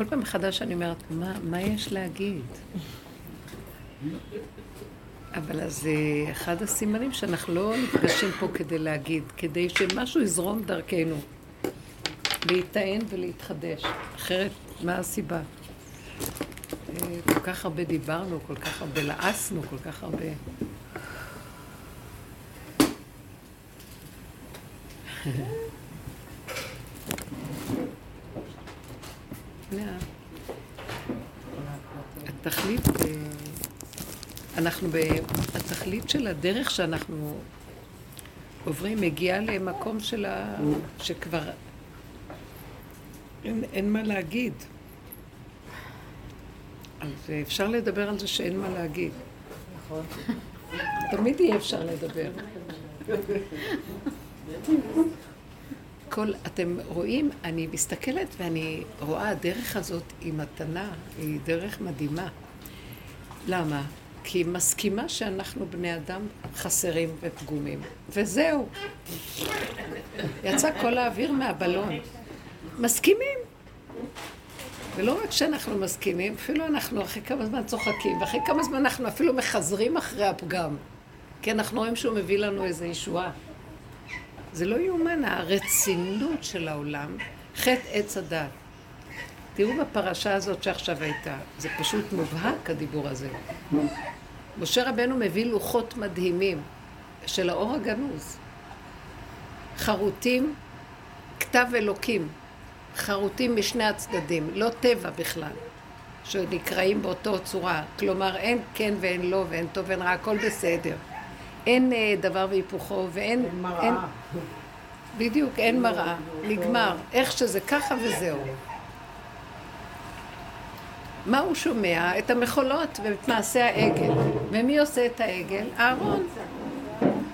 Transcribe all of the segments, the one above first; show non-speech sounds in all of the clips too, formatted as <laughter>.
כל פעם מחדש אני אומרת, מה, מה יש להגיד? אבל אז אה, אחד הסימנים שאנחנו לא נפגשים פה כדי להגיד, כדי שמשהו יזרום דרכנו. להיטען ולהתחדש. אחרת, מה הסיבה? אה, כל כך הרבה דיברנו, כל כך הרבה לעסנו, כל כך הרבה... התכלית, אה, אנחנו, התכלית של הדרך שאנחנו עוברים מגיעה למקום של ה... שכבר אין, אין מה להגיד. אז אפשר לדבר על זה שאין מה להגיד. נכון. תמיד יהיה אפשר לדבר. <laughs> כל, אתם רואים, אני מסתכלת ואני רואה, הדרך הזאת היא מתנה, היא דרך מדהימה. למה? כי היא מסכימה שאנחנו בני אדם חסרים ופגומים. וזהו. יצא כל האוויר מהבלון. מסכימים. ולא רק שאנחנו מסכימים, אפילו אנחנו אחרי כמה זמן צוחקים, ואחרי כמה זמן אנחנו אפילו מחזרים אחרי הפגם. כי אנחנו רואים שהוא מביא לנו איזו ישועה. זה לא יאומן, הרצינות של העולם, חטא עץ הדת. תראו בפרשה הזאת שעכשיו הייתה, זה פשוט מובהק הדיבור הזה. משה רבנו מביא לוחות מדהימים של האור הגנוז. חרוטים, כתב אלוקים, חרוטים משני הצדדים, לא טבע בכלל, שנקראים באותו צורה. כלומר, אין כן ואין לא ואין טוב ואין רע, הכל בסדר. אין אה, דבר והיפוכו ואין... אין מראה. אין, בדיוק, אין מראה. נגמר. איך שזה ככה וזהו. מה הוא שומע? את המחולות ואת מעשה העגל. ומי עושה את העגל? אהרון.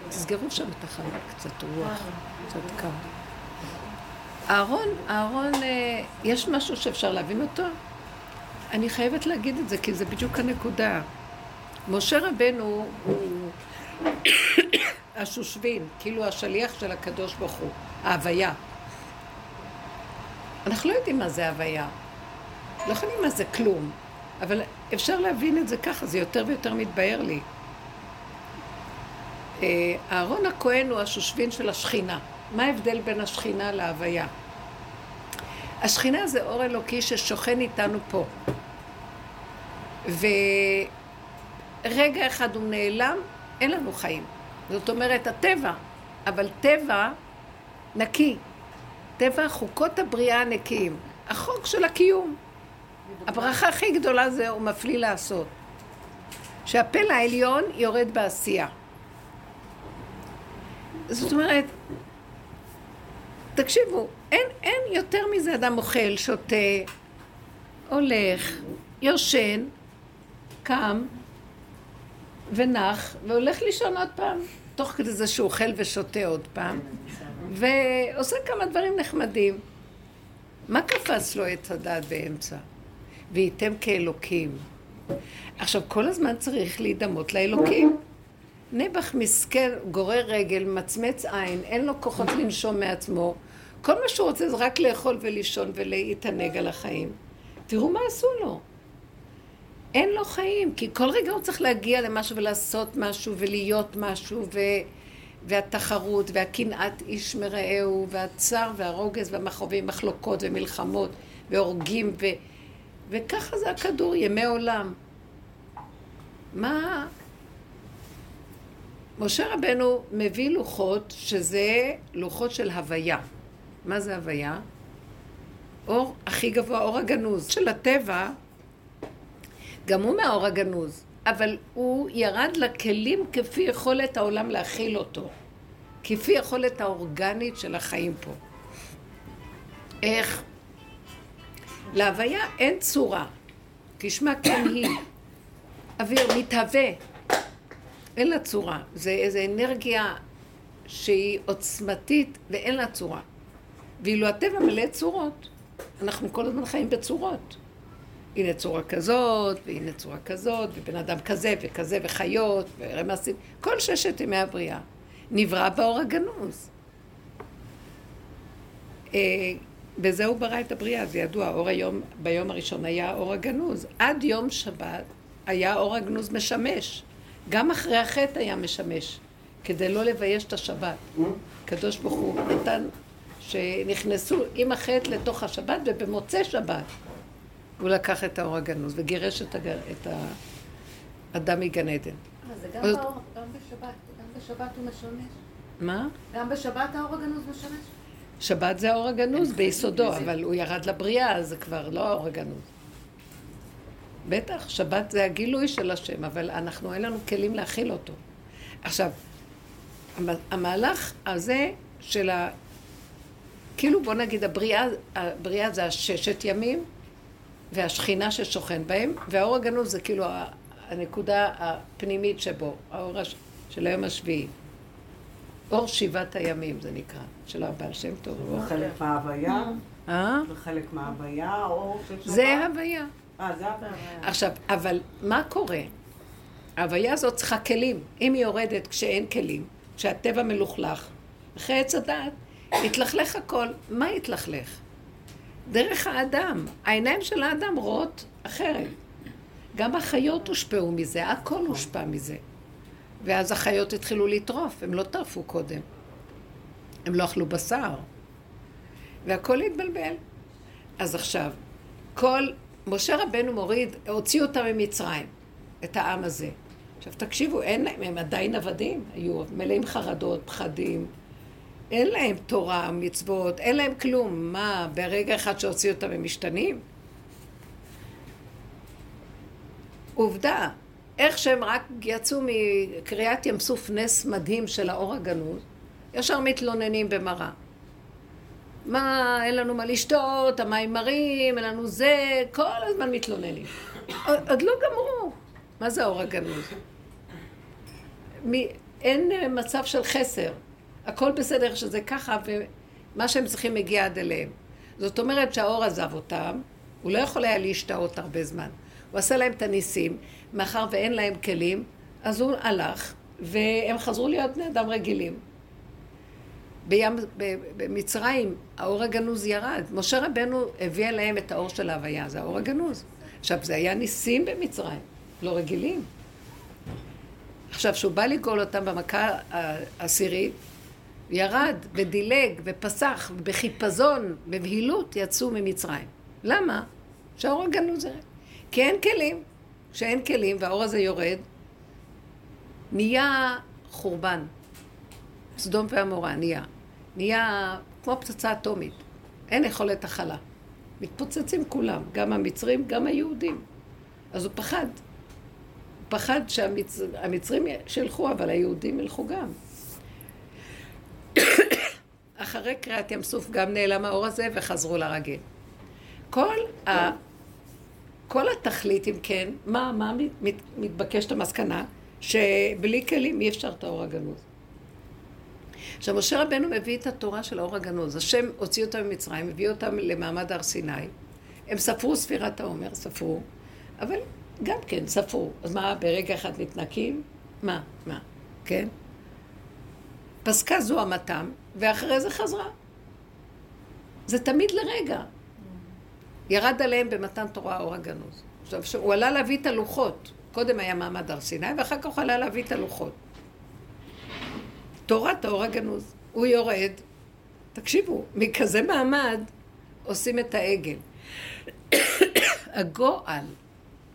תסגרו שם את החלק, קצת רוח, קצת קר. אהרון, אהרון, אה, יש משהו שאפשר להבין אותו? אני חייבת להגיד את זה, כי זה בדיוק הנקודה. משה רבנו הוא השושבין, כאילו השליח של הקדוש ברוך הוא, ההוויה. אנחנו לא יודעים מה זה הוויה. לא יודעים מה זה כלום, אבל אפשר להבין את זה ככה, זה יותר ויותר מתבהר לי. אה, אהרון הכהן הוא השושבין של השכינה. מה ההבדל בין השכינה להוויה? השכינה זה אור אלוקי ששוכן איתנו פה. ורגע אחד הוא נעלם, אין לנו חיים. זאת אומרת, הטבע, אבל טבע נקי. טבע חוקות הבריאה הנקיים. החוק של הקיום. הברכה הכי גדולה זה הוא מפליא לעשות. שהפלא העליון יורד בעשייה. זאת אומרת, תקשיבו, אין, אין יותר מזה אדם אוכל, שותה, הולך, יושן, קם ונח והולך לישון עוד פעם, תוך כדי זה שהוא אוכל ושותה עוד פעם, ועושה כמה דברים נחמדים. מה קפץ לו עץ הדת באמצע? וייתם כאלוקים. עכשיו, כל הזמן צריך להידמות לאלוקים. נעבך מסכן, גורר רגל, מצמץ עין, אין לו כוחות לנשום מעצמו. כל מה שהוא רוצה זה רק לאכול ולישון ולהתענג על החיים. תראו מה עשו לו. אין לו חיים, כי כל רגע הוא צריך להגיע למשהו ולעשות משהו ולהיות משהו ו... והתחרות והקנאת איש מרעהו והצער והרוגז והמחרובים, מחלוקות ומלחמות והורגים ו... וככה זה הכדור, ימי עולם. מה... משה רבנו מביא לוחות שזה לוחות של הוויה. מה זה הוויה? אור הכי גבוה, אור הגנוז של הטבע, גם הוא מהאור הגנוז, אבל הוא ירד לכלים כפי יכולת העולם להכיל אותו, כפי יכולת האורגנית של החיים פה. איך? להוויה אין צורה, כשמה כן היא. אוויר מתהווה, אין לה צורה. זה איזו אנרגיה שהיא עוצמתית ואין לה צורה. ואילו הטבע מלא צורות. אנחנו כל הזמן חיים בצורות. הנה צורה כזאת, והנה צורה כזאת, ובן אדם כזה וכזה, וחיות, ורמסים, כל ששת ימי הבריאה. נברא באור הגנוז. אה, בזה הוא ברא את הבריאה, זה ידוע, אור היום, ביום הראשון היה אור הגנוז. עד יום שבת היה אור הגנוז משמש. גם אחרי החטא היה משמש, כדי לא לבייש את השבת. הקדוש ברוך הוא נתן שנכנסו עם החטא לתוך השבת, ובמוצאי שבת הוא לקח את האור הגנוז וגירש את, הגר... את האדם מגן עדן. אה, זה גם, באור, גם בשבת, גם בשבת הוא משמש. מה? גם בשבת האור הגנוז משמש? שבת זה האור הגנוז ביסודו, אבל הוא ירד לבריאה, אז זה כבר לא האור הגנוז. בטח, שבת זה הגילוי של השם, אבל אנחנו, אין לנו כלים להכיל אותו. עכשיו, המהלך הזה של ה... כאילו בוא נגיד הבריאה, הבריאה זה הששת ימים והשכינה ששוכן בהם, והאור הגנוז זה כאילו הנקודה הפנימית שבו, האור של היום השביעי. אור שבעת הימים זה נקרא, של הבעל שם טוב. זה חלק מההוויה? אה? זה חלק מההוויה, אור של שבת? זה הוויה. אה, זה הוויה. עכשיו, אבל מה קורה? ההוויה הזאת צריכה כלים. אם היא יורדת כשאין כלים, כשהטבע מלוכלך, אחרי עץ הדעת, התלכלך הכל. מה התלכלך? דרך האדם. העיניים של האדם רואות אחרת. גם החיות הושפעו מזה, הכל הושפע מזה. ואז החיות התחילו לטרוף, הם לא טרפו קודם. הם לא אכלו בשר. והכל התבלבל. אז עכשיו, כל... משה רבנו מוריד, הוציא אותם ממצרים, את העם הזה. עכשיו תקשיבו, אין להם, הם עדיין עבדים, היו מלאים חרדות, פחדים. אין להם תורה, מצוות, אין להם כלום. מה, ברגע אחד שהוציאו אותם הם משתנים? עובדה, איך שהם רק יצאו מקריאת ים סוף נס מדהים של האור הגנוז, ישר מתלוננים במראה. מה, אין לנו מה לשתות, המים מרים, אין לנו זה, כל הזמן מתלוננים. עוד, לא גמרו. מה זה האור הגנוז? מ, אין מצב של חסר. הכל בסדר שזה ככה, ומה שהם צריכים מגיע עד אליהם. זאת אומרת שהאור עזב אותם, הוא לא יכול היה להשתאות הרבה זמן. הוא עשה להם את הניסים, מאחר ואין להם כלים, אז הוא הלך, והם חזרו להיות בני אדם רגילים. בים, במצרים האור הגנוז ירד. משה רבנו הביא אליהם את האור של ההוויה, זה האור הגנוז. עכשיו, זה היה ניסים במצרים, לא רגילים. עכשיו, כשהוא בא לגאול אותם במכה העשירית, ירד ודילג ופסח, בחיפזון, בבהילות, יצאו ממצרים. למה? שהאור הגנוז ירד. כי אין כלים. כשאין כלים והאור הזה יורד, נהיה חורבן. סדום ועמורה נהיה. נהיה כמו פצצה אטומית. אין יכולת הכלה. מתפוצצים כולם, גם המצרים, גם היהודים. אז הוא פחד. הוא פחד שהמצרים שילכו, אבל היהודים ילכו גם. אחרי קריעת ים סוף גם נעלם האור הזה וחזרו לרגיל. כל ה... כל התכלית, אם כן, מה, מה מת, מתבקשת המסקנה? שבלי כלים אי אפשר את האור הגנוז. עכשיו, משה רבנו מביא את התורה של האור הגנוז. השם הוציא אותם ממצרים, הביא אותם למעמד הר סיני. הם ספרו ספירת העומר, ספרו, אבל גם כן, ספרו. אז מה, ברגע אחד מתנקים? מה, מה, כן? פסקה זו המתם, ואחרי זה חזרה. זה תמיד לרגע. ירד עליהם במתן תורה האור הגנוז. עכשיו, הוא עלה להביא את הלוחות. קודם היה מעמד הר סיני, ואחר כך הוא עלה להביא את הלוחות. תורת האור הגנוז. הוא יורד, תקשיבו, מכזה מעמד עושים את העגל. <coughs> הגועל,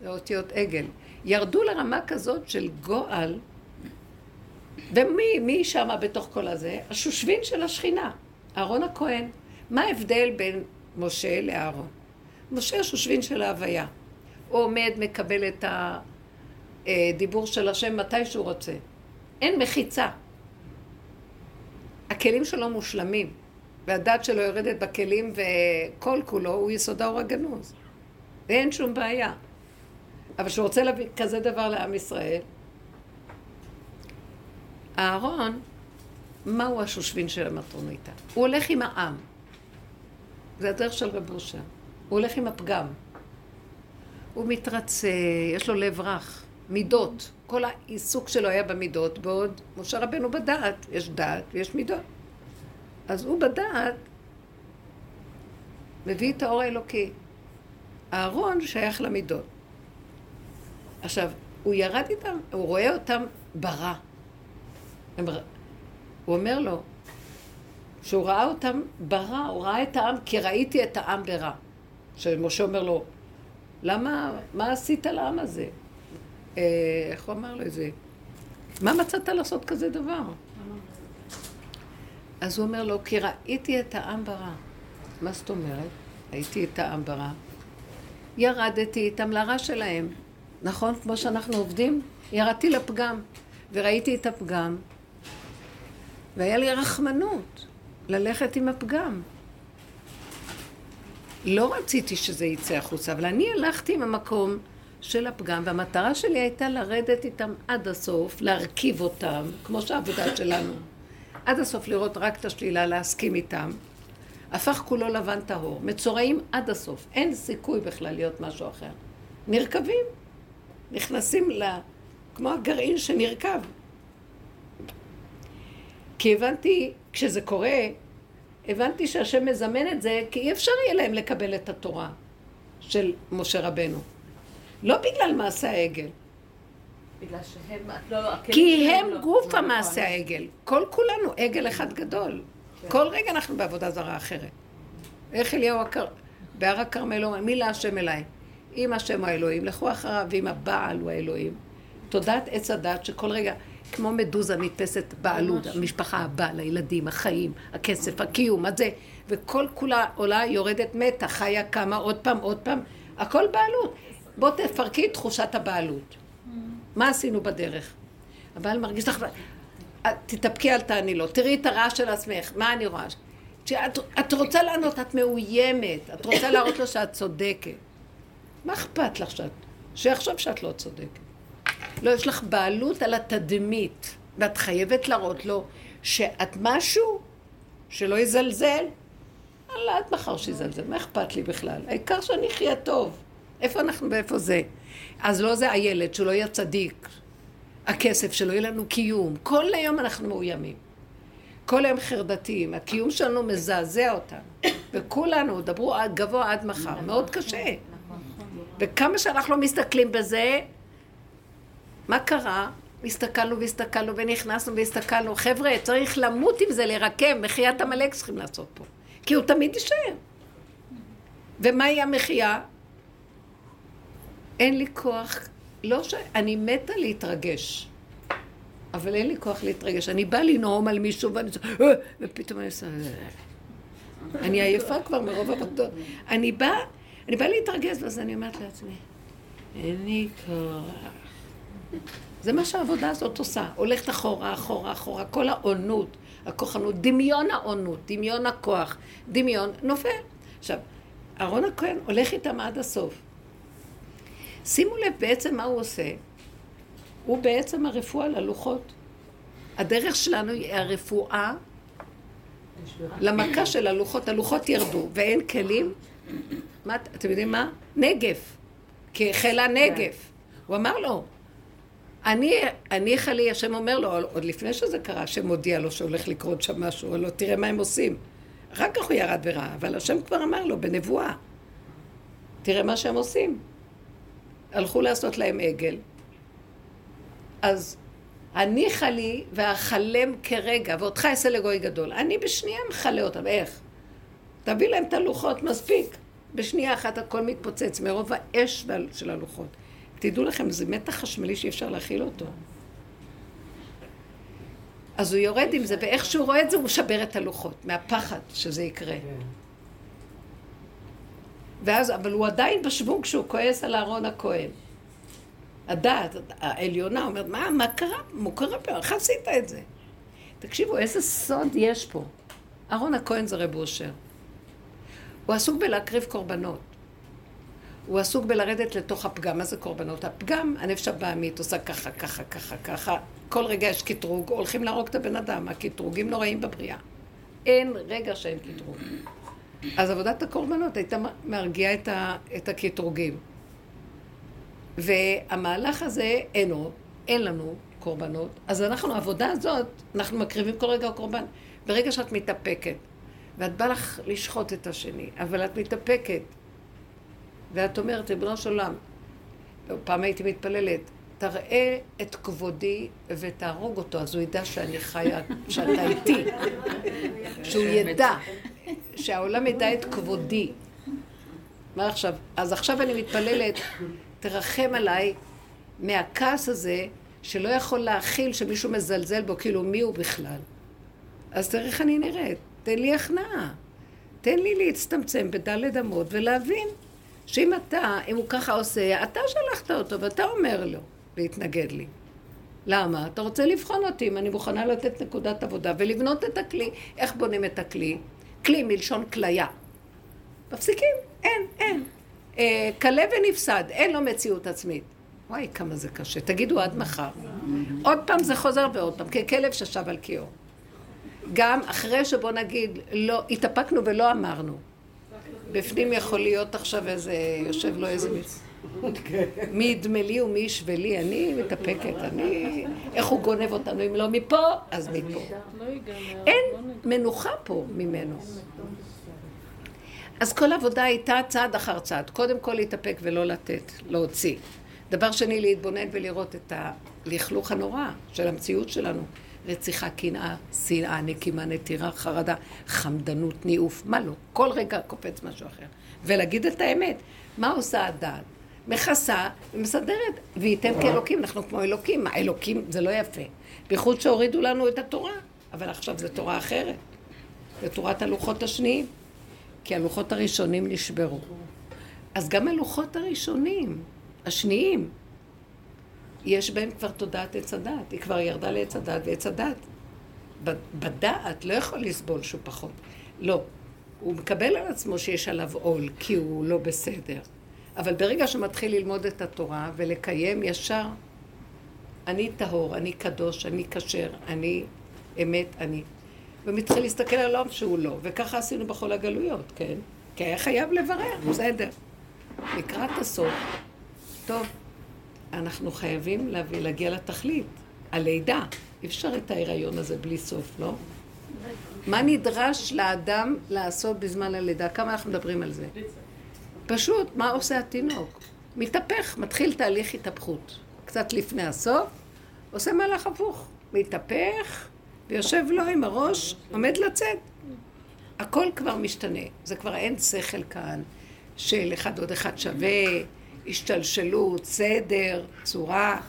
זה אותיות עגל, ירדו לרמה כזאת של גועל, ומי מי שמה בתוך כל הזה? השושבין של השכינה, אהרון הכהן. מה ההבדל בין משה לאהרון? משה השושבין של ההוויה. הוא עומד, מקבל את הדיבור של השם מתי שהוא רוצה. אין מחיצה. הכלים שלו מושלמים, והדת שלו יורדת בכלים וכל כולו הוא יסוד האור הגנוז. ואין שום בעיה. אבל כשהוא רוצה להביא כזה דבר לעם ישראל, אהרון, מהו השושבין של המטרוניתא? הוא הולך עם העם. זה הדרך של רב אושר. הוא הולך עם הפגם. הוא מתרצה, יש לו לב רך, מידות. כל העיסוק שלו היה במידות, בעוד משה רבנו בדעת, יש דעת ויש מידות. אז הוא בדעת, מביא את האור האלוקי. הארון שייך למידות. עכשיו, הוא ירד איתם, הוא רואה אותם ברע. הם, הוא אומר לו, שהוא ראה אותם ברע, הוא ראה את העם, כי ראיתי את העם ברע. שמשה אומר לו, למה, מה עשית לעם הזה? אה, איך הוא אמר לו את זה? מה מצאת לעשות כזה דבר? אז הוא אומר לו, כי ראיתי את העם ברע. מה זאת אומרת? ראיתי את העם ברע. ירדתי איתם לרע שלהם. נכון? כמו שאנחנו עובדים, ירדתי לפגם, וראיתי את הפגם, והיה לי רחמנות ללכת עם הפגם. לא רציתי שזה יצא החוצה, אבל אני הלכתי עם המקום של הפגם, והמטרה שלי הייתה לרדת איתם עד הסוף, להרכיב אותם, כמו שהעבודה שלנו. עד הסוף לראות רק את השלילה, להסכים איתם. הפך כולו לבן טהור, מצורעים עד הסוף. אין סיכוי בכלל להיות משהו אחר. נרקבים. נכנסים ל... כמו הגרעין שנרקב. כי הבנתי, כשזה קורה, הבנתי שהשם מזמן את זה, כי אי אפשר יהיה להם לקבל את התורה של משה רבנו. לא בגלל מעשה העגל. בגלל שהם, לא, לא, כי הם גוף המעשה העגל. כל כולנו עגל אחד גדול. כל רגע אנחנו בעבודה זרה אחרת. איך אליהו בהר הכרמל אומר, מי להשם אליי? אם השם הוא האלוהים, לכו אחריו, ואם הבעל הוא האלוהים. תודעת עץ הדת שכל רגע, כמו מדוזה נתפסת בעלות, המשפחה, הבעל, הילדים, החיים, הכסף, הקיום, הזה, וכל כולה עולה, יורדת, מתה, חיה, קמה, עוד פעם, עוד פעם, הכל בעלות. בוא תפרקי את תחושת הבעלות. מה עשינו בדרך? הבעל מרגיש לך... תתאפקי, אל תעני לו. תראי את הרעש של עצמך, מה אני רואה? את, את רוצה לענות, את מאוימת, את רוצה להראות לו שאת צודקת. מה אכפת לך שאת... שיחשוב שאת לא צודקת. לא, יש לך בעלות על התדמית, ואת חייבת להראות לו שאת משהו שלא יזלזל. אללה, עד מחר שיזלזל, מה אכפת לי בכלל? העיקר שאני אחיה טוב. איפה אנחנו ואיפה זה? אז לא זה הילד, שלא יהיה צדיק. הכסף, שלא יהיה לנו קיום. כל היום אנחנו מאוימים. כל היום חרדתיים. הקיום שלנו מזעזע אותנו. וכולנו, דברו גבוה עד מחר. מאוד קשה. וכמה שאנחנו לא מסתכלים בזה, מה קרה? הסתכלנו והסתכלנו ונכנסנו והסתכלנו. חבר'ה, צריך למות עם זה, לרקם. מחיית עמלק צריכים לעשות פה. כי הוא תמיד יישאר. ומהי המחייה? אין לי כוח, לא ש... אני מתה להתרגש. אבל אין לי כוח להתרגש. אני באה לנאום על מישהו ואני... אה", ופתאום אני עושה... אה". אני עייפה כבר מרוב עבודות. אני באה... אני באה להתרגז, ואז אני אומרת לעצמי, אין לי כוח. זה מה שהעבודה הזאת עושה. הולכת אחורה, אחורה, אחורה. כל העונות, הכוחנות, דמיון העונות, דמיון הכוח, דמיון, נופל. עכשיו, אהרון הכהן הולך איתם עד הסוף. שימו לב בעצם מה הוא עושה. הוא בעצם הרפואה ללוחות. הדרך שלנו היא הרפואה למכה של הלוחות. הלוחות ירדו, ואין כלים, מה, אתם יודעים מה? נגף. כי החלה נגף. הוא אמר לו, אני, אני חלי, השם אומר לו, עוד לפני שזה קרה, השם מודיע לו שהולך לקרות שם משהו, לא תראה מה הם עושים. אחר כך הוא ירד וראה, אבל השם כבר אמר לו בנבואה, תראה מה שהם עושים. הלכו לעשות להם עגל. אז הניחה לי ואכלם כרגע, ואותך אעשה לגוי גדול. אני בשנייה מכלה אותם, איך? תביא להם את הלוחות, מספיק. בשנייה אחת הכל מתפוצץ מרוב האש של הלוחות. תדעו לכם, זה מתח חשמלי שאי אפשר להכיל אותו. אז הוא יורד עם זה, ואיך שהוא רואה את זה, הוא משבר את הלוחות, מהפחד שזה יקרה. ואז, אבל הוא עדיין בשוונג כשהוא כועס על אהרון הכהן. הדעת העליונה אומרת, מה, מה קרה? מה קרה פה? איך עשית את זה? תקשיבו, איזה סוד יש פה. אהרון הכהן זה רב אושר. הוא עסוק בלהקריב קורבנות. הוא עסוק בלרדת לתוך הפגם. מה זה קורבנות? הפגם, הנפש הבעמית עושה ככה, ככה, ככה, ככה. כל רגע יש קטרוג, הולכים להרוג את הבן אדם. הקטרוגים נוראים בבריאה. אין רגע שאין קטרוג. אז עבודת הקורבנות הייתה מרגיעה את, ה, את הקטרוגים. והמהלך הזה אינו, אין לנו קורבנות. אז אנחנו, העבודה הזאת, אנחנו מקריבים כל רגע קורבן. ברגע שאת מתאפקת, ואת באה לך לשחוט את השני, אבל את מתאפקת. ואת אומרת, ריבונו של עולם, פעם הייתי מתפללת, תראה את כבודי ותהרוג אותו, אז הוא ידע שאני חיה, שאתה איתי. שהוא ידע, שהעולם ידע את כבודי. מה עכשיו? אז עכשיו אני מתפללת, תרחם עליי מהכעס הזה, שלא יכול להכיל שמישהו מזלזל בו, כאילו מי הוא בכלל. אז תראה איך אני נראית, תן לי הכנעה. תן לי להצטמצם בדלת אמות ולהבין שאם אתה, אם הוא ככה עושה, אתה שלחת אותו ואתה אומר לו להתנגד לי. למה? אתה רוצה לבחון אותי אם אני מוכנה לתת נקודת עבודה ולבנות את הכלי. איך בונים את הכלי? כלי מלשון כליה. מפסיקים, אין, אין. אה, כלה ונפסד, אין לו מציאות עצמית. וואי, כמה זה קשה. תגידו עד מחר. עוד פעם זה חוזר ועוד פעם, ככלב ששב על קיאו. גם אחרי שבוא נגיד, לא, התאפקנו ולא אמרנו. בפנים יכול להיות עכשיו איזה, יושב לו איזה... <laughs> מי ידמה לי ומי ישווה לי, אני מתאפקת, אני... איך הוא גונב אותנו, אם לא מפה, אז מפה. אין מנוחה פה ממנו. אז כל עבודה הייתה צעד אחר צעד. קודם כל להתאפק ולא לתת, להוציא. דבר שני, להתבונן ולראות את הלכלוך הנורא של המציאות שלנו. רציחה, קנאה, שנאה, נקימה, נטירה, חרדה, חמדנות, ניאוף, מה לא? כל רגע קופץ משהו אחר. ולהגיד את האמת, מה עושה הדעת? מכסה ומסדרת, וייתם כאלוקים, אנחנו כמו אלוקים. מה, אלוקים זה לא יפה. בייחוד שהורידו לנו את התורה, אבל עכשיו זו תורה אחרת. זו תורת הלוחות השניים. כי הלוחות הראשונים נשברו. אז גם הלוחות הראשונים, השניים, יש בהם כבר תודעת עץ הדת, היא כבר ירדה לעץ הדת ועץ הדת. בדעת לא יכול לסבול שהוא פחות. לא. הוא מקבל על עצמו שיש עליו עול, כי הוא לא בסדר. אבל ברגע שהוא מתחיל ללמוד את התורה ולקיים ישר, אני טהור, אני קדוש, אני כשר, אני אמת, אני... ומתחיל להסתכל על העולם שהוא לא. וככה עשינו בכל הגלויות, כן? כי היה חייב לברר, בסדר. לקראת הסוף, טוב, אנחנו חייבים להביא, להגיע לתכלית, הלידה. אי אפשר את ההיריון הזה בלי סוף, לא? מה נדרש לאדם לעשות בזמן הלידה? כמה אנחנו מדברים על זה? פשוט, מה עושה התינוק? מתהפך, מתחיל תהליך התהפכות. קצת לפני הסוף, עושה מהלך הפוך. מתהפך, ויושב לו עם הראש, עומד לצאת. הכל כבר משתנה. זה כבר אין שכל כאן של אחד עוד אחד שווה, השתלשלות, סדר, צורה.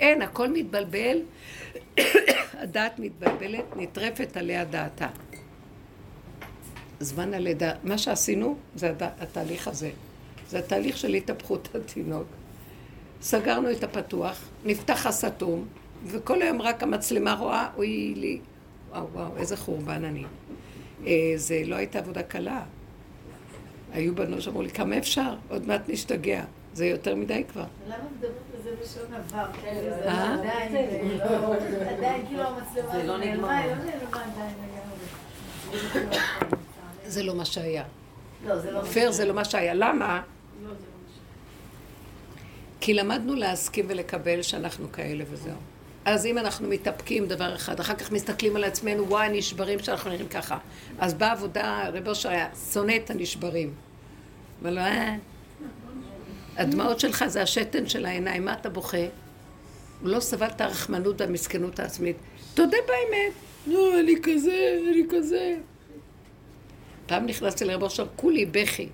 אין, הכל מתבלבל, <coughs> הדעת מתבלבלת, נטרפת עליה דעתה. זמן הלידה, מה שעשינו זה הד... התהליך הזה. זה התהליך של התהפכות התינוק. סגרנו את הפתוח, נפתח הסתום, וכל היום רק המצלמה רואה, אוי לי, וואו וואו, איזה חורבן אני. אה, זה לא הייתה עבודה קלה. היו בנות שאמרו לי, כמה אפשר? עוד מעט נשתגע. זה יותר מדי כבר. למה מדברת על זה בשון עבר? זה אה? עדיין, לא- כאילו המצלמה לא נעלמה, היא לא נעלמה עדיין זה לא מה שהיה. לא, זה לא מה שהיה. פייר זה לא מה שהיה. למה? כי למדנו להסכים ולקבל שאנחנו כאלה וזהו. אז אם אנחנו מתאפקים דבר אחד, אחר כך מסתכלים על עצמנו, וואי, נשברים שאנחנו נראים ככה. אז באה עבודה, רב אושר היה שונא את הנשברים. אבל לא, אה, הדמעות שלך זה השתן של העיניים, מה אתה בוכה? הוא לא סבל את הרחמנות והמסכנות העצמית. תודה באמת. לא, אני כזה, אני כזה. פעם נכנסתי לרב אושר, כולי בכי.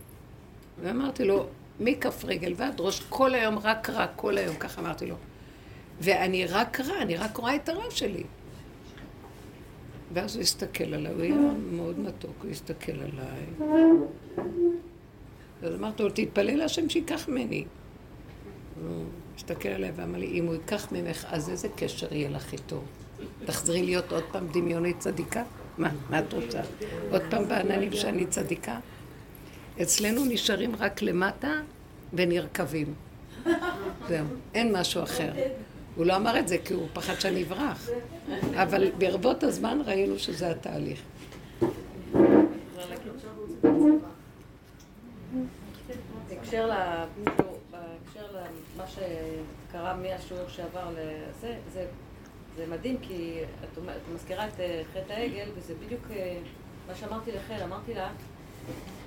ואמרתי לו, מכף רגל ועד ראש, כל היום רק רע, כל היום, ככה אמרתי לו. ואני רק רע, אני רק רואה את הרע שלי. ואז הוא הסתכל עליי, הוא היה מאוד מתוק, הוא הסתכל עליי. אז אמרתי לו, תתפלל להשם שייקח ממני. הוא הסתכל עליי ואמר לי, אם הוא ייקח ממך, אז איזה קשר יהיה לך איתו? תחזרי להיות עוד פעם דמיונית צדיקה? מה, מה את רוצה? עוד פעם בעננים שאני צדיקה? אצלנו נשארים רק למטה ונרקבים. זהו, אין משהו אחר. הוא לא אמר את זה כי הוא פחד שאני אברח, אבל ברבות הזמן ראינו שזה התהליך. בהקשר למה שקרה מהשיעור שעבר לזה, זה, זה מדהים כי את, את מזכירה את אה, חטא העגל וזה בדיוק אה, מה שאמרתי לחל, אמרתי לה,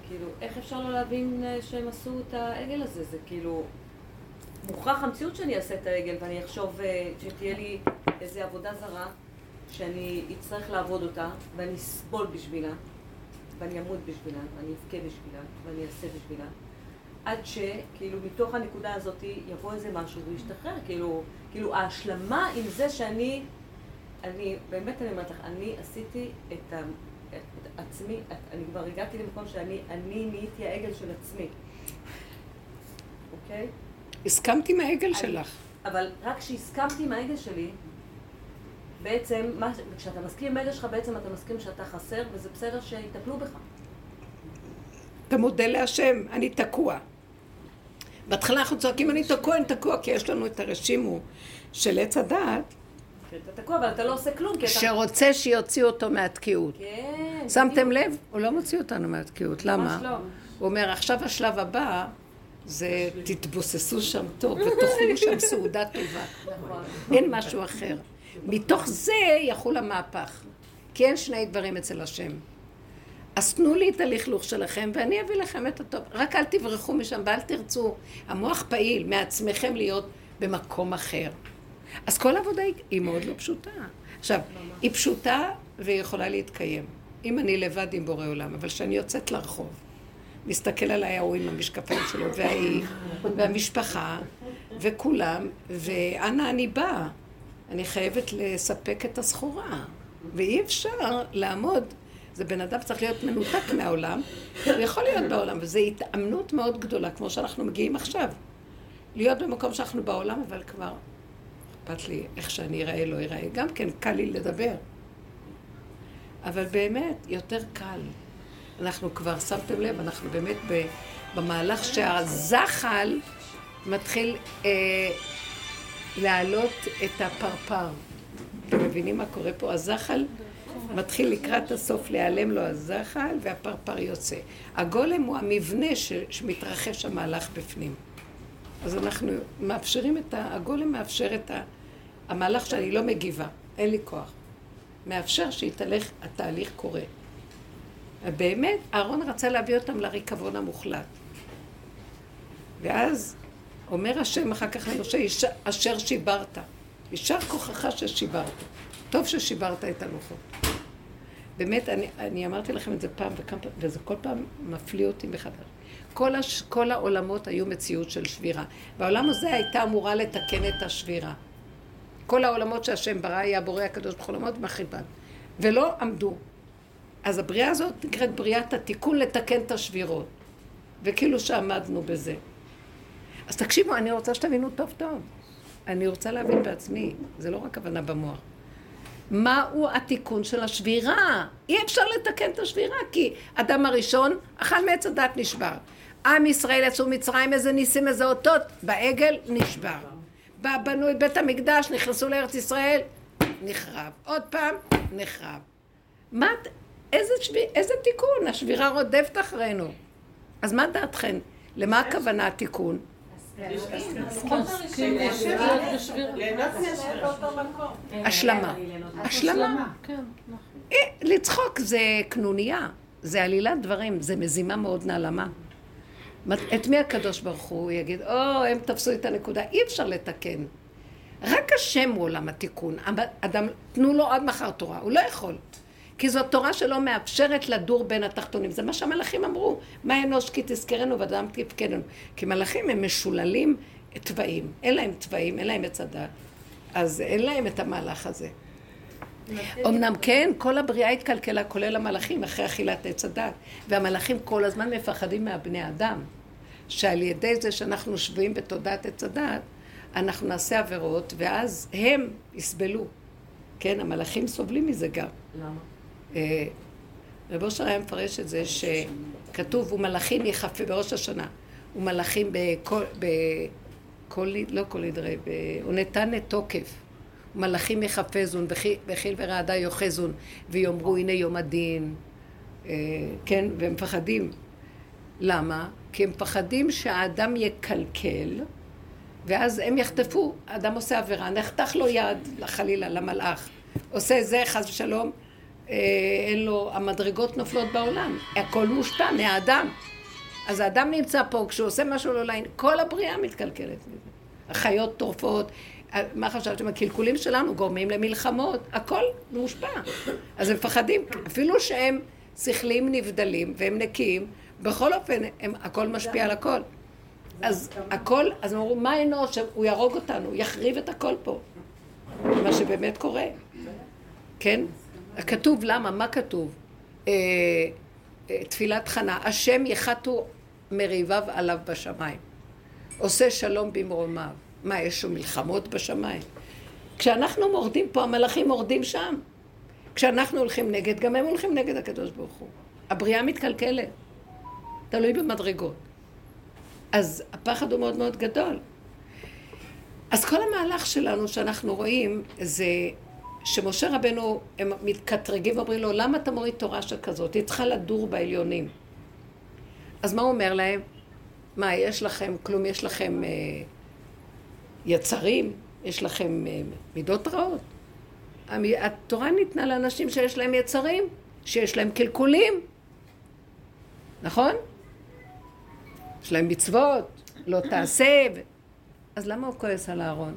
כאילו, איך אפשר לא להבין אה, שהם עשו את העגל הזה? זה כאילו, מוכרח המציאות שאני אעשה את העגל ואני אחשוב שתהיה לי איזו עבודה זרה, שאני אצטרך לעבוד אותה, ואני אסבול בשבילה, ואני אמות בשבילה, ואני אבכה בשבילה, ואני אעשה בשבילה. עד שכאילו מתוך הנקודה הזאת יבוא איזה משהו וישתחרר, כאילו, כאילו ההשלמה עם זה שאני, אני, באמת אני אומרת לך, אני עשיתי את, ה, את עצמי, את, אני כבר הגעתי למקום שאני, אני נהייתי העגל של עצמי, אוקיי? הסכמתי עם העגל אני- שלך. אבל רק כשהסכמתי עם העגל שלי, בעצם, מה, כשאתה מסכים עם העגל שלך, בעצם אתה מסכים שאתה חסר, וזה בסדר שיטפלו בך. אתה מודה להשם, אני תקוע. בהתחלה אנחנו צועקים, אני תקוע, אני תקוע, כי יש לנו את הרשימו של עץ הדעת, כי אתה תקוע, אבל אתה לא עושה כלום, כי אתה... שרוצה שיוציאו אותו מהתקיעות. כן, שמתם לב? הוא לא מוציא אותנו מהתקיעות, למה? ממש לא. הוא אומר, עכשיו השלב הבא זה תתבוססו שם טוב ותאכלו שם סעודה טובה. נכון. אין משהו אחר. מתוך זה יחול המהפך. כי אין שני דברים אצל השם. אז תנו לי את הלכלוך שלכם ואני אביא לכם את הטוב. רק אל תברחו משם ואל תרצו. המוח פעיל מעצמכם להיות במקום אחר. אז כל העבודה היא, מאוד לא פשוטה. עכשיו, היא פשוטה והיא יכולה להתקיים. אם אני לבד עם בורא עולם, אבל כשאני יוצאת לרחוב, מסתכל עליי ההוא עם המשקפיים שלו, והיא, והמשפחה, וכולם, ואנה אני באה? אני חייבת לספק את הסחורה, ואי אפשר לעמוד. זה בן אדם צריך להיות מנותק מהעולם, הוא יכול להיות בעולם, וזו התאמנות מאוד גדולה, כמו שאנחנו מגיעים עכשיו. להיות במקום שאנחנו בעולם, אבל כבר אכפת לי איך שאני אראה, לא אראה. גם כן, קל לי לדבר. אבל באמת, יותר קל. אנחנו כבר, שמתם לב, אנחנו באמת במהלך שהזחל מתחיל אה, להעלות את הפרפר. אתם מבינים מה קורה פה? הזחל מתחיל לקראת הסוף להיעלם לו הזחל והפרפר יוצא. הגולם הוא המבנה ש, שמתרחש המהלך בפנים. אז אנחנו מאפשרים את ה... הגולם מאפשר את ה... המהלך שאני לא מגיבה, אין לי כוח. מאפשר שיתהלך, התהליך קורה. באמת, אהרון רצה להביא אותם לריקבון המוחלט. ואז אומר השם אחר כך למשה, "איש- אשר שיברת. יישר כוחך ששיברת. טוב ששיברת את הלוחות. באמת, אני, אני אמרתי לכם את זה פעם וכמה וזה כל פעם מפליא אותי מחדש. כל, הש, כל העולמות היו מציאות של שבירה. והעולם הזה הייתה אמורה לתקן את השבירה. כל העולמות שהשם ברא היה בורא הקדוש הוא עולמות מחריבן. ולא עמדו. אז הבריאה הזאת נקראת בריאת התיקון לתקן את השבירות. וכאילו שעמדנו בזה. אז תקשיבו, אני רוצה שתבינו טוב טוב. אני רוצה להבין בעצמי, זה לא רק הבנה במוח. מהו התיקון של השבירה? אי אפשר לתקן את השבירה, כי אדם הראשון אכל מעץ הדת נשבר. עם ישראל יצאו מצרים, איזה ניסים, איזה אותות, בעגל נשבר. בנו את בית המקדש, נכנסו לארץ ישראל, נחרב. עוד פעם, נחרב. מה, איזה, שבי, איזה תיקון? השבירה רודפת אחרינו. אז מה דעתכן? למה הכוונה התיקון? השלמה. השלמה. אה, לצחוק זה קנוניה, זה עלילת דברים, זה מזימה מאוד נעלמה. את מי הקדוש ברוך הוא יגיד, או, הם תפסו את הנקודה, אי אפשר לתקן. רק השם הוא עולם התיקון. אדם, תנו לו עד מחר תורה, הוא לא יכול. כי זו תורה שלא מאפשרת לדור בין התחתונים. זה מה שהמלאכים אמרו. מה אנוש כי תזכרנו ואדם תפקדנו. כי מלאכים הם משוללים תוואים. אין להם תוואים, אין להם עץ הדת. אז אין להם את המהלך הזה. אמנם כן, כל הבריאה התקלקלה, כולל המלאכים, אחרי אכילת עץ הדת. והמלאכים כל הזמן מפחדים מהבני אדם. שעל ידי זה שאנחנו שבויים בתודעת עץ הדת, אנחנו נעשה עבירות, ואז הם יסבלו. כן, המלאכים סובלים מזה גם. למה? אה, רב אושר היה מפרש את זה שכתוב, ומלאכים יחפה בראש השנה, ומלאכים בכל, בכל, לא כל נדרי, הוא נתן את תוקף. מלאכים יחפזון, וחיל ורעדה יאחזון, ויאמרו הנה יום הדין, אה, כן, והם מפחדים. למה? כי הם מפחדים שהאדם יקלקל, ואז הם יחטפו, האדם עושה עבירה, נחתך לו יד, חלילה, למלאך. עושה זה, חס ושלום, אין לו, המדרגות נופלות בעולם, הכל מושפע מהאדם. אז האדם נמצא פה, כשהוא עושה משהו לא לעין, כל הבריאה מתקלקלת מזה. החיות טורפות, מה חשבתם? הקלקולים שלנו גורמים למלחמות, הכל מושפע. אז הם מפחדים, אפילו שהם שכליים נבדלים והם נקיים, בכל אופן, הם, הכל משפיע על הכל. אז הכל, אז הם אמרו, מה אנוש? הוא יהרוג אותנו, יחריב את הכל פה. מה שבאמת קורה. כן? כתוב, למה? מה כתוב? אה, אה, תפילת חנה, השם יחתו מריביו עליו בשמיים. עושה שלום במרומיו. מה, יש לו מלחמות בשמיים? כשאנחנו מורדים פה, המלאכים מורדים שם. כשאנחנו הולכים נגד, גם הם הולכים נגד הקדוש ברוך הוא. הבריאה מתקלקלת. תלוי במדרגות. אז הפחד הוא מאוד מאוד גדול. אז כל המהלך שלנו שאנחנו רואים זה שמשה רבנו, הם מתקטרגים ואומרים לו, למה אתה מוריד תורה שכזאת? היא צריכה לדור בעליונים. אז מה הוא אומר להם? מה, יש לכם כלום? יש לכם אה, יצרים? יש לכם אה, מידות רעות? התורה ניתנה לאנשים שיש להם יצרים, שיש להם קלקולים, נכון? יש להם מצוות, לא תעשה. אז למה הוא כועס על אהרון?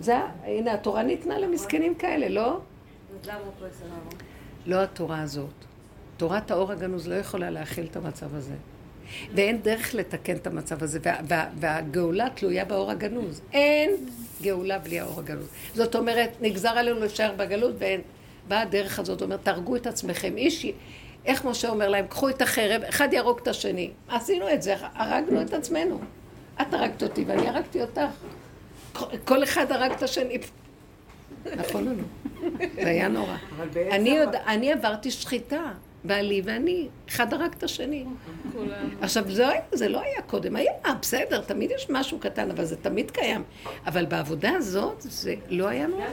זה, הנה, התורה ניתנה למסכנים כאלה, לא? לא התורה הזאת. תורת האור הגנוז לא יכולה להכיל את המצב הזה. ואין דרך לתקן את המצב הזה, וה, וה, והגאולה תלויה באור הגנוז. אין גאולה בלי האור הגנוז. זאת אומרת, נגזר עלינו להישאר בגלות, ואין. באה הדרך הזאת, אומרת, תהרגו את עצמכם. איש, איך משה אומר להם, קחו את החרב, אחד יהרוג את השני. עשינו את זה, הרגנו את עצמנו. את הרגת אותי ואני הרגתי אותך. כל אחד הרג את השני. נכון או לא? זה היה נורא. אני, יודע, אני עברתי שחיטה, בעלי ואני, אחד הרג את השני. עכשיו, זה, זה לא היה קודם, היה בסדר, תמיד יש משהו קטן, אבל זה תמיד קיים. אבל בעבודה הזאת, זה לא היה נורא.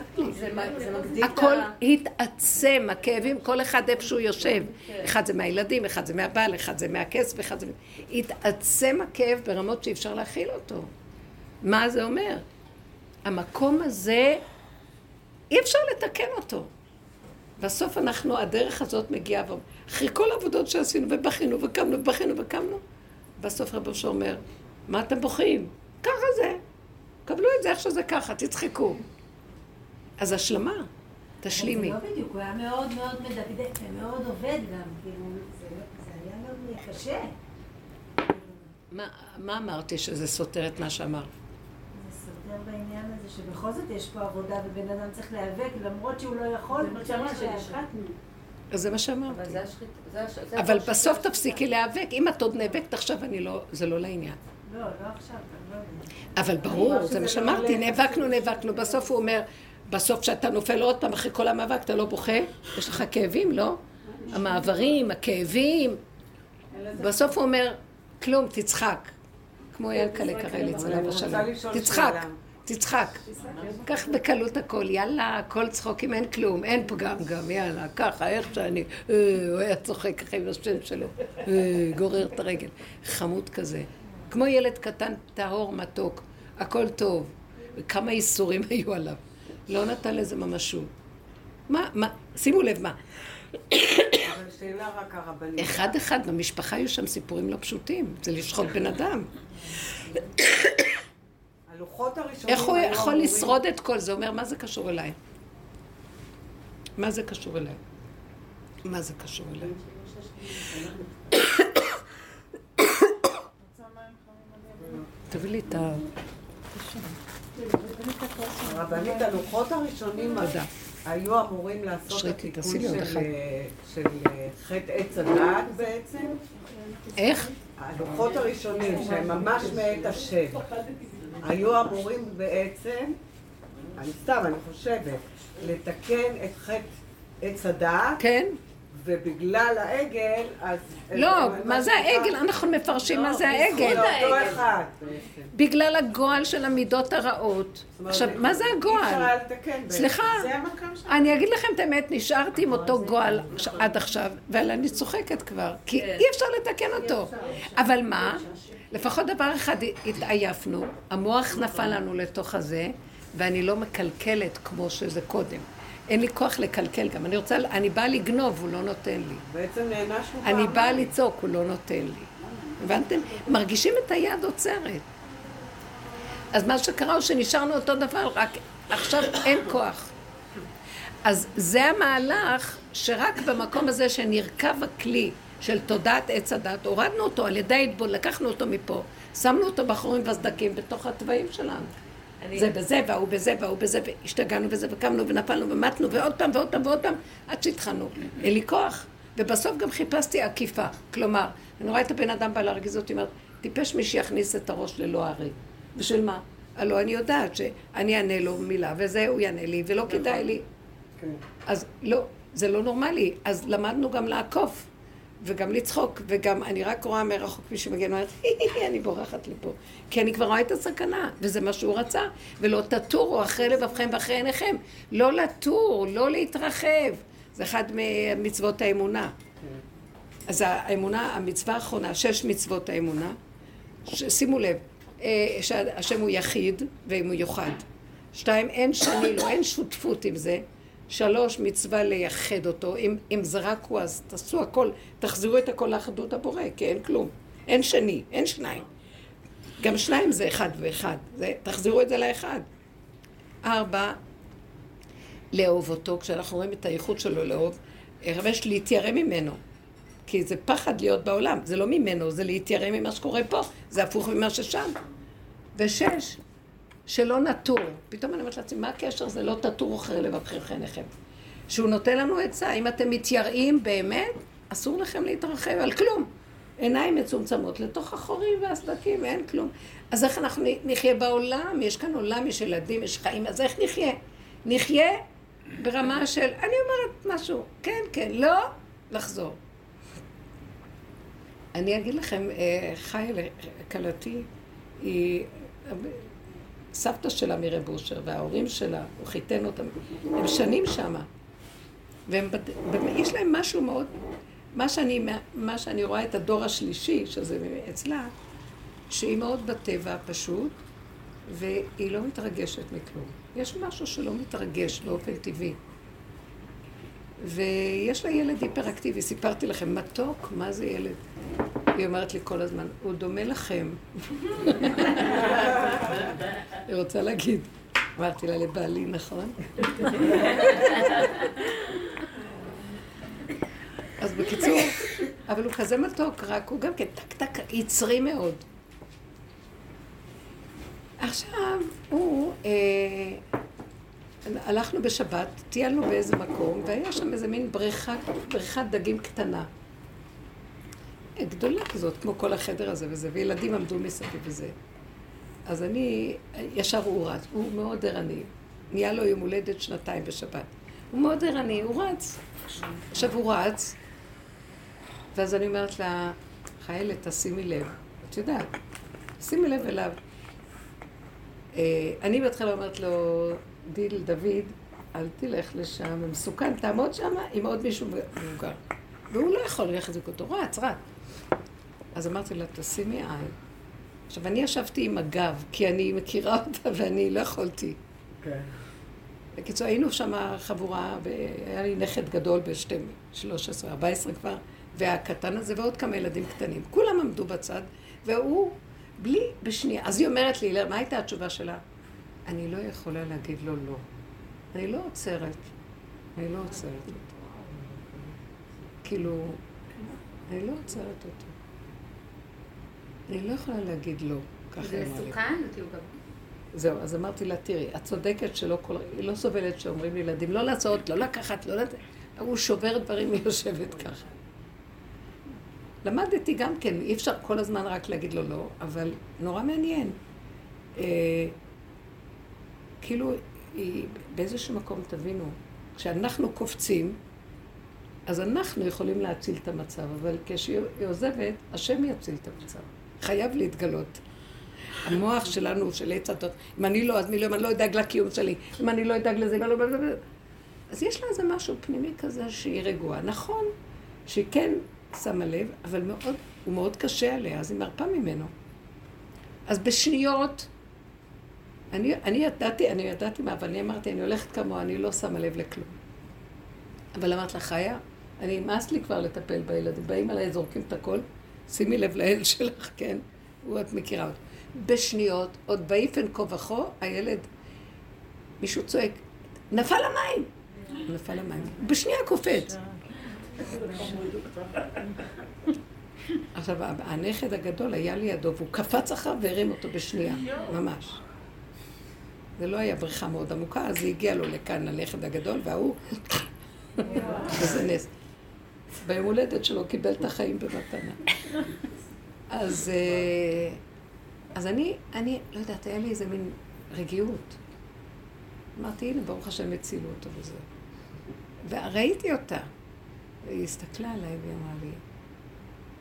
הכל התעצם, הכאבים, כל אחד איפה שהוא יושב. אחד זה מהילדים, אחד זה מהבעל, אחד זה מהכסף, אחד זה... התעצם הכאב ברמות שאי אפשר להכיל אותו. מה זה אומר? המקום הזה, אי אפשר לתקן אותו. בסוף אנחנו, הדרך הזאת מגיעה, אחרי כל העבודות שעשינו, ובכינו, וקמנו, ובכינו, וקמנו, בסוף רבו שאומר, מה אתם בוכים? ככה זה. קבלו את זה איך שזה ככה, תצחקו. אז השלמה, תשלימי. זה לא בדיוק, הוא היה מאוד מאוד מדקדק, ומאוד עובד גם, כאילו, זה לא- היה מאוד קשה. מה אמרתי שזה סותר את מה שאמרת? יותר בעניין הזה, שבכל זאת יש פה עבודה ובן אדם צריך להיאבק, למרות שהוא לא יכול, הוא צריך להיאבק. אז זה מה שאמרתי. אבל בסוף תפסיקי להיאבק. אם את עוד נאבקת עכשיו, אני לא, זה לא לעניין. לא, לא עכשיו, לא אבל ברור, זה מה שאמרתי, נאבקנו, נאבקנו. בסוף הוא אומר, בסוף כשאתה נופל עוד פעם אחרי כל המאבק, אתה לא בוכה? יש לך כאבים, לא? המעברים, הכאבים. בסוף הוא אומר, כלום, תצחק. כמו ינקלה קרא לי צלב השלום. תצחק. תצחק. קח בקלות הכל, יאללה, הכל צחוק, אם אין כלום, אין פגם גם, יאללה, ככה, איך שאני, אה, הוא היה צוחק ככה עם השם שלו, אה, גורר את הרגל. חמוד כזה. כמו ילד קטן, טהור, מתוק, הכל טוב. וכמה ייסורים <laughs> היו עליו. לא נתן לזה ממשות. מה, מה, שימו לב מה. אחד אחד, במשפחה היו שם סיפורים לא פשוטים, זה לשחוט בן אדם. הלוחות הראשונים... איך הוא יכול לשרוד את כל זה? אומר, מה זה קשור אליי? מה זה קשור אליי? מה זה קשור אליי? תביא לי את ה... הרבנית, הלוחות הראשונים היו אמורים לעשות את התיקון של חטא עץ הדעת בעצם. איך? הלוחות הראשונים, שהם ממש מאת השם. היו אמורים בעצם, אני סתם, אני חושבת, לתקן את חטא עץ הדעת. כן. ובגלל העגל, אז... לא, מה זה העגל? אנחנו מפרשים מה זה העגל. אותו אחד. בגלל הגועל של המידות הרעות. עכשיו, מה זה הגועל? סליחה, אני אגיד לכם את האמת, נשארתי עם אותו גועל עד עכשיו, אבל אני צוחקת כבר, כי כן. אי אפשר לתקן אותו. אבל מה? לפחות דבר אחד התעייפנו, המוח נפל לנו לתוך הזה, ואני לא מקלקלת כמו שזה קודם. אין לי כוח לקלקל גם. אני רוצה, אני באה לגנוב, הוא לא נותן לי. בעצם נענשנו פעמיים. אני באה לצעוק, הוא לא נותן לי. הבנתם? מרגישים את היד עוצרת. אז מה שקרה הוא שנשארנו אותו דבר, רק עכשיו אין כוח. אז זה המהלך שרק במקום הזה שנרקב הכלי של תודעת עץ הדת, הורדנו אותו על ידי העדבון, לקחנו אותו מפה, שמנו אותו בחורים והסדקים בתוך התוואים שלנו. אני... זה בזה, והוא בזה, והוא בזה, והשתגענו בזה, וקמנו ונפלנו ומתנו, ועוד פעם ועוד פעם ועוד פעם, עד שהתחלנו. אין לי כוח. ובסוף גם חיפשתי עקיפה. כלומר, אני רואה את הבן אדם בא להרגיז אותי, אומרת, טיפש מי שיכניס את הראש ללא הרי. בשביל מה? הלוא אני יודעת שאני אענה לו מילה, וזה הוא יענה לי, ולא כדאי לי. כן. אז לא, זה לא נורמלי. אז למדנו גם לעקוף. וגם לצחוק, וגם אני רק רואה מרחוק מי שמגיע, אני אומרת, אני בורחת לפה. כי אני כבר רואה את הסכנה, וזה מה שהוא רצה. ולא תטורו אחרי לבבכם ואחרי עיניכם. לא לטור, לא להתרחב. זה אחד ממצוות האמונה. אז האמונה, המצווה האחרונה, שש מצוות האמונה, ש, שימו לב, אה, שהשם הוא יחיד ואם הוא יוחד. שתיים, אין שני לו, אין שותפות עם זה. שלוש, מצווה לייחד אותו. אם, אם זה רק הוא, אז תעשו הכל, תחזירו את הכל לאחדות הבורא, כי אין כלום. אין שני, אין שניים. גם שניים זה אחד ואחד. זה, תחזירו את זה לאחד. ארבע, לאהוב אותו, כשאנחנו רואים את האיכות שלו לאהוב, יש להתיירא ממנו. כי זה פחד להיות בעולם, זה לא ממנו, זה להתיירא ממה שקורה פה, זה הפוך ממה ששם. ושש, שלא נטור. פתאום אני אומרת לעצמי, מה הקשר? זה לא תטור אחרי לבבכם עיניכם. שהוא נותן לנו עצה, אם אתם מתייראים באמת, אסור לכם להתרחב על כלום. עיניים מצומצמות לתוך החורים והסדקים, אין כלום. אז איך אנחנו נחיה בעולם? יש כאן עולם, יש ילדים, יש חיים, אז איך נחיה? נחיה ברמה של, אני אומרת משהו, כן, כן, לא, לחזור. אני אגיד לכם, אה, חי כלתי, היא סבתא שלה מרב אושר, וההורים שלה, הוא חיתן אותם, הם שנים שמה. ויש להם משהו מאוד, מה שאני, מה שאני רואה את הדור השלישי, שזה אצלה, שהיא מאוד בטבע פשוט, והיא לא מתרגשת מכלום. יש משהו שלא מתרגש באופן טבעי. ויש לה ילד היפראקטיבי, סיפרתי לכם, מתוק, מה זה ילד? היא אומרת לי כל הזמן, הוא דומה לכם. <laughs> היא רוצה להגיד. אמרתי לה, לבעלי, נכון? אז בקיצור, אבל הוא כזה מתוק, רק הוא גם כן טק טק יצרי מאוד. עכשיו, הוא, אה, הלכנו בשבת, טיילנו באיזה מקום, והיה שם איזה מין בריכה, בריכת דגים קטנה. גדולה כזאת, כמו כל החדר הזה וזה, וילדים עמדו מסביב וזה. אז אני, ישר הוא רץ, הוא מאוד ערני. נהיה לו יום הולדת שנתיים בשבת. הוא מאוד ערני, הוא רץ. עכשיו הוא רץ, ואז אני אומרת לה, חיילת, תשימי לב. את יודעת, שימי לב אליו. אה, אני בהתחלה אומרת לו, דיל, דוד, אל תלך לשם, מסוכן, תעמוד שם עם עוד מישהו מבוגר. והוא לא יכול להחזיק אותו, רץ, רץ. אז אמרתי לה, תשימי עין. עכשיו, אני ישבתי עם הגב, כי אני מכירה אותה ואני לא יכולתי. כן. בקיצור, היינו שם חבורה, והיה לי נכד גדול ב-13, 14 כבר, והקטן הזה ועוד כמה ילדים קטנים. כולם עמדו בצד, והוא, בלי, בשנייה. אז היא אומרת לי, מה הייתה התשובה שלה? אני לא יכולה להגיד לו לא. אני לא עוצרת. אני לא עוצרת אותו. כאילו, אני לא עוצרת אותו. אני לא יכולה להגיד לא. זה מסוכן? זהו, אז אמרתי לה, תראי, את צודקת שלא כל... היא לא סובלת שאומרים לילדים לא לעשות, לא לקחת, לא לתת. הוא שובר דברים, היא יושבת ככה. למדתי גם כן, אי אפשר כל הזמן רק להגיד לו לא, אבל נורא מעניין. אה, כאילו, היא, באיזשהו מקום, תבינו, כשאנחנו קופצים, אז אנחנו יכולים להציל את המצב, אבל כשהיא עוזבת, השם יציל את המצב. חייב להתגלות. המוח שלנו, של עץ הדת, אם אני לא, אז מי לא, אם אני לא אדאג לקיום שלי, אם אני לא אדאג לזה, לא, לא, לא. אז יש לה איזה משהו פנימי כזה שהיא רגועה. נכון שהיא כן שמה לב, אבל מאוד, הוא מאוד קשה עליה, אז היא מרפה ממנו. אז בשניות אני, אני ידעתי, אני ידעתי מה, אבל אני אמרתי, אני הולכת כמוה, אני לא שמה לב לכלום. אבל אמרת לה, חיה, אני נמאס לי כבר לטפל בילדים, באים עליי, זורקים את הכל, שימי לב לאל שלך, כן? הוא, את מכירה אותו. בשניות, עוד באיפן כה וכה, הילד, מישהו צועק, נפל למים! נפל למים. בשנייה קופץ. עכשיו, הנכד הגדול היה לידו, והוא קפץ אחריו והרים אותו בשנייה, ממש. זה לא היה בריכה מאוד עמוקה, אז היא הגיעה לו לכאן, לנכד הגדול, וההוא... <laughs> וזה נס. ביום הולדת שלו קיבל את החיים במתנה. אז, אה, אז אני, אני, לא יודעת, היה לי איזה מין רגיעות. אמרתי, הנה, ברוך השם הצילו אותו וזה. וראיתי אותה. היא הסתכלה עליי ואמרה לי,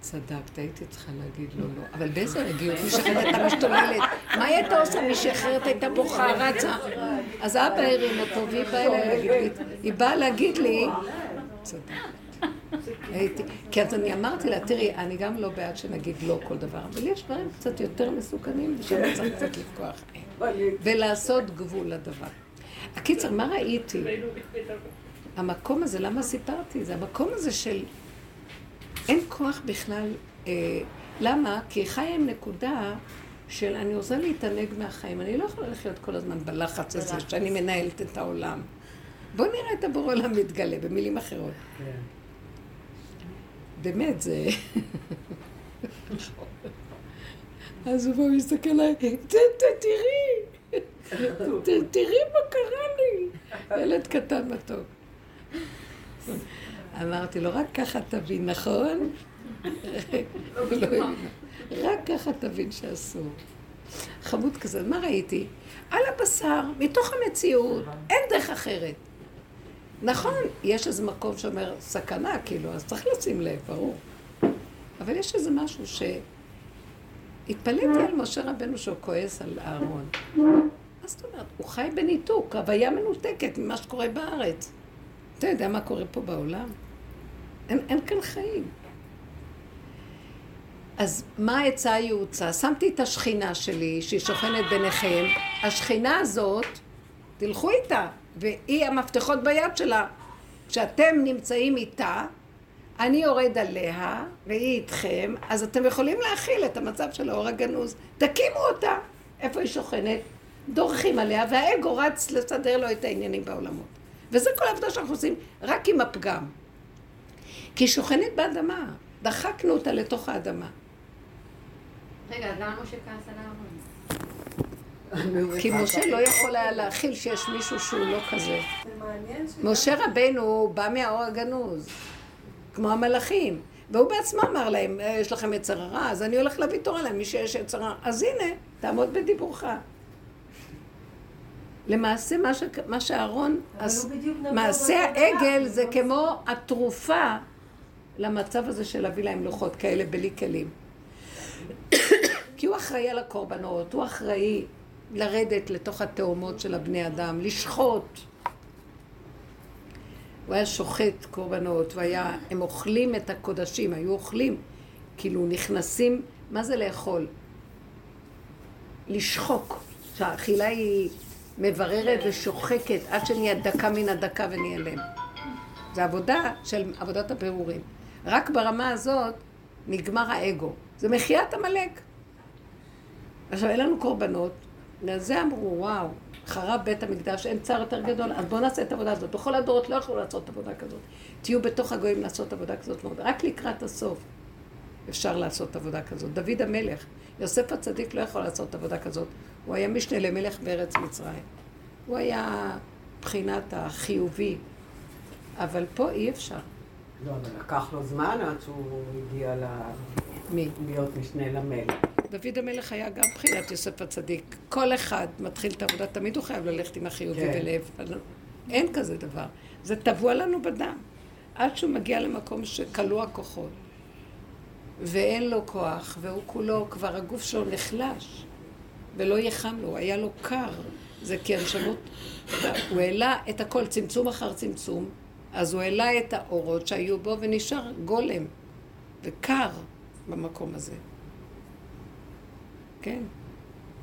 צדקת, הייתי צריכה להגיד לו לא. אבל באיזה רגיעות, מי שאחרת הייתה משתוללת. מה היא הייתה עושה? מי שאחרת הייתה בוכה, רצה. אז אבא הרים אותו, והיא באה להגיד לי, היא באה להגיד לי, צדקת. הייתי, כי אז אני אמרתי לה, תראי, אני גם לא בעד שנגיד לא כל דבר, אבל יש דברים קצת יותר מסוכנים, ושאני צריך קצת לפקוח ולעשות גבול לדבר. הקיצר, מה ראיתי? המקום הזה, למה סיפרתי? זה המקום הזה של אין כוח בכלל. אה, למה? כי חיה עם נקודה של אני רוצה להתענג מהחיים. אני לא יכולה לחיות כל הזמן בלחץ הזה שאני מנהלת את העולם. בואו נראה את הבורא עולם מתגלה, במילים אחרות. באמת, זה... אז הוא בא ומסתכל עליי, תראי, תראי מה קרה לי. ילד קטן מתוק. אמרתי לו, רק ככה תבין, נכון? לא רק ככה תבין שאסור. חמוד כזה, מה ראיתי? על הבשר, מתוך המציאות, אין דרך אחרת. נכון, יש איזה מקום שאומר סכנה, כאילו, אז צריך לשים לב, ברור. אבל יש איזה משהו ש... התפלאתי על משה רבנו שהוא כועס על אהרון. מה זאת אומרת? הוא חי בניתוק, הוויה מנותקת ממה שקורה בארץ. אתה יודע מה קורה פה בעולם? אין, אין כאן חיים. אז מה העצה היעוצה? שמתי את השכינה שלי, שהיא שוכנת ביניכם. השכינה הזאת, תלכו איתה, והיא המפתחות ביד שלה. כשאתם נמצאים איתה, אני יורד עליה, והיא איתכם, אז אתם יכולים להכיל את המצב של האור הגנוז. תקימו אותה. איפה היא שוכנת? דורכים עליה, והאגו רץ לסדר לו את העניינים בעולמות. וזה כל העבודה שאנחנו עושים, רק עם הפגם. כי היא שוכנת באדמה. דחקנו אותה לתוך האדמה. רגע, אז למה משה כעס על? כי משה לא יכול היה להכיל שיש מישהו שהוא לא כזה. משה רבנו בא מהאור הגנוז, כמו המלאכים. והוא בעצמו אמר להם, אה, יש לכם יצר הרע, אז אני הולך להביא תורה להם, מי שיש יצר הרע. אז הנה, תעמוד בדיבורך. למעשה מה, ש... מה שאהרון, אז... מעשה העגל זה כמו התרופה למצב הזה של להביא להם לוחות כאלה בלי כלים. <coughs> כי הוא אחראי על הקורבנות, הוא אחראי לרדת לתוך התאומות של הבני אדם, לשחוט. הוא היה שוחט קורבנות, והיה, הם אוכלים את הקודשים, היו אוכלים, כאילו נכנסים, מה זה לאכול? לשחוק, שהאכילה היא מבררת ושוחקת עד שנהיה דקה מן הדקה ונהיה זה עבודה של עבודת הפירורים. רק ברמה הזאת נגמר האגו. זה מחיית עמלק. עכשיו, אין לנו קורבנות, לזה אמרו, וואו, חרב בית המקדש, אין צער יותר גדול, אז בואו נעשה את העבודה הזאת. בכל הדורות לא יכלו לעשות עבודה כזאת. תהיו בתוך הגויים לעשות עבודה כזאת מאוד. רק לקראת הסוף אפשר לעשות עבודה כזאת. דוד המלך, יוסף הצדיק לא יכול לעשות עבודה כזאת. הוא היה משנה למלך בארץ מצרים. הוא היה מבחינת החיובי, אבל פה אי אפשר. לא, אבל לקח לו זמן עד שהוא הגיע ל... מי? להיות משנה למלך. דוד המלך היה גם מבחינת יוסף הצדיק. כל אחד מתחיל את העבודה, תמיד הוא חייב ללכת עם החיובי כן. בלב. אין כזה דבר. זה טבוע לנו בדם. עד שהוא מגיע למקום שכלוא הכוחות. ואין לו כוח, והוא כולו, כבר הגוף שלו נחלש. ולא יהיה חם לו, היה לו קר. זה כי הנשמות, הוא העלה את הכל, צמצום אחר צמצום, אז הוא העלה את האורות שהיו בו ונשאר גולם וקר במקום הזה. כן,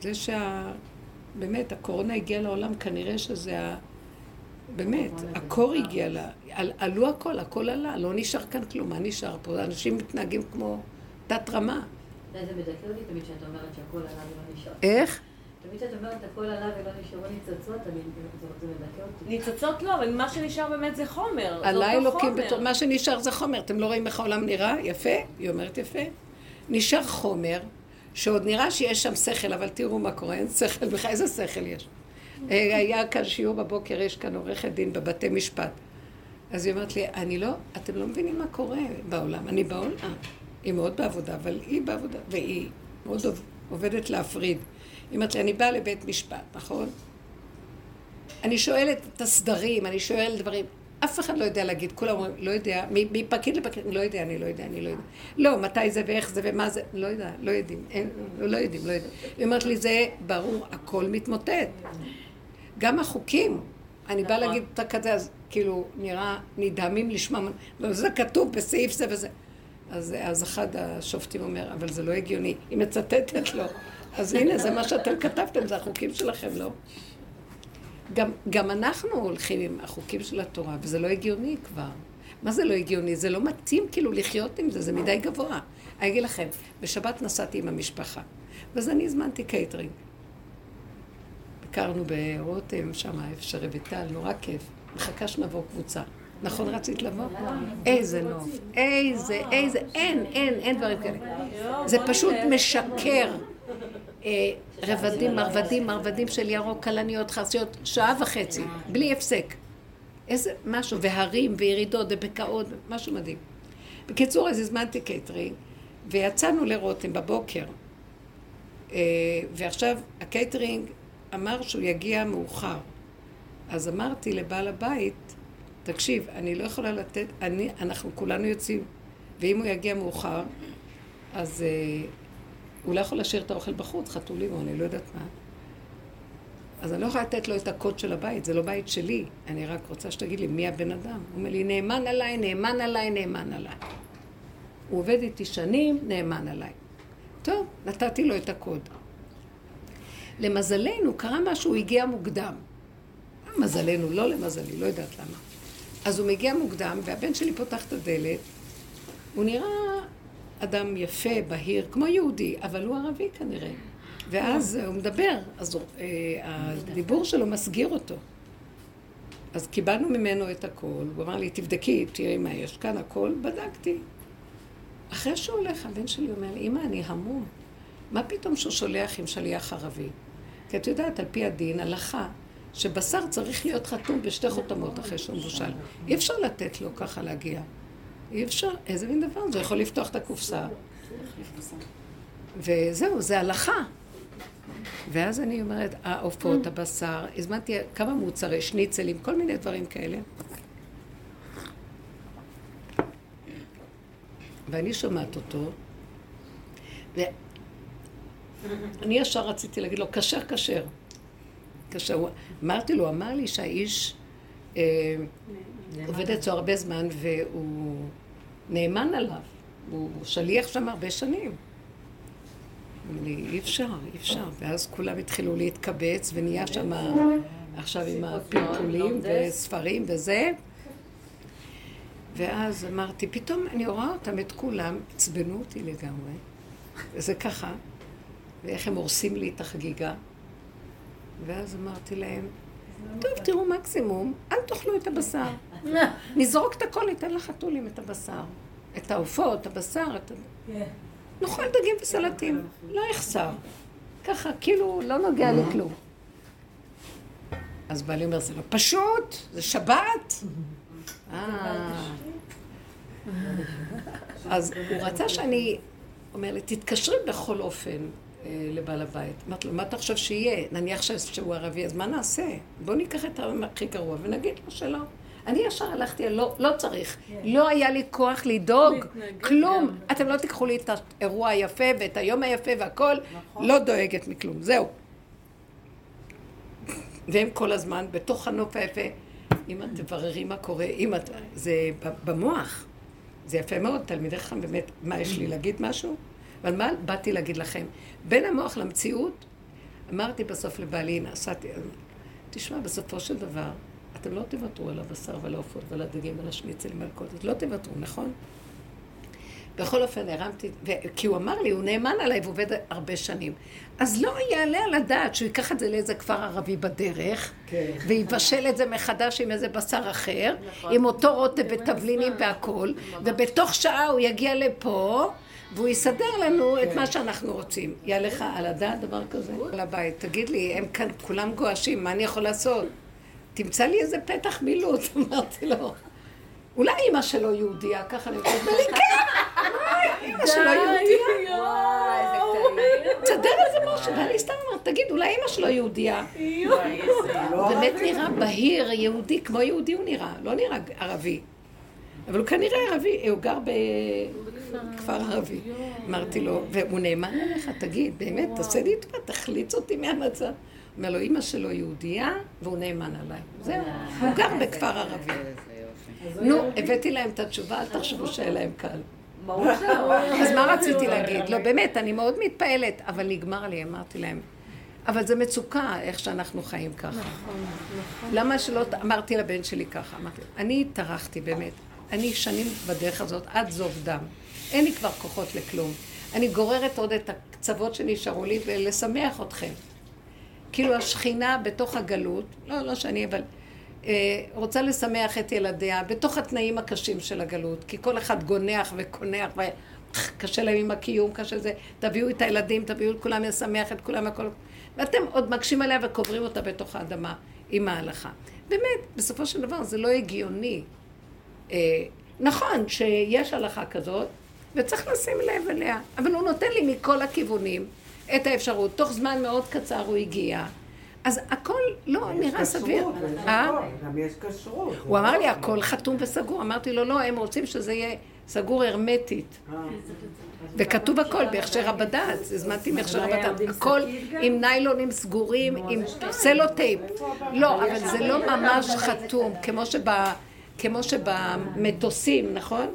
זה שה... באמת, הקורונה הגיעה לעולם, כנראה שזה ה... באמת, הקור הגיע לה, על, עלו הכל, הכל עלה, לא נשאר כאן כלום, מה נשאר פה? אנשים מתנהגים כמו תת רמה. זה מדכא אותי תמיד שאת אומרת שהכל עלה ולא נשאר. איך? תמיד כשאת אומרת הכל עלה ולא נשארו ניצוצות, אני, זה מדכא אותי. ניצוצות לא, אבל מה שנשאר באמת זה חומר. עלה אלוקים בתור, מה שנשאר זה חומר. אתם לא רואים איך העולם נראה? יפה? היא אומרת יפה. נשאר חומר, שעוד נראה שיש שם שכל, אבל תראו מה קורה, אין שכל בכלל, איזה שכל יש? אה, היה כאן שיעור בבוקר, יש כאן עורכת דין בבתי משפט. אז היא אומרת לי, אני לא, אתם לא מבינים מה קורה בעולם. אני בעולם. היא מאוד בעבודה, אבל היא בעבודה, והיא מאוד עובדת להפריד. היא אומרת לי, אני באה לבית משפט, נכון? אני שואלת את הסדרים, אני שואלת דברים. אף אחד לא יודע להגיד, כולם אומרים, לא יודע, מפקיד לפקיד, לא יודע, אני לא יודע, אני לא יודע. לא, מתי זה ואיך זה ומה זה, לא יודע, לא יודעים, אין, לא יודעים, לא יודעים. היא אומרת לי, זה ברור, הכל מתמוטט. גם החוקים, אני באה להגיד אותה כזה, אז כאילו, נראה, נדהמים לשמוע, לא, זה כתוב בסעיף זה וזה. אז, אז אחד השופטים אומר, אבל זה לא הגיוני, היא מצטטת לו. אז הנה, זה מה שאתם כתבתם, זה החוקים שלכם, לא? גם, גם אנחנו הולכים עם החוקים של התורה, וזה לא הגיוני כבר. מה זה לא הגיוני? זה לא מתאים כאילו לחיות עם זה, זה מדי גבוה. אני אגיד לכם, בשבת נסעתי עם המשפחה, ואז אני הזמנתי קייטרינג. ביקרנו ברותם, שם איפה שרויטל, נורא כיף. מחכה שנבוא כקבוצה. נכון רצית לבוא? איזה נוף, איזה, איזה, אין, אין, אין דברים כאלה. זה פשוט משקר. אה, רבדים, מרבדים, מרבדים של ירוק, כלניות, חרסיות, שעה וחצי, בלי הפסק. איזה משהו, והרים וירידות ובקעות, משהו מדהים. בקיצור, אז הזמנתי קייטרינג, ויצאנו לרותם בבוקר. אה, ועכשיו הקייטרינג אמר שהוא יגיע מאוחר. אז אמרתי לבעל הבית, תקשיב, אני לא יכולה לתת, אני, אנחנו כולנו יוצאים, ואם הוא יגיע מאוחר, אז uh, הוא לא יכול להשאיר את האוכל בחוץ, חתולים או אני לא יודעת מה. אז אני לא יכולה לתת לו את הקוד של הבית, זה לא בית שלי. אני רק רוצה שתגיד לי מי הבן אדם. הוא אומר לי, נאמן עליי, נאמן עליי, נאמן עליי. הוא עובד איתי שנים, נאמן עליי. טוב, נתתי לו את הקוד. למזלנו, קרה משהו, הוא הגיע מוקדם. מזלנו, לא למזלי, לא יודעת למה. אז הוא מגיע מוקדם, והבן שלי פותח את הדלת, הוא נראה אדם יפה, בהיר, כמו יהודי, אבל הוא ערבי כנראה. ואז הוא מדבר, אז אה, הדיבור שלו מסגיר אותו. אז קיבלנו ממנו את הכל, הוא אמר לי, תבדקי, תראי מה יש כאן, הכל, בדקתי. אחרי שהוא הולך, הבן שלי אומר לי, אמא, אני המום. מה פתאום שהוא שולח עם שליח ערבי? כי את יודעת, על פי הדין, הלכה, שבשר צריך להיות חתום בשתי חותמות אחרי שהוא מבושל. אי אפשר לתת לו ככה להגיע. אי אפשר, איזה מין דבר זה? יכול לפתוח את הקופסה. וזהו, זה הלכה. ואז אני אומרת, העופות, הבשר, הזמנתי כמה מוצרי שניצלים, כל מיני דברים כאלה. ואני שומעת אותו, ואני ישר רציתי להגיד לו, כשר, כשר. כשר. אמרתי לו, אמר לי שהאיש אה, עובד אצלו הרבה זמן והוא נאמן עליו. הוא שליח שם הרבה שנים. אמר לי, אי אפשר, אי אפשר. ואז כולם התחילו להתקבץ ונהיה שם עכשיו עם הפלפולים וספרים וזה. ואז אמרתי, פתאום אני רואה אותם, את כולם, עצבנו אותי לגמרי. וזה ככה, ואיך הם הורסים לי את החגיגה. ואז אמרתי להם, טוב, תראו מקסימום, אל תאכלו את הבשר. <laughs> נזרוק את הכל, ניתן לחתולים את הבשר. את העופות, הבשר, את... נאכל דגים וסלטים, לא יחסר. ככה, כאילו, לא נוגע לכלום. אז בעלי אומר, זה לא פשוט, זה שבת. <laughs> אה. אז הוא רצה שאני, אומר לי, תתקשרי בכל אופן אה, לבעל הבית. אמרתי לו, מה אתה חושב שיהיה? נניח שהוא ערבי, אז מה נעשה? בואו ניקח את הכי גרוע ונגיד לו שלא. אני ישר הלכתי, לא, לא צריך. Yeah. כן. לא היה לי כוח לדאוג, כלום. גם. אתם לא תיקחו לי את האירוע היפה ואת היום היפה והכל, נכון. לא דואגת מכלום, זהו. והם כל הזמן בתוך הנוף היפה. אם את תבררי מה קורה, אם את... זה במוח. זה יפה מאוד, תלמידי חכם באמת, מה יש לי להגיד משהו? אבל מה באתי להגיד לכם? בין המוח למציאות, אמרתי בסוף לבעלי, נסעתי, תשמע, בסופו של דבר, אתם לא תוותרו על הבשר ועל העופות ועל הדגים ועל השניצלים ועל כל זה, לא תוותרו, נכון? בכל אופן, הרמתי, ו... כי הוא אמר לי, הוא נאמן עליי ועובד הרבה שנים. אז לא יעלה על הדעת שהוא ייקח את זה לאיזה כפר ערבי בדרך, כן. ויבשל את זה מחדש עם איזה בשר אחר, נכון. עם אותו רוטב ותבלינים והכול, ובתוך שעה הוא יגיע לפה, והוא יסדר לנו כן. את מה שאנחנו רוצים. יהיה לך על הדעת דבר כזה? על הבית, תגיד לי, הם כאן כולם גועשים, מה אני יכול לעשות? תמצא לי איזה פתח מילוט, <laughs> אמרתי לו. אולי אימא שלו יהודייה, ככה אני אומרת, לי כן, אימא שלו יהודייה. תסדר איזה משהו, ואני סתם אומרת, תגיד, אולי אימא שלו יהודייה. באמת נראה בהיר, יהודי, כמו יהודי הוא נראה, לא נראה ערבי. אבל הוא כנראה ערבי, הוא גר בכפר ערבי. אמרתי לו, והוא נאמן עליך, תגיד, באמת, תעשה לי טובה, תחליץ אותי מהמצב. אומר לו, אימא שלו יהודייה, והוא נאמן עליי. זהו, הוא גר בכפר ערבי. נו, הבאתי להם את התשובה, אל תחשבו שהיה להם קל. <laughs> אז מה רציתי להגיד? לא, באמת, אני מאוד מתפעלת, אבל נגמר לי, אמרתי להם. אבל זה מצוקה, איך שאנחנו חיים ככה. נכון, נכון. למה שלא... אמרתי לבן שלי ככה, אמרתי, אני טרחתי באמת. אני שנים בדרך הזאת, עד זוב דם. אין לי כבר כוחות לכלום. אני גוררת עוד את הקצוות שנשארו לי ולשמח אתכם. כאילו השכינה בתוך הגלות, לא, לא שאני, אבל אה, רוצה לשמח את ילדיה בתוך התנאים הקשים של הגלות, כי כל אחד גונח וקונח וקשה להם עם הקיום, קשה זה, תביאו את הילדים, תביאו את כולם לשמח את כולם, הכל, ואתם עוד מקשים עליה וקוברים אותה בתוך האדמה עם ההלכה. באמת, בסופו של דבר זה לא הגיוני. אה, נכון שיש הלכה כזאת, וצריך לשים לב אליה, אבל הוא נותן לי מכל הכיוונים את האפשרות. תוך זמן מאוד קצר הוא הגיע. אז הכל לא נראה סביר. אה? גם יש כשרות. הוא אמר לי, הכל חתום וסגור. אמרתי לו, לא, הם רוצים שזה יהיה סגור הרמטית. אה. וכתוב הכל בהכשר הבד"ץ, הזמנתי מהכשר הבד"ץ, הכל עם ניילונים סגורים, עם סלוטייפ. לא, אבל זה לא ממש חתום, כמו שבמטוסים, נכון?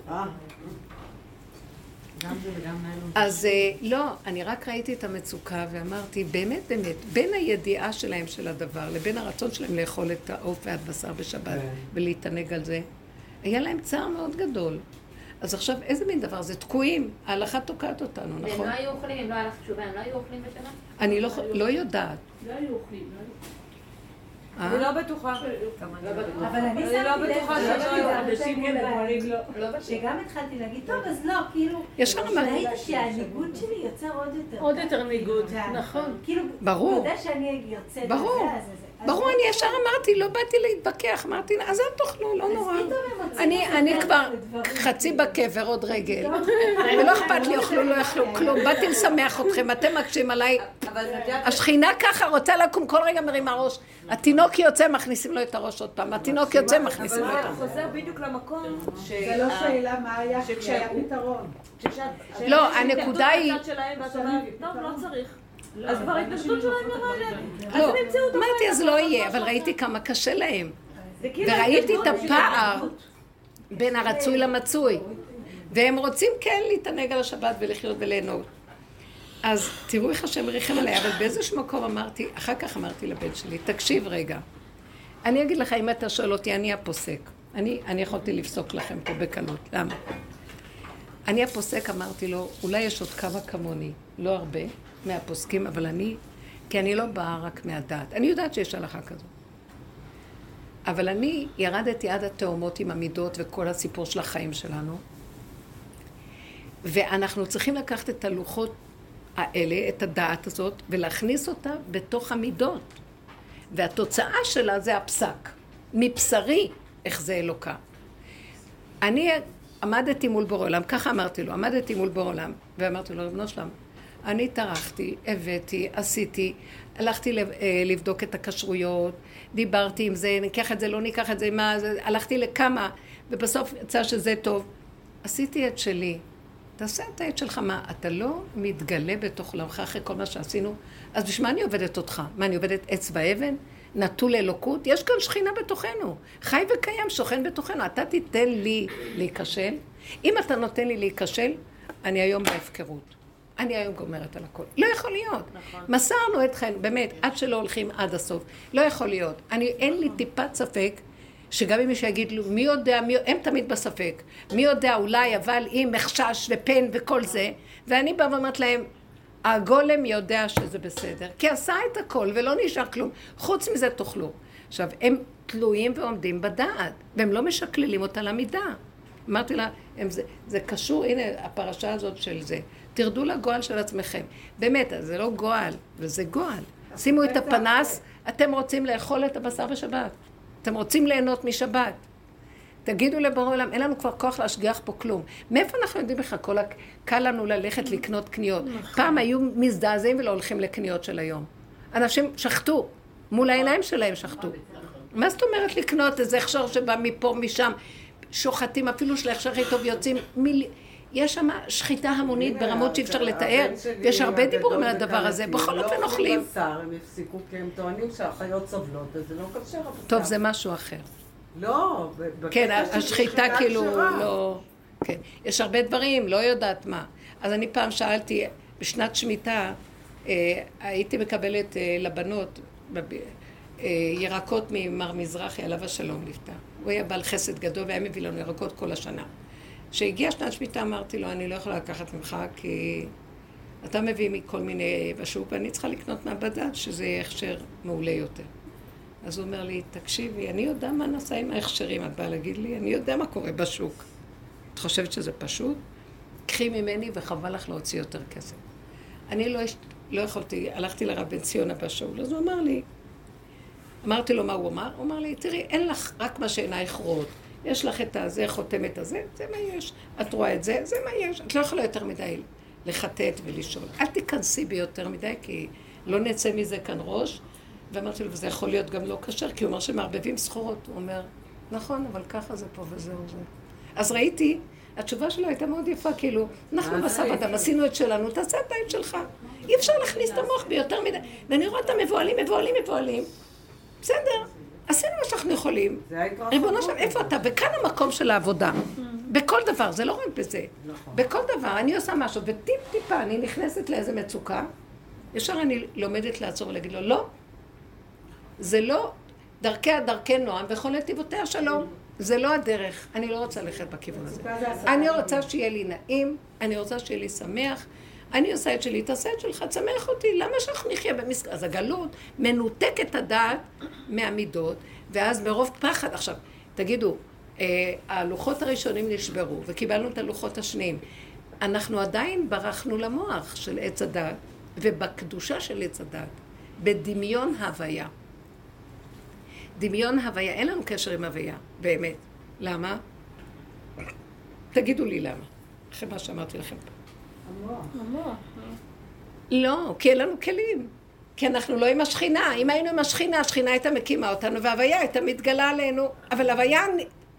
אה. אז אה, לא, אני רק ראיתי את המצוקה ואמרתי, באמת באמת, בין הידיעה שלהם של הדבר לבין הרצון שלהם לאכול את העוף והבשר בשבת כן. ולהתענג על זה, היה להם צער מאוד גדול. אז עכשיו, איזה מין דבר? זה תקועים, ההלכה תוקעת אותנו, נכון? והם לא היו אוכלים, אם לא היה לך תשובה, הם לא היו אוכלים בשבת? אני לא, לא יודעת. לא היו אוכלים, לא היו אה? אני לא בטוחה. אבל אני שמתי לב שגם התחלתי להגיד, טוב, אז לא, כאילו, ראית שהניגוד שלי יוצר עוד יותר. עוד יותר ניגוד, נכון. כאילו, ברור. אתה יודע שאני יוצאת ברור. ברור, אני ישר אמרתי, לא באתי להתווכח, אמרתי, אז אל תאכלו, לא נורא. אני כבר חצי בקבר, עוד רגל. ולא אכפת לי, אוכלו, לא יאכלו כלום. באתי לשמח אתכם, אתם מקשים עליי. השכינה ככה רוצה לקום, כל רגע מרימה ראש. התינוק יוצא, מכניסים לו את הראש עוד פעם. התינוק יוצא, מכניסים לו את הראש. אבל חוזר בדיוק למקום ש... זה לא שאלה מה היה, כשהיה פתרון. לא, הנקודה היא... טוב, לא צריך. אז כבר ההתנגדות שלהם לא מעניינת. לא, אמרתי, אז לא יהיה, אבל ראיתי כמה קשה להם. כאילו וראיתי את הפער בין הרצוי למצוי. והם רוצים כן להתענג על השבת ולחיות וליהנות. אז תראו איך השם ריחם עליי, אבל באיזשהו מקום אמרתי, אחר כך אמרתי לבן שלי, תקשיב רגע, אני אגיד לך, אם אתה שואל אותי, אני הפוסק. אני, אני יכולתי לפסוק לכם פה בקלות. למה? אני הפוסק, אמרתי לו, אולי יש עוד כמה כמוני, לא הרבה, מהפוסקים, אבל אני, כי אני לא באה רק מהדעת. אני יודעת שיש הלכה כזאת. אבל אני ירדתי עד התאומות עם המידות וכל הסיפור של החיים שלנו, ואנחנו צריכים לקחת את הלוחות האלה, את הדעת הזאת, ולהכניס אותה בתוך המידות. והתוצאה שלה זה הפסק. מבשרי זה אלוקה. אני עמדתי מול בור עולם, ככה אמרתי לו, עמדתי מול בור עולם, ואמרתי לו, רבנו שלם, אני טרחתי, הבאתי, עשיתי, הלכתי אה, לבדוק את הכשרויות, דיברתי עם זה, ניקח את זה, לא ניקח את זה, מה, הלכתי לכמה, ובסוף יצא שזה טוב. עשיתי את שלי. תעשה את העת שלך. מה, אתה לא מתגלה בתוך עולמך אחרי כל מה שעשינו? אז בשביל מה אני עובדת אותך? מה, אני עובדת עץ ואבן? נטול אלוקות? יש כאן שכינה בתוכנו. חי וקיים, שוכן בתוכנו. אתה תיתן לי להיכשל? אם אתה נותן לי להיכשל, אני היום בהפקרות. אני היום גומרת על הכל. לא יכול להיות. נכון. מסרנו אתכם, באמת, עד שלא הולכים עד הסוף. לא יכול להיות. אני, אין לי טיפת ספק שגם אם מישהו יגיד לו, מי יודע, מי, הם תמיד בספק. מי יודע, אולי, אבל אם מחשש ופן וכל זה, ואני באה ואומרת להם, הגולם יודע שזה בסדר, כי עשה את הכל ולא נשאר כלום. חוץ מזה תאכלו. עכשיו, הם תלויים ועומדים בדעת, והם לא משקללים אותה למידה. אמרתי לה, הם, זה, זה קשור, הנה הפרשה הזאת של זה. תרדו לגועל של עצמכם. באמת, זה לא גועל, וזה גועל. שימו את הפנס, אתם רוצים לאכול את הבשר בשבת. אתם רוצים ליהנות משבת. תגידו לבורא עולם, אין לנו כבר כוח להשגיח פה כלום. מאיפה אנחנו יודעים בכלל? כל הק... קל לנו ללכת לקנות קניות. נכון. פעם היו מזדעזעים ולא הולכים לקניות של היום. אנשים שחטו, מול העיניים שלהם שחטו. מה זאת אומרת לקנות איזה הכשר שבא מפה, משם? שוחטים, אפילו של הכשר הכי טוב יוצאים מיל... יש שם שחיטה המונית ברמות שאי אפשר לתאר, ויש הרבה דיבורים על הדבר הזה, בכל אופן לא אוכלים. הם הפסיקו כי הם טוענים שהחיות סובלות, וזה לא כשר. טוב, זה משהו אחר. לא, כן, השחיטה כאילו לא... כן, יש הרבה דברים, לא יודעת מה. אז אני פעם שאלתי, בשנת שמיטה אה, הייתי מקבלת אה, לבנות אה, ירקות ממר מזרחי, עליו השלום נפטר. הוא היה בעל חסד גדול והיה מביא לנו ירקות כל השנה. כשהגיעה שנת שמיטה אמרתי לו, אני לא יכולה לקחת ממך כי אתה מביא מכל מיני בשוק ואני צריכה לקנות מהבדד שזה יהיה הכשר מעולה יותר. אז הוא אומר לי, תקשיבי, אני יודע מה נעשה עם ההכשרים, את באה להגיד לי, אני יודע מה קורה בשוק. את חושבת שזה פשוט? קחי ממני וחבל לך להוציא יותר כסף. אני לא, לא יכולתי, הלכתי לרב בן ציונה בשאול, אז הוא אמר לי, אמרתי לו מה הוא אמר, הוא אמר לי, תראי, אין לך רק מה שעינייך רואות. יש לך את הזה, חותמת הזה, זה מה יש. את רואה את זה, זה מה יש. את לא יכולה יותר מדי לחטט ולשאול. אל תיכנסי בי יותר מדי, כי לא נצא מזה כאן ראש. ואמרתי לו, וזה יכול להיות גם לא כשר, כי הוא אומר שמערבבים סחורות. הוא אומר, נכון, אבל ככה זה פה וזהו זה. אז ראיתי, התשובה שלו הייתה מאוד יפה, כאילו, אנחנו בסף אדם, עשינו את שלנו, תעשה את העין שלך. אי אפשר להכניס את המוח ביותר מדי. ואני רואה את המבוהלים, מבוהלים, מבוהלים. בסדר, עשינו מה שאנחנו יכולים. ריבונו שלם, איפה אתה? וכאן המקום של העבודה. בכל דבר, זה לא רק בזה. נכון. בכל דבר, אני עושה משהו, וטיפ טיפה אני נכנסת לאיזה מצוקה, ישר אני לומדת לעצור ולהגיד לו, לא, זה לא דרכיה דרכי נועם וכל נתיבותיה שלום. זה לא הדרך, אני לא רוצה ללכת בכיוון הזה. אני רוצה שיהיה לי נעים, אני רוצה שיהיה לי שמח. אני עושה את שלי, תעשה את שלך, תשמח אותי, למה שאנחנו נחיה במסגרת? אז הגלות מנותקת הדעת מהמידות, ואז מרוב פחד, עכשיו, תגידו, אה, הלוחות הראשונים נשברו, וקיבלנו את הלוחות השניים. אנחנו עדיין ברחנו למוח של עץ הדת, ובקדושה של עץ הדת, בדמיון הוויה. דמיון הוויה, אין לנו קשר עם הוויה, באמת. למה? תגידו לי למה, אחרי מה שאמרתי לכם פה. המוח. לא, כי אין לנו כלים. כי אנחנו לא עם השכינה. אם היינו עם השכינה, השכינה הייתה מקימה אותנו, והוויה הייתה מתגלה עלינו. אבל הוויה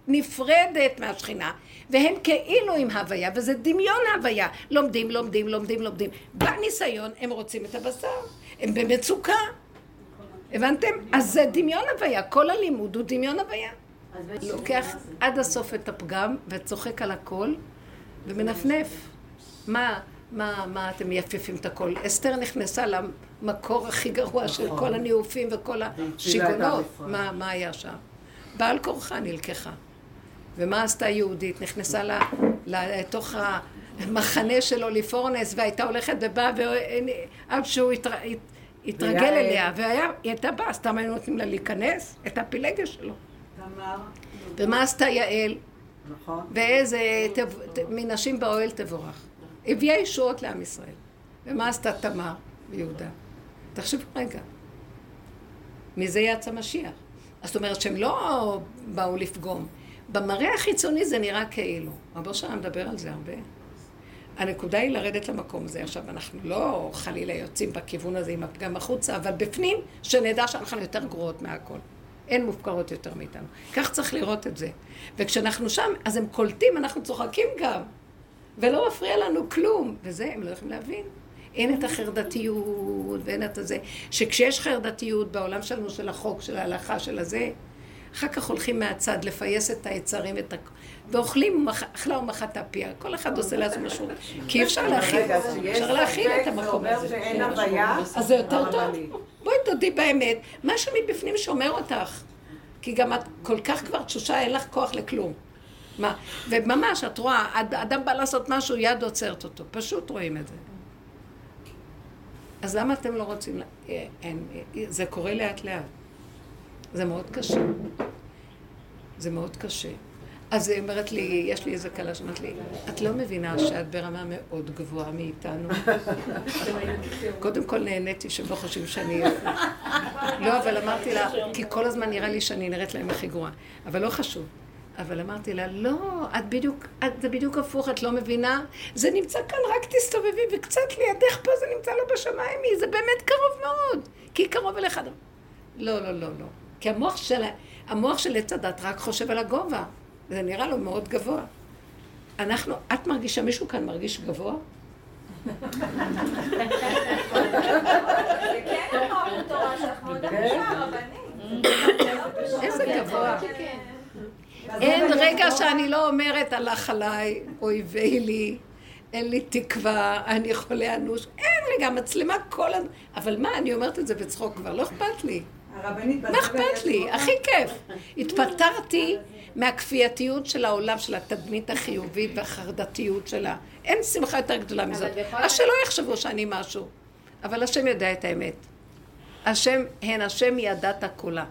נפרדת מהשכינה, והם כאילו עם הוויה, וזה דמיון הוויה. לומדים, לומדים, לומדים, לומדים. בניסיון הם רוצים את הבשר. הם במצוקה. הבנתם? אז זה דמיון הוויה, כל הלימוד הוא דמיון הוויה. לוקח עד הסוף את הפגם וצוחק על הכל ומנפנף. מה, מה, מה אתם מייפפים את הכל? אסתר נכנסה למקור הכי גרוע של כל הניאופים וכל השיגונות. מה, מה היה שם? בעל כורחה נלקחה. ומה עשתה יהודית? נכנסה לתוך המחנה של אוליפורנס והייתה הולכת ובאה עד שהוא התרגל אליה, והיא הייתה באה, סתם היינו נותנים לה להיכנס, את הפילגה שלו. ומה עשתה יעל? נכון. ואיזה מנשים באוהל תבורך. הביאה ישועות לעם ישראל. ומה עשתה תמר ויהודה? תחשבו רגע. מזה יצא משיח. זאת אומרת שהם לא באו לפגום. במראה החיצוני זה נראה כאילו. רבו שלם מדבר על זה הרבה. הנקודה היא לרדת למקום הזה. עכשיו, אנחנו לא חלילה יוצאים בכיוון הזה עם הפגם החוצה, אבל בפנים, שנדע שאנחנו יותר גרועות מהכל. אין מופקרות יותר מאיתנו. כך צריך לראות את זה. וכשאנחנו שם, אז הם קולטים, אנחנו צוחקים גם. ולא מפריע לנו כלום. וזה, הם לא יכולים להבין. אין את החרדתיות ואין את הזה. שכשיש חרדתיות בעולם שלנו, של החוק, של ההלכה, של הזה, אחר כך הולכים מהצד לפייס את היצרים ואת ה... ואוכלים, אכלה ומחתה פיה. כל אחד עושה לעצמו משהו. כי אפשר להכיל, אפשר להכיל את המקום הזה. אז זה יותר טוב. בואי תודי באמת, משהו מבפנים שומר אותך. כי גם את כל כך כבר תשושה, אין לך כוח לכלום. מה? וממש, את רואה, אדם בא לעשות משהו, יד עוצרת אותו. פשוט רואים את זה. אז למה אתם לא רוצים... אה, אין, זה קורה לאט לאט. זה מאוד קשה. זה מאוד קשה. אז היא אומרת לי, יש לי איזה כלה שאומרת לי, את לא מבינה שאת ברמה מאוד גבוהה מאיתנו? קודם כל נהניתי שהם לא חושבים שאני... לא, אבל אמרתי לה, כי כל הזמן נראה לי שאני נראית להם הכי גרועה. אבל לא חשוב. אבל אמרתי לה, לא, את בדיוק, את, זה בדיוק הפוך, את לא מבינה? זה נמצא כאן, רק תסתובבי, וקצת לידך פה זה נמצא לא בשמיים, זה באמת קרוב מאוד, כי קרוב אליך. לא, לא, לא, לא. כי המוח של, המוח של עץ הדת רק חושב על הגובה. זה נראה לו מאוד גבוה. אנחנו, את מרגישה, מישהו כאן מרגיש גבוה? איזה גבוה. אין רגע שאני לא אומרת הלך עליי, אויבי לי, אין לי תקווה, אני חולה אנוש, אין לי גם מצלמה כל הזמן. אבל מה, אני אומרת את זה בצחוק כבר, לא אכפת לי. מה אכפת לי? הכי כיף. התפטרתי מהכפייתיות של העולם, של התדמית החיובית והחרדתיות שלה. אין שמחה יותר גדולה מזאת. אז שלא יחשבו שאני משהו. אבל השם יודע את האמת. השם, הן השם ידעת כולה.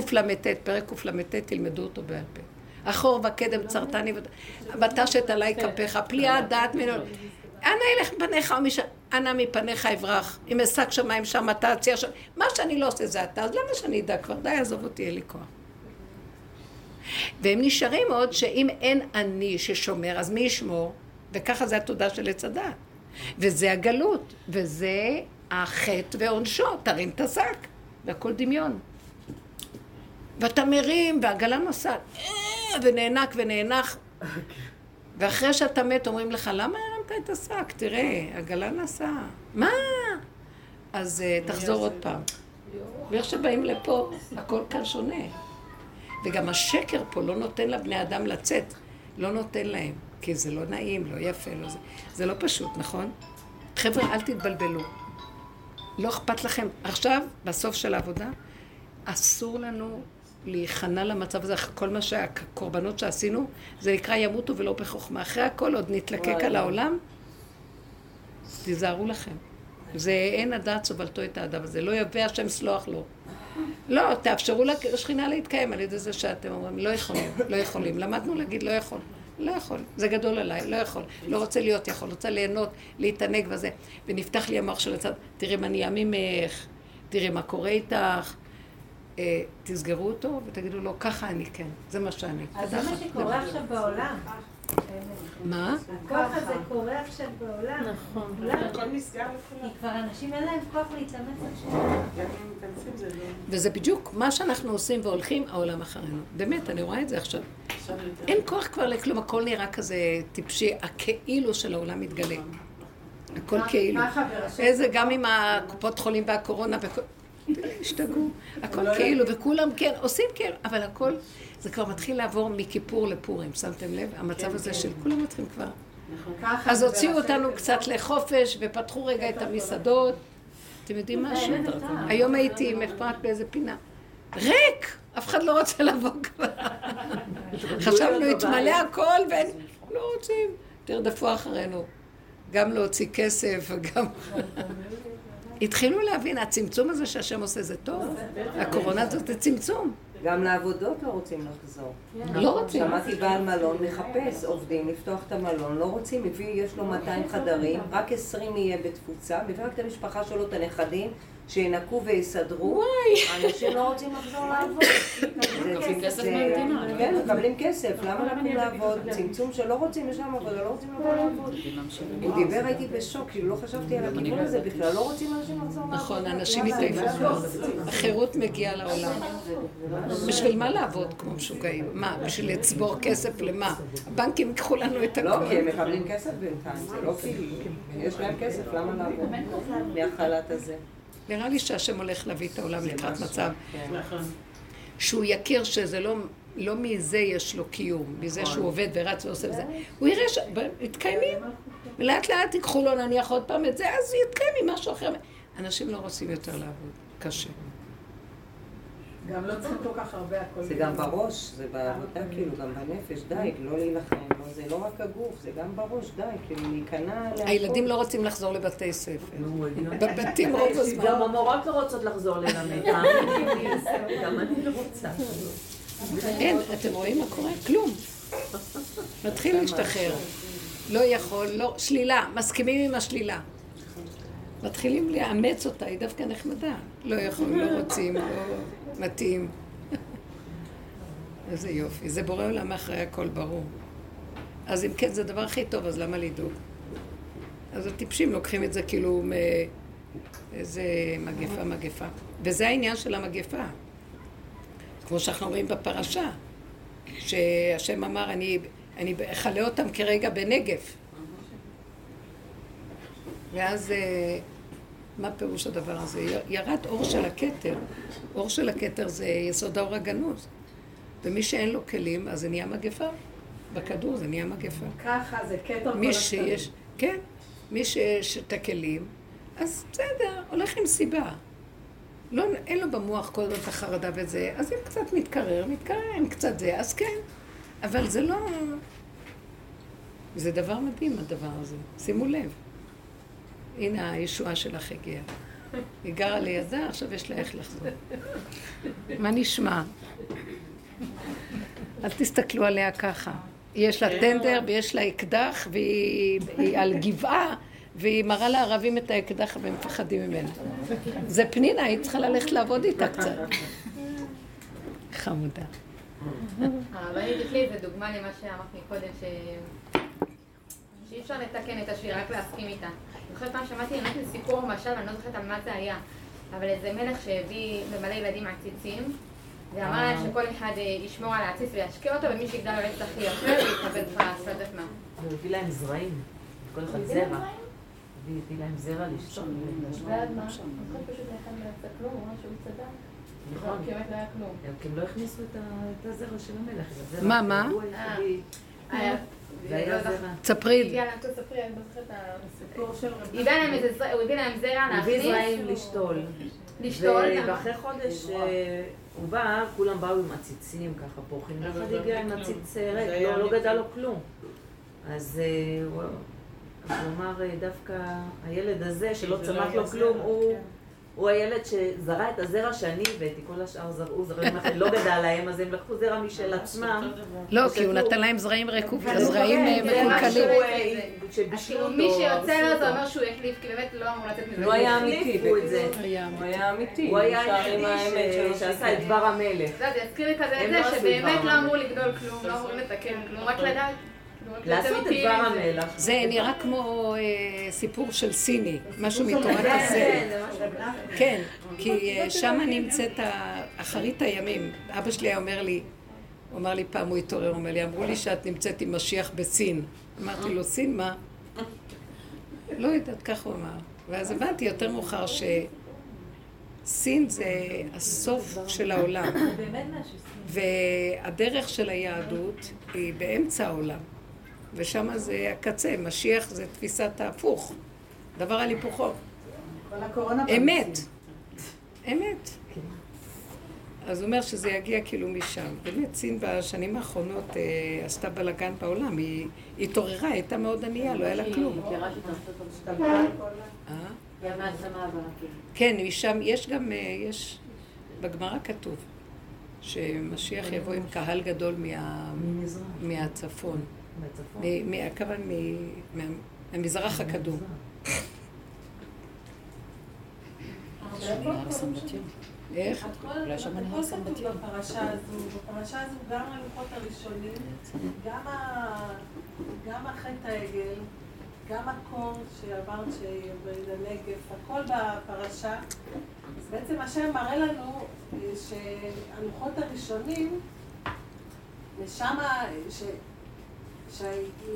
קל"ט, פרק קל"ט, תלמדו אותו בעל פה. אחור וקדם צרתני ותשת עלי כפיך, פליאה דעת ממנו. אנא ילך פניך ומשם, אנא מפניך אברח. אם אשק שמיים שם אתה אציע שם. מה שאני לא עושה זה אתה, אז למה שאני אדע כבר? די, עזוב אותי, אין לי כוח. והם נשארים עוד שאם אין אני ששומר, אז מי ישמור? וככה זה התודה של עץ הדת. וזה הגלות, וזה החטא ועונשו, תרים את השק, והכל דמיון. ואתה מרים, והעגלה נוסעת, אה, ונאנק ונאנח. ואחרי שאתה מת, אומרים לך, למה הרמת את השק? תראה, עגלה נסעה. מה? אז uh, תחזור עוד פעם. ואיך שבאים לפה, הכל כאן שונה. וגם השקר פה לא נותן לבני אדם לצאת. לא נותן להם. כי זה לא נעים, לא יפה, לא זה. זה לא פשוט, נכון? חבר'ה, אל תתבלבלו. לא אכפת לכם. עכשיו, בסוף של העבודה, אסור לנו להיכנע למצב הזה, כל מה שהקורבנות שעשינו, זה נקרא ימותו ולא בחוכמה. אחרי הכל עוד נתלקק על העולם, תיזהרו לכם. זה אין הדעת סובלתו את האדם הזה, לא יבא השם סלוח לו. לא, תאפשרו לשכינה להתקיים על ידי זה שאתם אומרים, לא יכולים, לא יכולים. למדנו להגיד לא יכול. לא יכול, זה גדול עליי, לא יכול, לא רוצה להיות יכול, רוצה ליהנות, להתענג וזה. ונפתח לי המוח של הצד, תראי מה נהיה ממך, תראי מה קורה איתך, תסגרו אותו ותגידו לו, ככה אני כן, זה מה שאני. אז זה מה שקורה עכשיו בעולם. מה? הכוח הזה קורה עכשיו בעולם. נכון. הכל נסגר כי כבר אנשים אין להם כוח להתאמץ לא- וזה בדיוק מה שאנחנו עושים והולכים, העולם אחרינו. באמת, אני רואה את זה עכשיו. אין כוח כבר לכלום, הכל נראה כזה טיפשי, הכאילו של העולם מתגלה. הכל כאילו. איזה, גם עם הקופות חולים והקורונה, השתגעו. הכל לא כאילו, וכולם כן, עושים כאילו, אבל הכל, זה כבר מתחיל לעבור מכיפור לפורים, שמתם לב? המצב כן, הזה כן. של כולם מתחילים כבר. נכון. אז הוציאו אותנו קצת לחופש, ופתחו רגע את המסעדות. אתם יודעים משהו? היום הייתי עם אפרת באיזה פינה. ריק! אף אחד לא רוצה לבוא כבר. <laughs> חשבנו, התמלא הכל, והם לא רוצים. תרדפו אחרינו. גם להוציא כסף, וגם... התחילו להבין, הצמצום הזה שהשם עושה זה טוב. הקורונה הזאת זה צמצום. גם לעבודות לא רוצים לחזור. לא רוצים. שמעתי בעל מלון מחפש עובדים לפתוח את המלון, לא רוצים, מביא, יש לו 200 חדרים, רק 20 יהיה בתפוצה, מביא רק את המשפחה שלו, את הנכדים, שינקו ויסדרו. וואי. אנשים לא רוצים לחזור לעבוד. מקבלים כסף מהמדינה. כן, מקבלים כסף, למה לקום לעבוד? צמצום שלא רוצים לשם עבודה, לא רוצים לבוא לעבוד. הוא דיבר, הייתי בשוק, כאילו לא חשבתי על הכיוון הזה בכלל, לא רוצים אנשים לחזור לעבוד. נכון, אנשים התעייפו. החירות מגיעה לעולם. בשביל מה לעבוד כמו משוגעים? מה, בשביל לצבור כסף למה? הבנקים ייקחו לנו את הכול. לא, כי הם מקבלים כסף בינתיים, זה לא כאילו, יש להם כסף, למה לעבוד מהחל"ת הזה? נראה לי שהשם הולך להביא את העולם לקראת מצב שהוא יכיר שזה לא, לא מזה יש לו קיום, מזה שהוא עובד ורץ ועושה וזה, הוא יראה שמתקיימים, ולאט לאט ייקחו לו נניח עוד פעם את זה, אז יתקיים עם משהו אחר. אנשים לא רוצים יותר לעבוד, קשה. גם לא צריך כל כך הרבה הכל. זה גם בראש, זה בעבודה כאילו, גם בנפש, די, לא להילחם, לא, זה לא רק הגוף, זה גם בראש, די, כאילו להיכנע להכל. הילדים לא רוצים לחזור לבתי ספר. בבתים רוב הזמן. גם המורות לא רוצות לחזור ללמד. גם אני לא רוצה. אין, אתם רואים מה קורה? כלום. מתחיל להשתחרר. לא יכול, לא, שלילה, מסכימים עם השלילה. מתחילים לאמץ אותה, היא דווקא נחמדה. לא יכול, לא רוצים, לא מתאים. איזה יופי. זה בורא עולם אחרי הכל ברור. אז אם כן, זה הדבר הכי טוב, אז למה לדאוג? אז הטיפשים לוקחים את זה כאילו מאיזה מגפה, מגפה. וזה העניין של המגפה. כמו שאנחנו רואים בפרשה, שהשם אמר, אני, אני אכלה אותם כרגע בנגף. ואז אה, מה פירוש הדבר הזה? ירד אור של הכתר. אור של הכתר זה יסוד האור הגנוז. ומי שאין לו כלים, אז זה נהיה מגפה. בכדור זה נהיה מגפה. ככה, זה כתר כל שיש, כן, מי שיש את הכלים, אז בסדר, הולך עם סיבה. לא, אין לו במוח כל הזמן את החרדה וזה, אז אם קצת מתקרר, מתקרר, אם קצת זה, אז כן. אבל זה לא... זה דבר מדהים הדבר הזה, שימו לב. הנה הישועה שלך הגיעה. <laughs> היא גרה לידה, עכשיו יש לה איך לחזור. מה נשמע? אל תסתכלו עליה ככה. יש לה טנדר ויש לה אקדח והיא על גבעה והיא מראה לערבים את האקדח והם מפחדים ממנה. זה פנינה, היא צריכה ללכת לעבוד איתה קצת. חמודה. הרבנית דקלי זה דוגמה למה שאמרת מקודם, שאי אפשר לתקן את השיר, רק להסכים איתה. חושבת פעם שמעתי באמת סיפור משל, אני לא זוכרת על מה זה היה, אבל איזה מלך שהביא למלא ילדים עציצים, ואמר להם. שכל אחד אה, ישמור על העציץ וישקיע אותו, ומי שיגדל באמת הכי יפה, ויקבל פרס, לא יודעת מה. הוא הביא להם זרעים, כל אחד זרע. הביא להם זרע לשתות. ועד מה? אז פשוט אחד לא יצא כלום, הוא אמר שהוא צדק. נכון. לא היה כלום. כי הם לא הכניסו את הזרע של המלך. מה, מה? תספרי. הוא הביא להם זרע להכניס. הביא זרעים לשתול. לשתול. ואחרי חודש אה, הוא בא, כולם באו עם עציצים ככה פורחים. אחד הגיע עם עציץ אה, ריק, לא, לא גדל לו כלום. אז אה, הוא אמר דווקא הילד הזה שלא צמח לו כלום, הוא... הוא הילד שזרע את הזרע שאני הבאתי, כל השאר זרעו זרעים אחרים, לא גדל להם, אז הם לקחו זרע משל עצמם. לא, כי הוא נתן להם זרעים זרעים אה, מקולקלים. כאילו מי שיוצא לו זה אומר שהוא החליף, כי באמת לא אמור לצאת מזה. הוא היה אמיתי, הוא היה אמיתי. הוא היה היחידי שעשה את דבר המלך. זה יזכיר לי כזה את זה, לא שבאמת לא אמור לגדול כלום, לא אמור לתקן כלום, רק לדעת. לעשות את דבר המלח. זה נראה כמו אה, סיפור של סיני, משהו מתורת הזה. כן, כי אה, שם נמצאת אחרית הימים. אבא שלי היה אומר לי, הוא אמר לי פעם, הוא התעורר, הוא אומר לי, אמרו לי שאת נמצאת עם משיח בסין. אמרתי לו, סין מה? לא יודעת, כך הוא אמר. ואז הבנתי יותר מאוחר שסין זה הסוף של העולם. והדרך של היהדות היא באמצע העולם. ושם זה הקצה, משיח זה תפיסת ההפוך, דבר על היפוכו. אמת, אמת. אז הוא אומר שזה יגיע כאילו משם. באמת, סין בשנים האחרונות אה, עשתה בלאגן בעולם. היא התעוררה, היא הייתה מאוד ענייה, לא היה לה כלום. אה? כן, משם, יש גם, אה, יש, בגמרא כתוב שמשיח יבוא עם קהל גדול מהצפון. מהכוון מהמזרח הקדום. איך? אולי שם נהר סמבטיון. בפרשה הזו, בפרשה הזו גם הלוחות הראשונים, גם החטא העגל, גם הקור שאמרת שבנגף, הכל בפרשה. אז בעצם השם מראה לנו אה, שהלוחות הראשונים, ושם,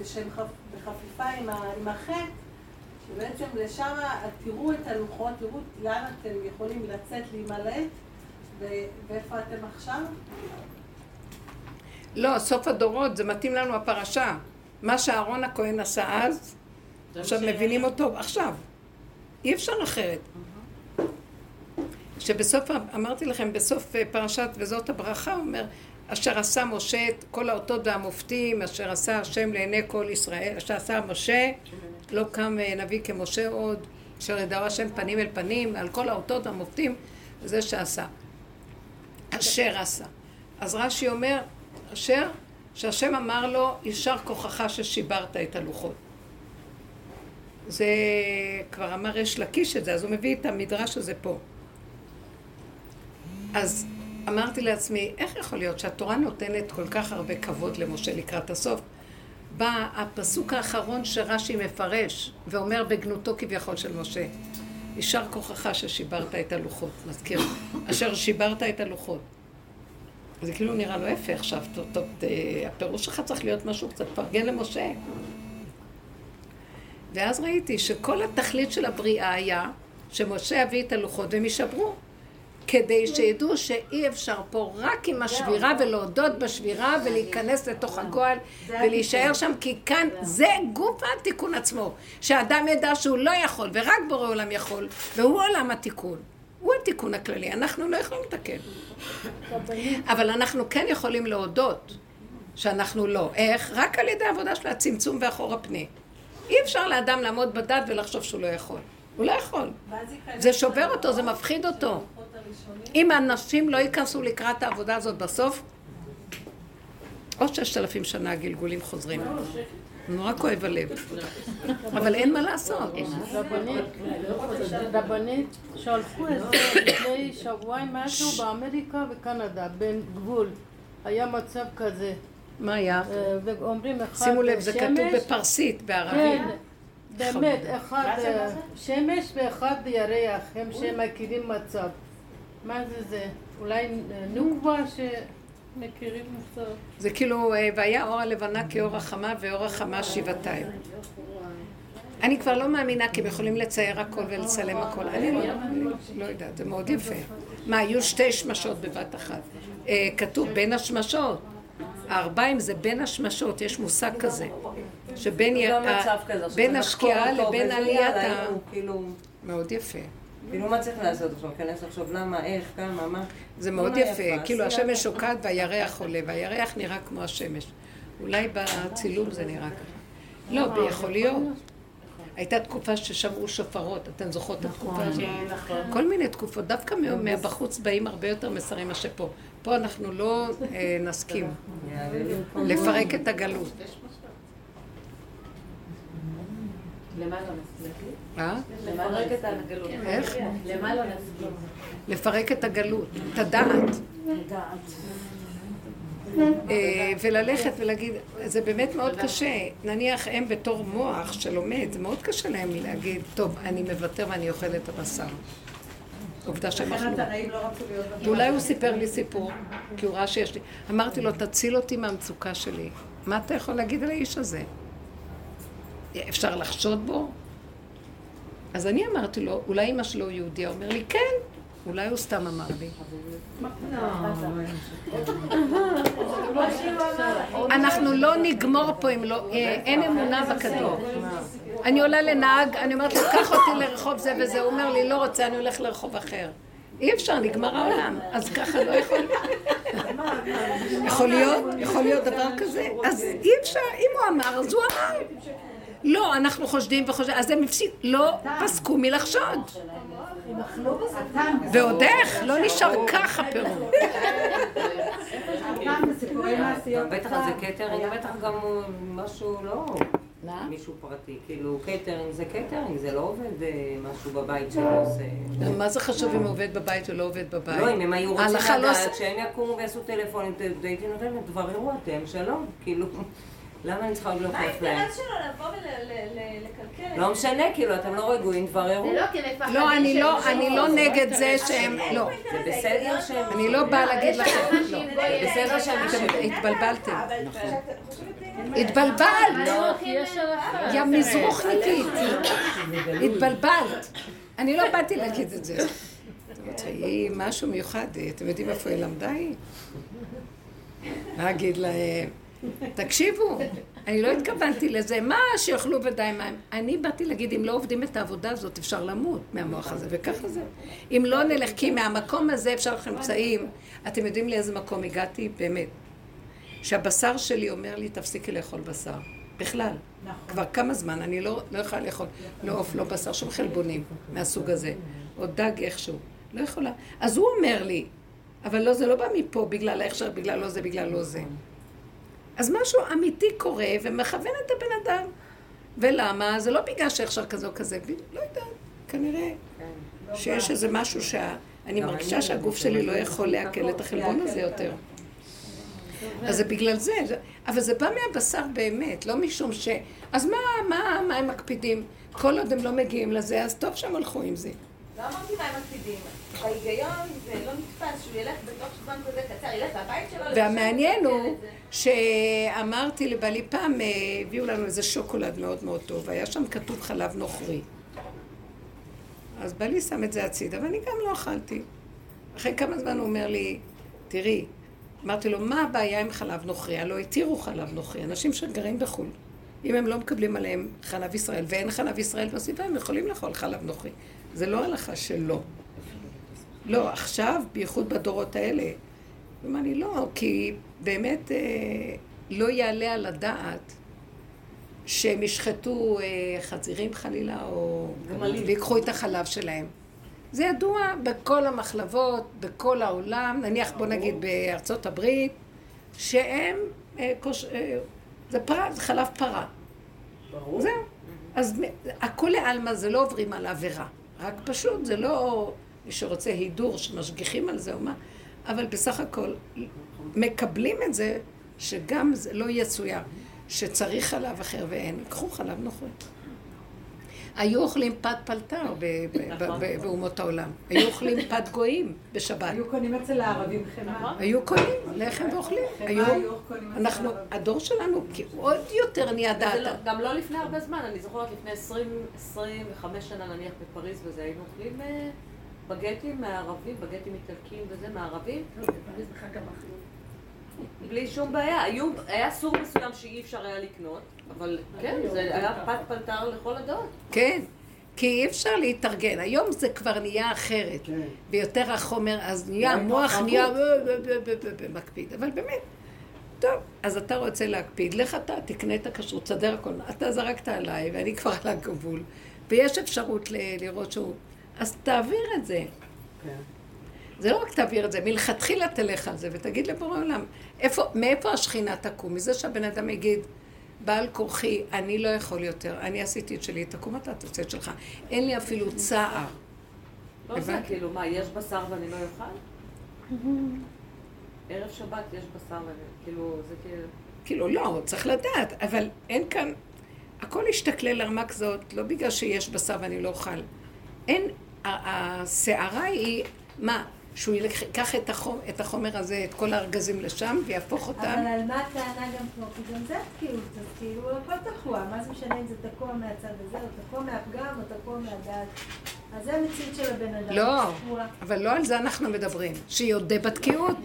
שהם בחפיפה עם החטא, שבעצם לשם תראו את הלוחות, תראו לאן אתם יכולים לצאת, להימלט, ואיפה אתם עכשיו? לא, סוף הדורות, זה מתאים לנו הפרשה. מה שאהרון הכהן עשה אז, עכשיו מבינים אותו עכשיו. אי אפשר אחרת. שבסוף, אמרתי לכם, בסוף אה, פרשת וזאת הברכה, הוא אומר, אשר עשה משה את כל האותות והמופתים, אשר עשה השם לעיני כל ישראל, אשר עשה משה, לא קם אה, נביא כמשה עוד, אשר ידעו השם פנים אל פנים, על כל האותות והמופתים, זה שעשה. אשר עשה. אז רש"י אומר, אשר, שהשם אמר לו, יישר כוחך ששיברת את הלוחות. זה כבר אמר יש לקיש את זה, אז הוא מביא את המדרש הזה פה. אז אמרתי לעצמי, איך יכול להיות שהתורה נותנת כל כך הרבה כבוד למשה לקראת הסוף? בא הפסוק האחרון שרש"י מפרש ואומר בגנותו כביכול של משה, יישר כוחך ששיברת את הלוחות, מזכיר, אשר שיברת את הלוחות. זה כאילו נראה לו הפך עכשיו, טוב, טוב, הפירוש שלך צריך להיות משהו קצת פרגן למשה. ואז ראיתי שכל התכלית של הבריאה היה שמשה יביא את הלוחות והם יישברו. כדי שידעו שאי אפשר פה רק עם השבירה ולהודות בשבירה ולהיכנס לתוך הגועל ולהישאר שם כי כאן זה גוף התיקון עצמו שאדם ידע שהוא לא יכול ורק בורא עולם יכול והוא עולם התיקון הוא התיקון הכללי, אנחנו לא יכולים לתקן אבל אנחנו כן יכולים להודות שאנחנו לא. איך? רק על ידי העבודה של הצמצום ואחורה פני. אי אפשר לאדם לעמוד בדת ולחשוב שהוא לא יכול. הוא לא יכול. זה שובר אותו, זה מפחיד אותו. אם האנשים לא ייכנסו לקראת העבודה הזאת בסוף, עוד ששת אלפים שנה הגלגולים חוזרים. נורא כואב הלב. <laughs> אבל אין מה לעשות. רבנית שלחו את זה לפני שבועיים משהו באמריקה וקנדה, בין גבול. היה מצב כזה. מה היה? אה, ואומרים אחד שימו לב, זה כתוב בפרסית, בערבית. כן, באמת, אחד אה, שמש ואחד ירח, הם שמכירים מצב. מה זה זה? אולי נוקבה שמכירים מצב? זה כאילו, אה, והיה אור הלבנה כאור החמה ואור החמה שבעתיים. אני כבר לא מאמינה כי הם יכולים לצייר הכל ולצלם הכל. אני לא, לא יודעת, זה מאוד יפה. מה, היו שתי שמשות בבת אחת. אה, כתוב בין השמשות. הארבעים זה בין השמשות, יש מושג כזה. שבין בין השקיעה לבין עליית ה... כאילו- מאוד יפה. כאילו מה צריך לעשות עכשיו? להיכנס לחשוב למה, איך, כמה, מה? זה מאוד יפה. כאילו השמש שוקעת והירח עולה, והירח נראה כמו השמש. אולי בצילום זה נראה ככה. לא, יכול להיות. הייתה תקופה ששמעו שופרות, אתן זוכרות את התקופה הזאת? כן, נכון. כל מיני תקופות, דווקא מהבחוץ באים הרבה יותר מסרים מאשר פה. פה אנחנו לא אה, נסכים לפרק את הגלות. למה לא נסכים? אה? לפרק את הגלות. איך? למה לא נסכים? לפרק את הגלות, את הדעת. אה, וללכת ולהגיד, זה באמת מאוד קשה. נניח הם בתור מוח שלומד, זה מאוד קשה להם להגיד, טוב, אני מוותר ואני אוכל את הבשר. עובדה שהם אכלו. ואולי הוא סיפר לי סיפור, כי הוא ראה שיש לי. אמרתי לו, תציל אותי מהמצוקה שלי. מה אתה יכול להגיד על האיש הזה? אפשר לחשוד בו? אז אני אמרתי לו, אולי אמא שלו יהודייה? הוא אומר לי, כן. אולי הוא סתם אמר לי. אנחנו לא נגמור פה אם לא... אה, אין אמונה בכדור. אני עולה לנהג, אני אומרת לו, קח אותי לרחוב זה וזה. הוא אומר לי, לא רוצה, אני הולך לרחוב אחר. אי אפשר, נגמר העולם. אז ככה לא יכול... יכול להיות? יכול להיות דבר כזה? אז אי אפשר, אם הוא אמר, אז הוא אמר. לא, אנחנו חושדים וחושדים, אז הם הפסיק, לא פסקו מלחשוד. ועוד איך, לא נשאר ככה פירוט. בטח זה קייטרינג, בטח גם משהו לא... מישהו פרטי, כאילו קייטרינג זה קייטרינג, זה לא עובד אה, משהו בבית שלו עושה. מה זה חשוב אם עובד בבית או לא עובד בבית? לא, אם הם היו רוצים לא לדעת שהם יקומו ויעשו טלפונים, הייתי נותנת תבררו אתם, שלום, כאילו. למה אני צריכה עוד להוכיח להם? מה האינטרס שלו לבוא ולקלקל? לא משנה, כאילו, אתם לא רגועים, תבררו. זה לא כי מפחדים לא, אני לא, אני לא נגד זה שהם, לא. זה בסדר שהם... אני לא באה להגיד לכם, לא. בסדר שהם... התבלבלתם. התבלבלת! יא מזרוחניקית. התבלבלת. אני לא באתי להגיד את זה. היא משהו מיוחד, אתם יודעים איפה היא למדה היא? להגיד להם, תקשיבו, אני לא התכוונתי לזה, מה שיאכלו ודי מים. אני באתי להגיד, אם לא עובדים את העבודה הזאת, אפשר למות מהמוח הזה, וככה זה. אם לא נלך, כי מהמקום הזה אפשר לך אמצעים. אתם יודעים לאיזה מקום הגעתי? באמת. שהבשר שלי אומר לי, תפסיקי לאכול בשר. בכלל. נכון. כבר כמה זמן, אני לא, לא יכולה לאכול, לא עוף, לא בשר, שום חלבונים מהסוג הזה. או דג איכשהו. לא יכולה. אז הוא אומר לי, אבל לא, זה לא בא מפה, בגלל איך בגלל לא זה, בגלל לא זה. אז משהו אמיתי קורה ומכוון את הבן אדם. ולמה? זה לא בגלל שהכשר כזה או כזה, לא יודעת, כנראה. שיש איזה משהו שאני מרגישה שהגוף שלי לא יכול לעכל את החלבון הזה יותר. אז זה בגלל זה, אבל זה בא מהבשר באמת, לא משום ש... אז מה, מה, מה הם מקפידים? כל עוד הם לא מגיעים לזה, אז טוב שהם הלכו עם זה. לא אמרתי מה הם מקפידים. בהיגיון זה לא נתפס שהוא ילך בתוך זמן כזה קצר, ילך לבית שלו... והמעניין הוא שאמרתי לבעלי פעם, אה, הביאו לנו איזה שוקולד מאוד מאוד טוב, היה שם כתוב חלב נוכרי. אז בעלי שם את זה הצידה, ואני גם לא אכלתי. אחרי כמה זמן הוא אומר לי, תראי, אמרתי לו, מה הבעיה עם חלב נוכרי? הלוא התירו חלב נוכרי, אנשים שגרים בחו"ל. אם הם לא מקבלים עליהם חלב ישראל, ואין חלב ישראל בסביבה, הם יכולים לאכול חלב נוכרי. זה לא הלכה שלא. לא, עכשיו, בייחוד בדורות האלה. הוא אמר לי, לא, כי באמת אה, לא יעלה על הדעת שהם ישחטו אה, חזירים חלילה, או... ויקחו את החלב שלהם. זה ידוע בכל המחלבות, בכל העולם, נניח בוא נגיד בארצות הברית, שהם, אה, אה, זה פרה, זה חלב פרה. ברור. זהו. אז הכולי עלמא זה לא עוברים על עבירה, רק פשוט זה לא מי שרוצה הידור שמשגיחים על זה או מה, אבל בסך הכל מקבלים את זה שגם זה לא יצויר, שצריך חלב אחר ואין, קחו חלב נוכרי. היו אוכלים פת פלטר נכון. באומות העולם. היו אוכלים פת גויים בשבת. היו קונים אצל הערבים חמאה. היו קונים לחם ואוכלים. היו אנחנו, הדור שלנו עוד יותר נהיה דעת. לא- גם לא לפני הרבה זמן, אני זוכרת לפני 20-25 שנה נניח בפריז וזה, היינו אוכלים אה, בגטים מערבים, בגטים איטלקיים וזה, מערבים. לא, בלי שום בעיה. היה סוג מסוים שאי אפשר היה לקנות, אבל כן, זה היה פת פלטר לכל הדעות. כן. כי אי אפשר להתארגן. היום זה כבר נהיה אחרת. כן. ויותר החומר, אז נהיה, המוח נהיה מקפיד. אבל באמת, טוב, אז אתה רוצה להקפיד, לך אתה, תקנה את הכשרות, תסדר הכל. אתה זרקת עליי, ואני כבר על הגבול, ויש אפשרות לראות שהוא... אז תעביר את זה. כן. זה לא רק תעביר את זה, מלכתחילה תלך על זה ותגיד לבורא עולם, איפה, מאיפה השכינה תקום? מזה שהבן אדם יגיד, בעל כורחי, אני לא יכול יותר, אני עשיתי את שלי, תקום אתה, תעשה את שלך. אין לי אפילו צער. לא זה כאילו, מה, יש בשר ואני לא אוכל? ערב שבת יש בשר ואני, כאילו, זה כאילו... כאילו, לא, צריך לדעת, אבל אין כאן, הכל השתכלל לרמה כזאת, לא בגלל שיש בשר ואני לא אוכל. אין, הסערה היא, מה, שהוא ייקח את, החומר, את החומר הזה, את כל הארגזים לשם, ויהפוך אותם. אבל על מה הטענה גם פה? כי גם זה תקיעות, אז כאילו הכל תקוע, מה זה משנה אם זה תקוע מהצד הזה, או תקוע מהפגם, או תקוע מהדעת. אז זה המציאות של הבן אדם. לא, אבל לא על זה אנחנו מדברים. שיודה בתקיעות,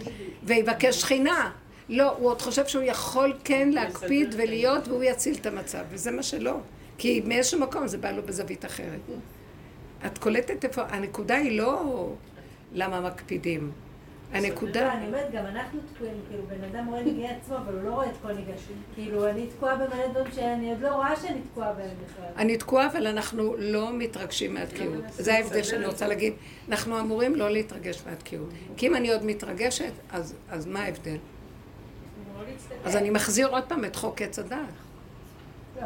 ויבקש שכינה. לא, הוא עוד חושב שהוא יכול כן להקפיד ולהיות, והוא יציל את המצב, וזה מה שלא. כי מאיזשהו מקום זה בא לו בזווית אחרת. את קולטת איפה, הנקודה היא לא... למה מקפידים. הנקודה... אני אומרת, גם אנחנו תקועים, כאילו, בן אדם רואה נגיע עצמו, אבל הוא לא רואה את כל נגיע. כאילו, אני תקועה במלא דברים שאני עוד לא רואה שאני תקועה בהם בכלל. אני תקועה, אבל אנחנו לא מתרגשים מהתקיעות. זה ההבדל שאני רוצה להגיד. אנחנו אמורים לא להתרגש מהתקיעות. כי אם אני עוד מתרגשת, אז מה ההבדל? אז אני מחזיר עוד פעם את חוק עץ הדעת.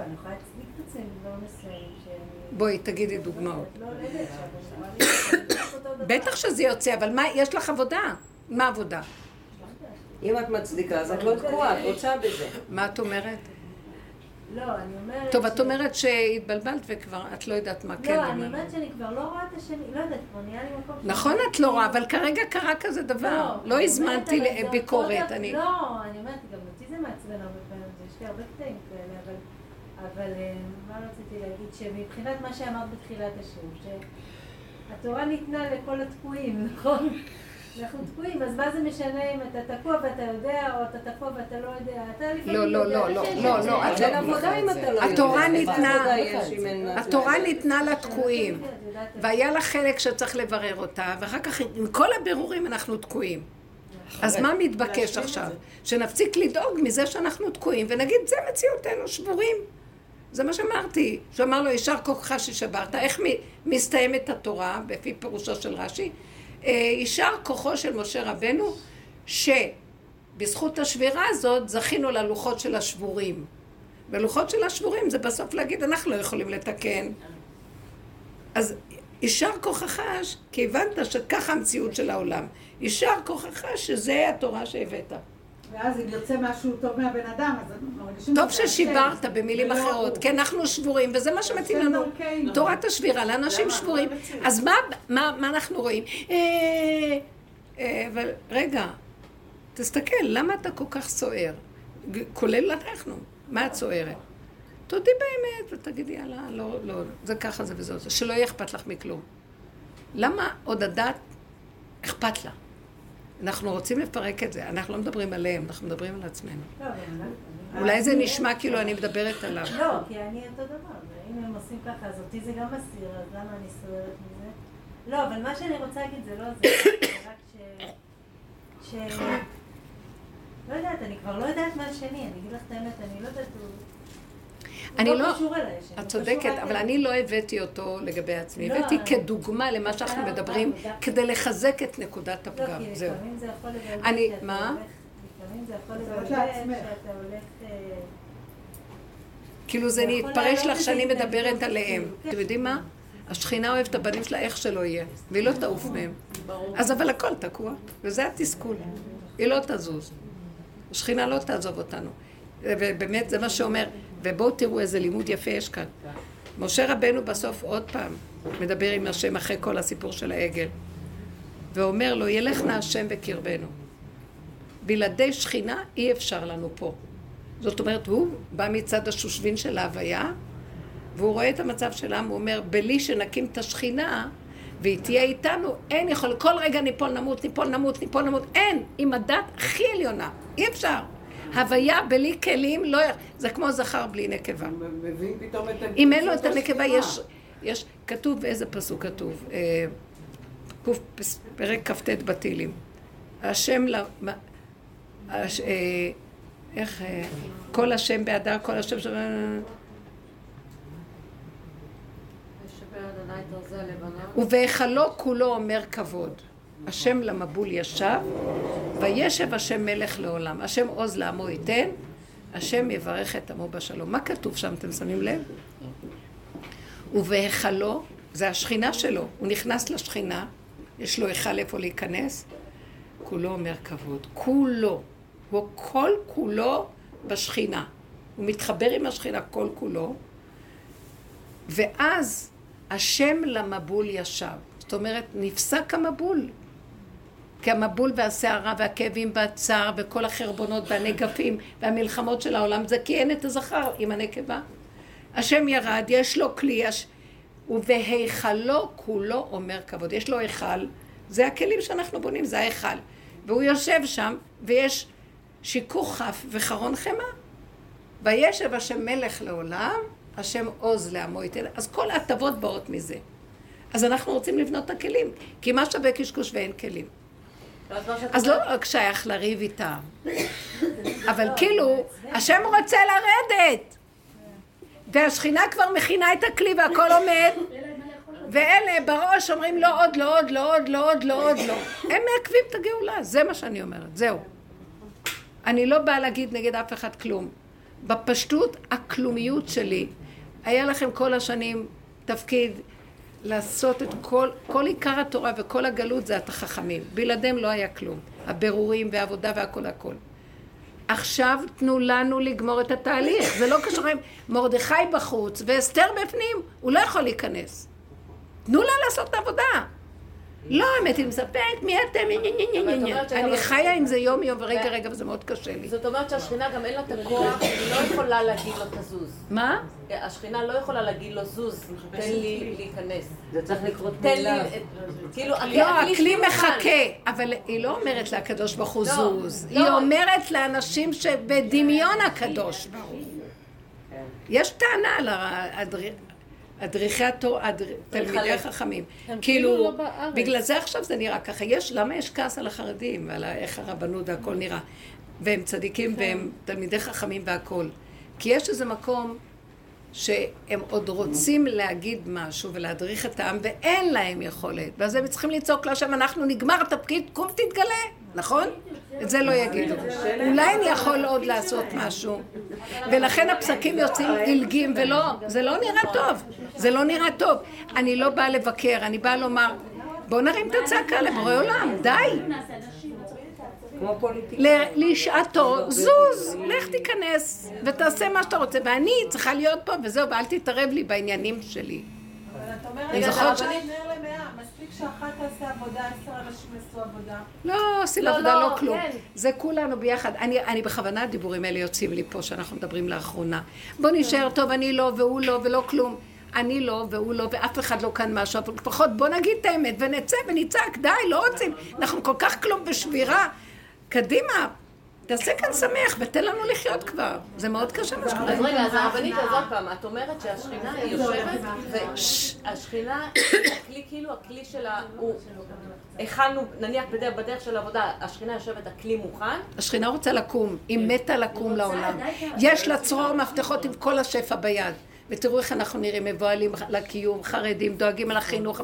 לא, אני יכולה להצדיק את עצמי בדברים מסוימים. בואי, תגידי דוגמאות. בטח שזה יוצא, אבל מה, יש לך עבודה. מה עבודה? אם את מצדיקה, אז את לא תקועה, את רוצה בזה. מה את אומרת? לא, אני אומרת... טוב, את אומרת שהתבלבלת וכבר את לא יודעת מה כן. לא, אני אומרת שאני כבר לא רואה את השני, לא יודעת, כבר נהיה לי מקום... נכון, את לא רואה, אבל כרגע קרה כזה דבר. לא, לא הזמנתי לביקורת, לא, אני... לא, אני אומרת, גם אותי זה מעצבן הרבה פעמים, יש לי הרבה קטעים אבל... אה, מה רציתי להגיד? שמבחינת מה שאמרת בתחילת השיעור, התורה ניתנה לכל התקועים, <laughs> נכון? אנחנו תקועים, אז מה זה משנה אם אתה תקוע ואתה יודע, או אתה תקוע ואתה לא יודע? אתה לפעמים לא, לא, לא, לא, לא, לא. אז אין עבודה אם אתה לא יודע. התורה ניתנה, התורה ניתנה לתקועים. והיה לה חלק שצריך לברר אותה, ואחר כך עם כל הבירורים אנחנו תקועים. אז מה מתבקש עכשיו? שנפסיק לדאוג מזה שאנחנו תקועים, ונגיד, זה מציאותנו, שבורים. זה מה שאמרתי, שאמר לו, יישר כוחך ששברת. איך מסתיימת התורה, לפי פירושו של רש"י? אה, יישר כוחו של משה רבנו, שבזכות השבירה הזאת זכינו ללוחות של השבורים. ולוחות של השבורים זה בסוף להגיד, אנחנו לא יכולים לתקן. אז יישר כוחך, כי הבנת שככה המציאות של העולם. יישר כוחך שזה התורה שהבאת. ואז אם יוצא משהו טוב מהבן אדם, אז מרגישים... טוב ששיברת השם, במילים ולא אחרות. כי אנחנו שבורים, וזה מה שמתאים לנו. דרכנו. תורת השבירה, לאנשים שבורים. אז מה, אנחנו רואים? אה, אה, אבל רגע, תסתכל, למה אתה כל כך סוער? כולל אנחנו, מה את סוערת? תודי באמת, ותגידי, יאללה, לא, לא, זה ככה, זה וזה, זה, שלא יהיה אכפת לך מכלום. למה עוד הדת אכפת לה? אנחנו רוצים לפרק את זה, אנחנו לא מדברים עליהם, אנחנו מדברים על עצמנו. לא, אולי זה נשמע כאילו אני מדברת עליו. לא, כי אני אותו דבר, ואם הם עושים ככה, אז אותי זה גם מסיר, אז למה אני סוערת מזה? לא, אבל מה שאני רוצה להגיד זה לא זה, רק ש... ש... לא יודעת, אני כבר לא יודעת מה השני, אני אגיד לך את האמת, אני לא יודעת. אני לא, קשור אליי, השני, את צודקת, אבל. אני לא הבאתי אותו לגבי עצמי. לא, הבאתי כדוגמה למה שאנחנו אה, מדברים, כדי לחזק את נקודת לא, הפגם. כי זהו. לפעמים זה יכול לבלבל, אני- מה? לפעמים זה יכול לבלבל. שאתה הולך... אה, כאילו זה לעלות לך שאני מדברת עליהם. כאילו, אתם יודעים מה? השכינה אוהבת את הבנים שלה איך שלא יהיה, והיא לא תעוף מהם. אז אבל הכל תקוע, וזה התסכול. היא לא תזוז. השכינה לא תעזוב אותנו. ובאמת זה מה שאומר, ובואו תראו איזה לימוד יפה יש כאן. משה רבנו בסוף עוד פעם מדבר עם השם אחרי כל הסיפור של העגל, ואומר לו, ילך נא השם בקרבנו. בלעדי שכינה אי אפשר לנו פה. זאת אומרת, הוא בא מצד השושבין של ההוויה, והוא רואה את המצב של העם, הוא אומר, בלי שנקים את השכינה, והיא תהיה איתנו, אין יכול, כל רגע ניפול נמות, ניפול נמות, ניפול נמות, אין, עם הדת הכי עליונה, אי אפשר. הוויה בלי כלים, לא, זה כמו זכר בלי נקבה. מבין פתאום את אם אין לו את הנקבה. יש, יש, כתוב, באיזה פסוק כתוב? אה, פרק כ"ט בתהילים. השם, ל- אה, איך, אה, כל השם בהדר, כל השם ש... ובהיכלו כולו אומר כבוד. השם למבול ישב, וישב השם מלך לעולם. השם עוז לעמו ייתן, השם יברך את עמו בשלום. מה כתוב שם, אתם שמים לב? ובהיכלו, זה השכינה שלו, הוא נכנס לשכינה, יש לו היכל איפה להיכנס, כולו אומר כבוד. כולו. הוא כל כולו בשכינה. הוא מתחבר עם השכינה כל כולו, ואז השם למבול ישב. זאת אומרת, נפסק המבול. כי המבול והסערה והכאבים והצער וכל החרבונות והנגפים והמלחמות של העולם זה כי אין את הזכר עם הנקבה. השם ירד, יש לו כלי, יש... ובהיכלו כולו אומר כבוד. יש לו היכל, זה הכלים שאנחנו בונים, זה ההיכל. והוא יושב שם, ויש שיכוך כף וחרון חמא. וישב השם מלך לעולם, השם עוז לעמו ייתן. אז כל ההטבות באות מזה. אז אנחנו רוצים לבנות את הכלים, כי מה שווה קשקוש ואין כלים? אז לא רק שייך לריב איתם, אבל כאילו, השם רוצה לרדת. והשכינה כבר מכינה את הכלי והכל עומד, ואלה בראש אומרים לא עוד, לא עוד, לא עוד, לא עוד, לא עוד, לא. הם מעכבים את הגאולה, זה מה שאני אומרת, זהו. אני לא באה להגיד נגד אף אחד כלום. בפשטות, הכלומיות שלי, היה לכם כל השנים תפקיד לעשות את כל, כל עיקר התורה וכל הגלות זה את החכמים. בלעדיהם לא היה כלום. הבירורים והעבודה והכל הכל. עכשיו תנו לנו לגמור את התהליך. זה לא קשור עם מרדכי בחוץ ואסתר בפנים, הוא לא יכול להיכנס. תנו לה לעשות את העבודה. לא, האמת היא מספרת, מי אתם? אני חיה עם זה יום יום ורגע רגע וזה מאוד קשה לי. זאת אומרת שהשכינה גם אין לה את הכוח, היא לא יכולה להגיד לו תזוז. מה? השכינה לא יכולה להגיד לו זוז, תן לי להיכנס. זה צריך לקרות תן לי, כאילו, הכלי- לא, הכלי. מחכה, אבל היא לא אומרת לקדוש ברוך הוא לא, זוז, לא. היא אומרת לאנשים שבדמיון הקדוש ברוך הוא. יש טענה על אדריכי התורה, אדר- תלמידי החכמים. כאילו כאילו, לא. בגלל זה עכשיו זה נראה ככה. יש, למה יש כעס על החרדים ועל איך הרבנות והכל נראה? והם צדיקים והם תלמידי חכמים והכל. כי יש איזה מקום שהם עוד רוצים להגיד משהו ולהדריך את העם ואין להם יכולת. ואז הם צריכים לצעוק להשם, אנחנו נגמר התפקיד, קום תתגלה, נכון? את זה לא יגידו. אולי אני יכול עוד לעשות משהו. ולכן הפסקים יוצאים עילגים, ולא, זה לא נראה טוב. זה לא נראה טוב. אני לא באה לבקר, אני באה לומר, בואו נרים את הצעקה לבורא עולם, די. לשעתו, זוז, לך תיכנס ותעשה מה שאתה רוצה. ואני צריכה להיות פה וזהו, ואל תתערב לי בעניינים שלי. אבל את אומרת, אני זה זוכרת ש- נר למאה, מספיק שאחת תעשה עבודה, עשר אנשים יעשו עבודה. לא עושים לא, עבודה, לא, לא כלום. כן. זה כולנו ביחד. אני, אני בכוונה הדיבורים האלה יוצאים לי פה, שאנחנו מדברים לאחרונה. בוא נשאר טוב, אני לא, והוא לא, ולא כלום. אני לא, והוא לא, ואף אחד לא כאן משהו, אבל לפחות בוא נגיד את האמת, ונצא ונצעק, די, לא רוצים. אנחנו כל כך כלום בשבירה. קדימה, תעשה כאן שמח, ותן לנו לחיות כבר. זה מאוד קשה מה שקורה. אז רגע, אז הרבנית, אז עוד פעם, את אומרת שהשכינה היא יושבת, והשכינה, הכלי כאילו, הכלי שלה הוא, הכנו, נניח בדרך, בדרך של עבודה, השכינה יושבת, הכלי מוכן, השכינה רוצה לקום, היא מתה לקום לעולם. יש לה צרור מפתחות עם כל השפע ביד. ותראו איך אנחנו נראים, מבוהלים לקיום, חרדים, דואגים על החינוך.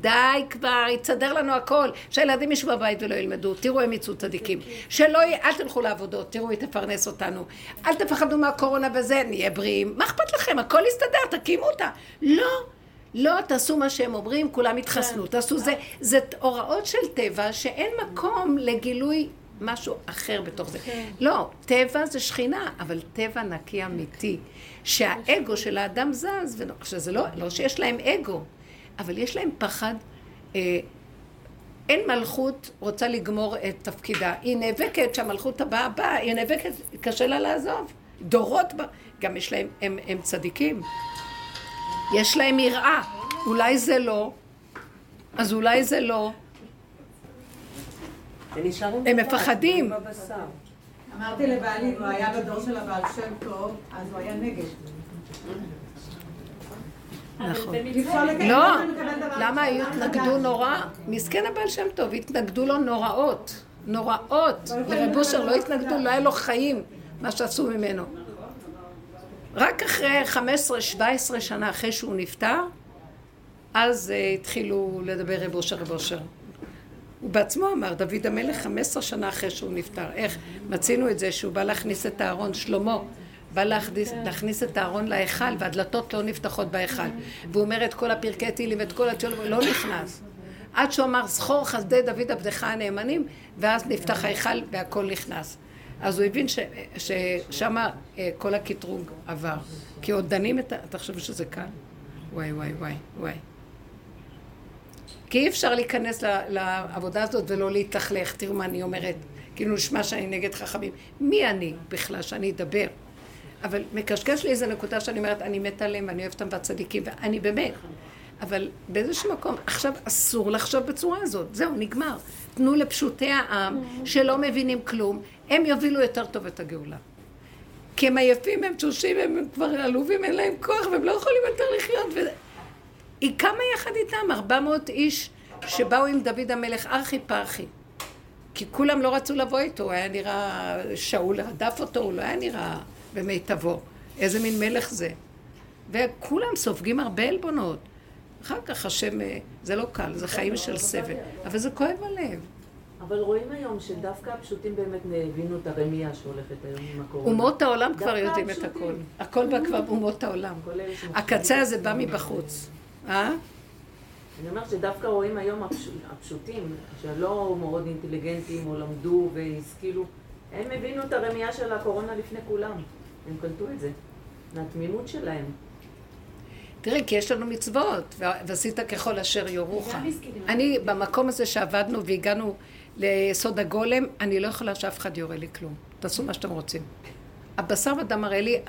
די כבר, יתסדר לנו הכל. שהילדים ישבו בבית ולא ילמדו. תראו, הם יצאו צדיקים. שלא יהיה, אל תלכו לעבודות, תראו, היא תפרנס אותנו. אל תפחדו מהקורונה וזה, נהיה בריאים. מה אכפת לכם? הכל יסתדר, תקימו אותה. לא. לא, תעשו מה שהם אומרים, כולם יתחסנו, תעשו זה. זה הוראות של טבע שאין מקום לגילוי משהו אחר בתוך זה. לא, טבע זה שכינה, אבל טבע נקי אמיתי. שהאגו של האדם זז, שזה לא, לא שיש להם אגו, אבל יש להם פחד. אה, אין מלכות רוצה לגמור את תפקידה. היא נאבקת שהמלכות הבאה באה, היא נאבקת, קשה לה לעזוב. דורות, גם יש להם, הם, הם צדיקים. יש להם יראה. אולי זה לא, אז אולי זה לא. הם מפחדים. אמרתי לבעלי, אם הוא היה בדור של הבעל שם טוב, אז הוא היה נגד. נכון. לא, למה התנגדו נורא? מסכן הבעל שם טוב, התנגדו לו נוראות. נוראות. לרב אושר לא התנגדו, לא היה לו חיים, מה שעשו ממנו. רק אחרי 15-17 שנה אחרי שהוא נפטר, אז אה, התחילו לדבר רב אושר, רב אושר. הוא בעצמו אמר, דוד המלך 15 שנה אחרי שהוא נפטר. איך? מצינו את זה שהוא בא להכניס את הארון, שלמה. בא להכניס, להכניס את הארון להיכל, והדלתות לא נפתחות בהיכל. והוא אומר את כל הפרקי תהילים ואת כל התשולות, לא נכנס. עד שהוא אמר, זכור חסדי דוד עבדך הנאמנים, ואז נפתח ההיכל והכל נכנס. אז הוא הבין ששם אה, כל הקטרוג עבר. כי עוד דנים את ה... אתה חושב שזה קל? וואי, וואי, וואי, וואי. כי אי אפשר להיכנס לעבודה הזאת ולא להתלכלך. תראו מה אני אומרת. כאילו נשמע שאני נגד חכמים. מי אני בכלל שאני אדבר? אבל מקשקש לי איזה נקודה שאני אומרת, אני מתה עליהם ואני אוהבת אותם והצדיקים, ואני באמת. אבל באיזשהו מקום, עכשיו אסור לחשוב בצורה הזאת. זהו, נגמר. תנו לפשוטי העם שלא מבינים כלום, הם יובילו יותר טוב את הגאולה. כי הם עייפים, הם תשושים, הם כבר עלובים, אין להם כוח, והם לא יכולים יותר לחיות. ו... היא קמה יחד איתם, 400 איש שבאו עם דוד המלך, ארכי פרחי. כי כולם לא רצו לבוא איתו, הוא היה נראה, שאול רדף אותו, הוא לא היה נראה במיטבו. איזה מין מלך זה. וכולם סופגים הרבה עלבונות. אחר כך השם, אה, זה לא קל, זה חיים של סבל. אבל זה כואב הלב. אבל רואים היום שדווקא הפשוטים באמת הבינו את הרמייה שהולכת היום עם הקורונה. אומות העולם כבר יודעים את. הכל. הכל בא כבר באומות העולם. הקצה הזה בא מבחוץ. אה? אני אומרת שדווקא רואים היום הפש... הפשוטים, שלא מאוד אינטליגנטים או למדו והשכילו, הם הבינו את הרמייה של הקורונה לפני כולם. הם קלטו את זה. מהתמימות שלהם. תראי, כי יש לנו מצוות, ועשית ככל אשר יורוך. אני, במקום הזה שעבדנו והגענו ליסוד הגולם, אני לא יכולה שאף אחד יורה לי כלום. תעשו מה שאתם רוצים. הבשר ודם מראה לי,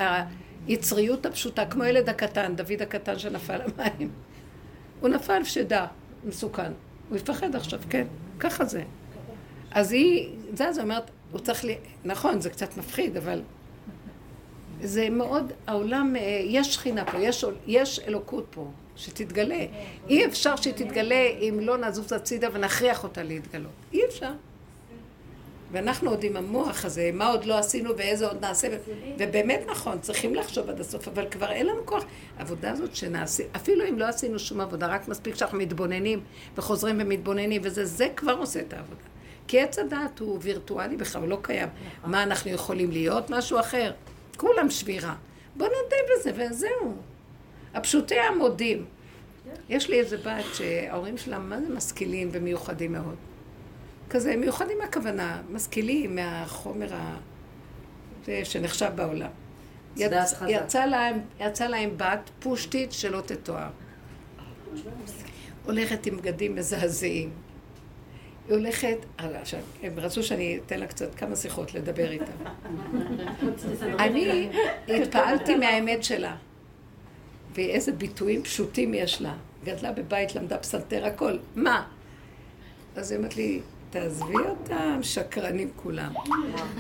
היצריות הפשוטה, כמו ילד הקטן, דוד הקטן שנפל למים. הוא נפל, שדע, מסוכן. הוא יפחד עכשיו, כן, ככה זה. אז היא, זה, זה אומרת, הוא צריך ל... נכון, זה קצת מפחיד, אבל זה מאוד, העולם, אה, יש שכינה פה, יש, יש אלוקות פה, שתתגלה. אי אפשר שתתגלה אם לא נזוז הצידה ונכריח אותה להתגלות. אי אפשר. ואנחנו עוד עם המוח הזה, מה עוד לא עשינו ואיזה עוד נעשה, ובאמת נכון, צריכים לחשוב עד הסוף, אבל כבר אין לנו כוח. העבודה הזאת שנעשה, אפילו אם לא עשינו שום עבודה, רק מספיק שאנחנו מתבוננים וחוזרים ומתבוננים, וזה, זה כבר עושה את העבודה. כי עץ הדעת הוא וירטואלי בכלל, הוא לא קיים. מה אנחנו יכולים להיות? משהו אחר. כולם שבירה. בוא נודה בזה וזהו. הפשוטי המודים. יש לי איזה בת שההורים שלה מה זה משכילים ומיוחדים מאוד. כזה, מיוחדים מהכוונה, משכילים מהחומר ה... שנחשב בעולם. יצ... יצא, להם, יצא להם בת פושטית שלא תתואר. הולכת עם בגדים מזעזעים. היא הולכת, עכשיו, הם רצו שאני אתן לה קצת כמה שיחות לדבר איתה. אני התפעלתי מהאמת שלה. ואיזה ביטויים פשוטים יש לה. גדלה בבית, למדה פסנתר, הכל. מה? אז היא אומרת לי, תעזבי אותם, שקרנים כולם.